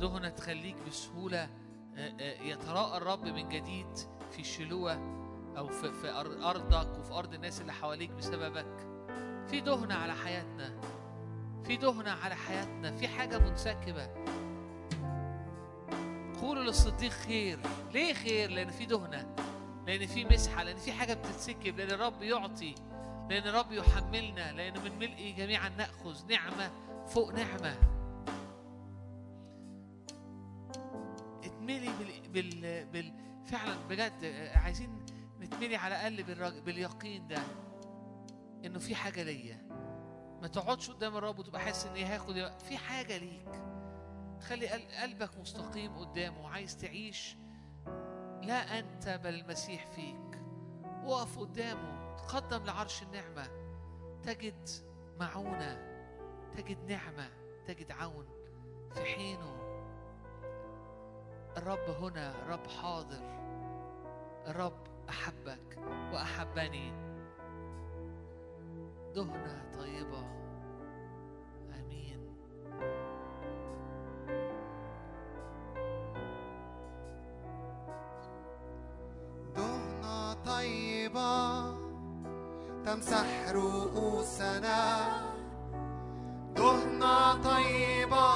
دهنة تخليك بسهولة. يتراءى الرب من جديد في شلوة أو في, في أرضك وفي أرض الناس اللي حواليك بسببك. في دهنة على حياتنا. في دهنة على حياتنا. في حاجة منسكبة. قولوا للصديق خير. ليه خير؟ لأن في دهنة. لأن في مسحة. لأن في حاجة بتتسكب. لأن الرب يعطي. لأن الرب يحملنا. لأن من ملئه جميعا نأخذ نعمة فوق نعمة. اتملي بال... بال... بال... فعلا بجد عايزين نتملي على الأقل بالرج... باليقين ده إنه في حاجة ليا. ما تقعدش قدام الرب وتبقى حاسس إن هاخد في حاجة ليك. خلي قل- قلبك مستقيم قدامه عايز تعيش لا أنت بل المسيح فيك. وقف قدامه تقدم لعرش النعمة. تجد معونة تجد نعمة تجد عون في حينه. الرب هنا الرب حاضر. الرب أحبك وأحبني. دهنة طيبة. آمين. دهنة طيبة تمسح رؤوسنا. دهنة طيبة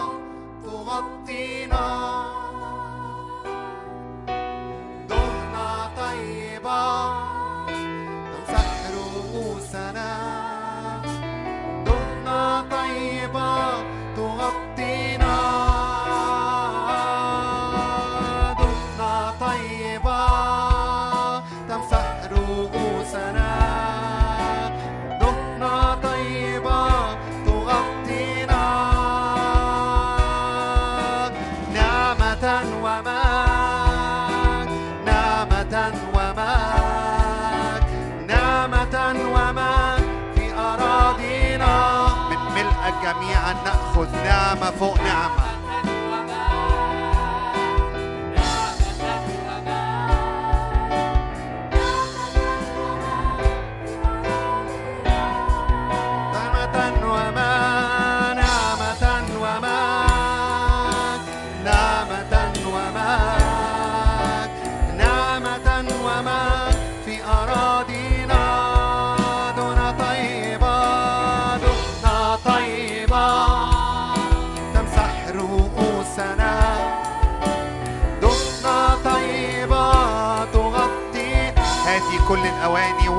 تغطينا.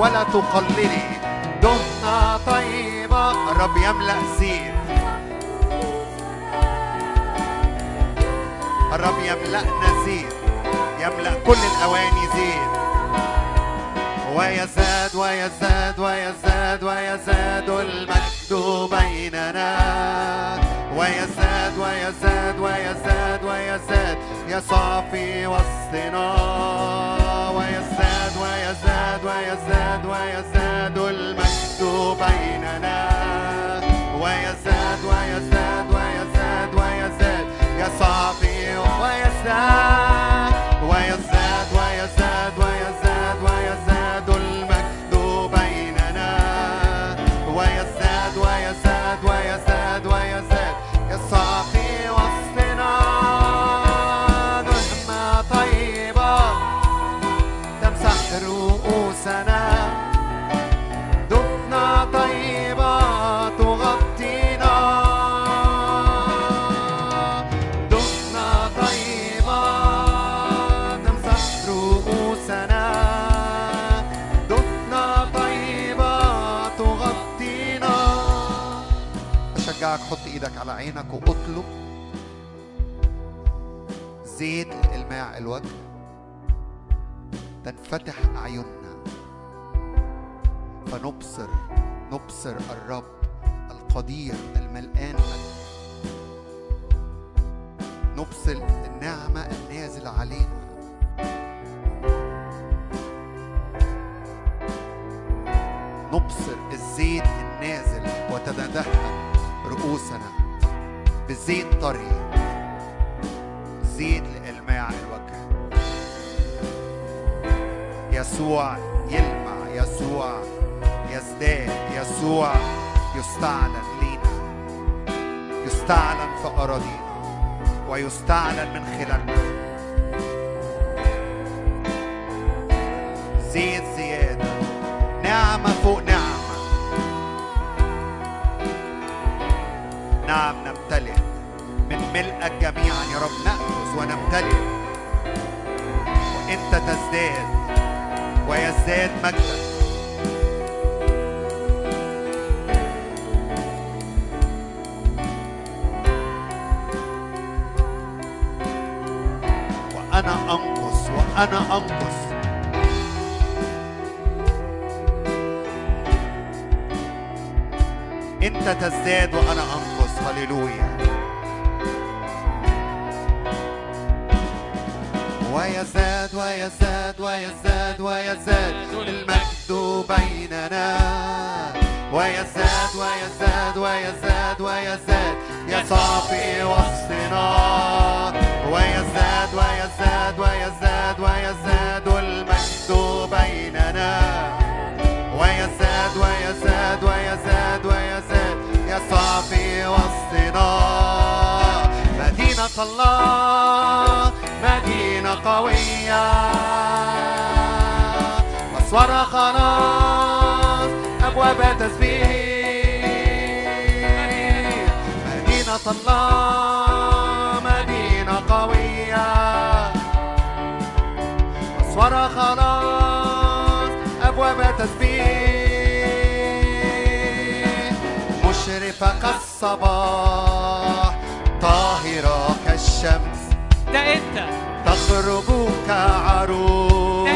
ولا تقللي. دهنة طيبة الرب يملأ زيت الرب يملأنا زيت يملأ كل الأواني زيت ويزداد ويزداد ويزداد ويزداد المجد بيننا. ويزداد ويزداد ويزداد ويزداد. يسوع في وسطنا ويزداد ويزداد ويزداد ويزداد المجد بيننا. ويزداد ويزداد ويزداد ويزداد يسوع في ويزداد ويزداد ويزداد ويزداد عينك وأطلب زيت الإلماع الوجه تنفتح أعيننا. فنبصر نبصر الرب القدير الملآن. نبصر النعمة النازلة علينا. نبصر الزيت النازل وتتدهن رؤوسنا. بزيت طري. زيت لإلماع الوجه يسوع يلمع يسوع يزداد يسوع يستعلن لينا. يستعلن في أراضينا ويستعلن من خلالنا. زيت زيادة. نعمة فوق نعمة. نعم نمتلئ. من ملئك جميعا يا رب نأخذ ونمتلئ. وأنت تزداد ويزداد مجدك وأنا أنقص وأنا أنقص. أنت تزداد وأنا أنقص. هللويا ويزداد ويزداد ويزداد ويزداد المجد بيننا ويزداد ويزداد ويزداد ويزداد يسوع في وسطنا ويزداد ويزداد ويزداد ويزداد المجد بيننا ويزداد ويزداد يسوع في وسطنا مدينة الله مدينة قوية. أسوار خلاص أبواب تسبيح. مدينة الله مدينة قوية. أسوار خلاص أبواب تسبيح. مشرفة كالصباح طاهرة كالشمس. ده إنت. تخرج كعروس.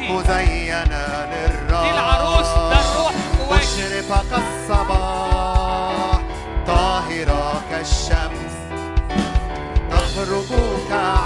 مزينة للراس. دي العروس، ده الروح جواك. مشرفة كالصباح طاهرة كالشمس. تخرج كعروس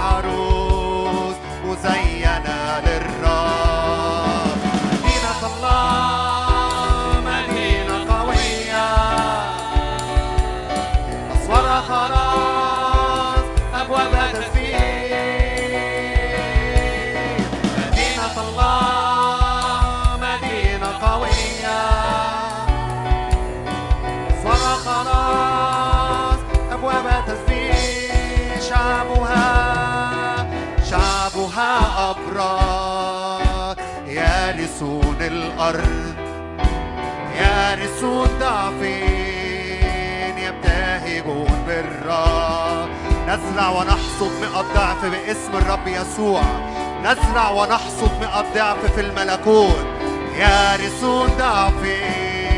يارثون ضعفين يبتهجون بالرب نزرع ونحصد مئة ضعف باسم الرب يسوع. نزرع ونحصد مئة ضعف في الملكوت. يارثون ضعفين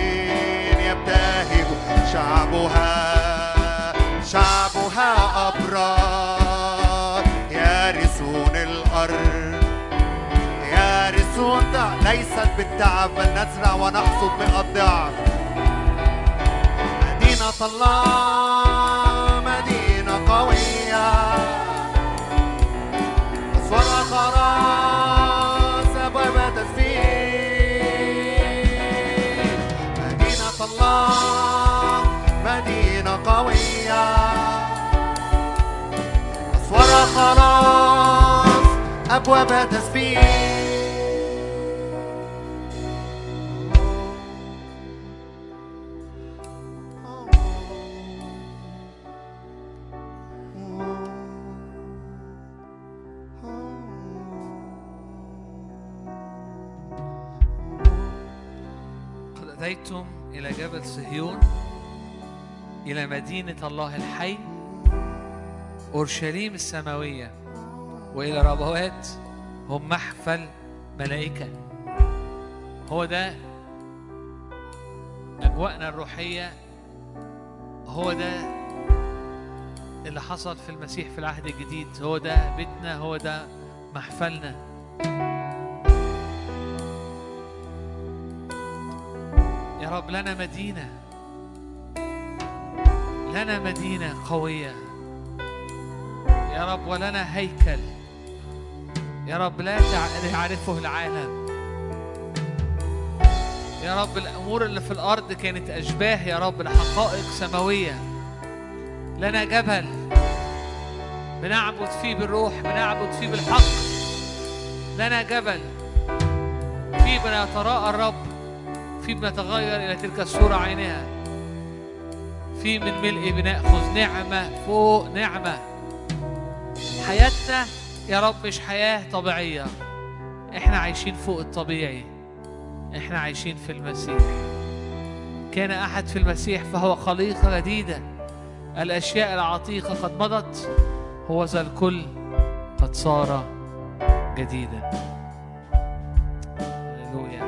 يبتهجون. شعبها شعبها أبرار ضعف ليست بالتعب بل نزرع ونحصد مئة ضعف مدينة الله مدينة قوية. أسوارها خلاص أبواب تسبيح. مدينة الله مدينة قوية. أسوارها خلاص أبواب تسبيح. أتيتم إلى جبل صهيون إلى مدينة الله الحي أورشليم السماوية وإلى ربوات هم محفل ملائكة. هو ده أجواءنا الروحية هو ده اللي حصل في المسيح في العهد الجديد هو ده بيتنا هو ده محفلنا. يا رب لنا مدينة. لنا مدينة قوية. يا رب ولنا هيكل. يا رب لا يعرفه العالم. يا رب الأمور اللي في الأرض كانت أشباه يا رب لحقائق سماوية. لنا جبل. بنعبد فيه بالروح بنعبد فيه بالحق. لنا جبل. فيه بنتراءى الرب. في بنتغير إلى تلك الصورة عينها في من ملء بنأخذ نعمة فوق نعمة. حياتنا يا رب مش حياة طبيعية. إحنا عايشين فوق الطبيعي. إحنا عايشين في المسيح. كان أحد في المسيح فهو خليقة جديدة. الأشياء العتيقة قد مضت. هو ذا الكل قد صار جديدا. هللويا.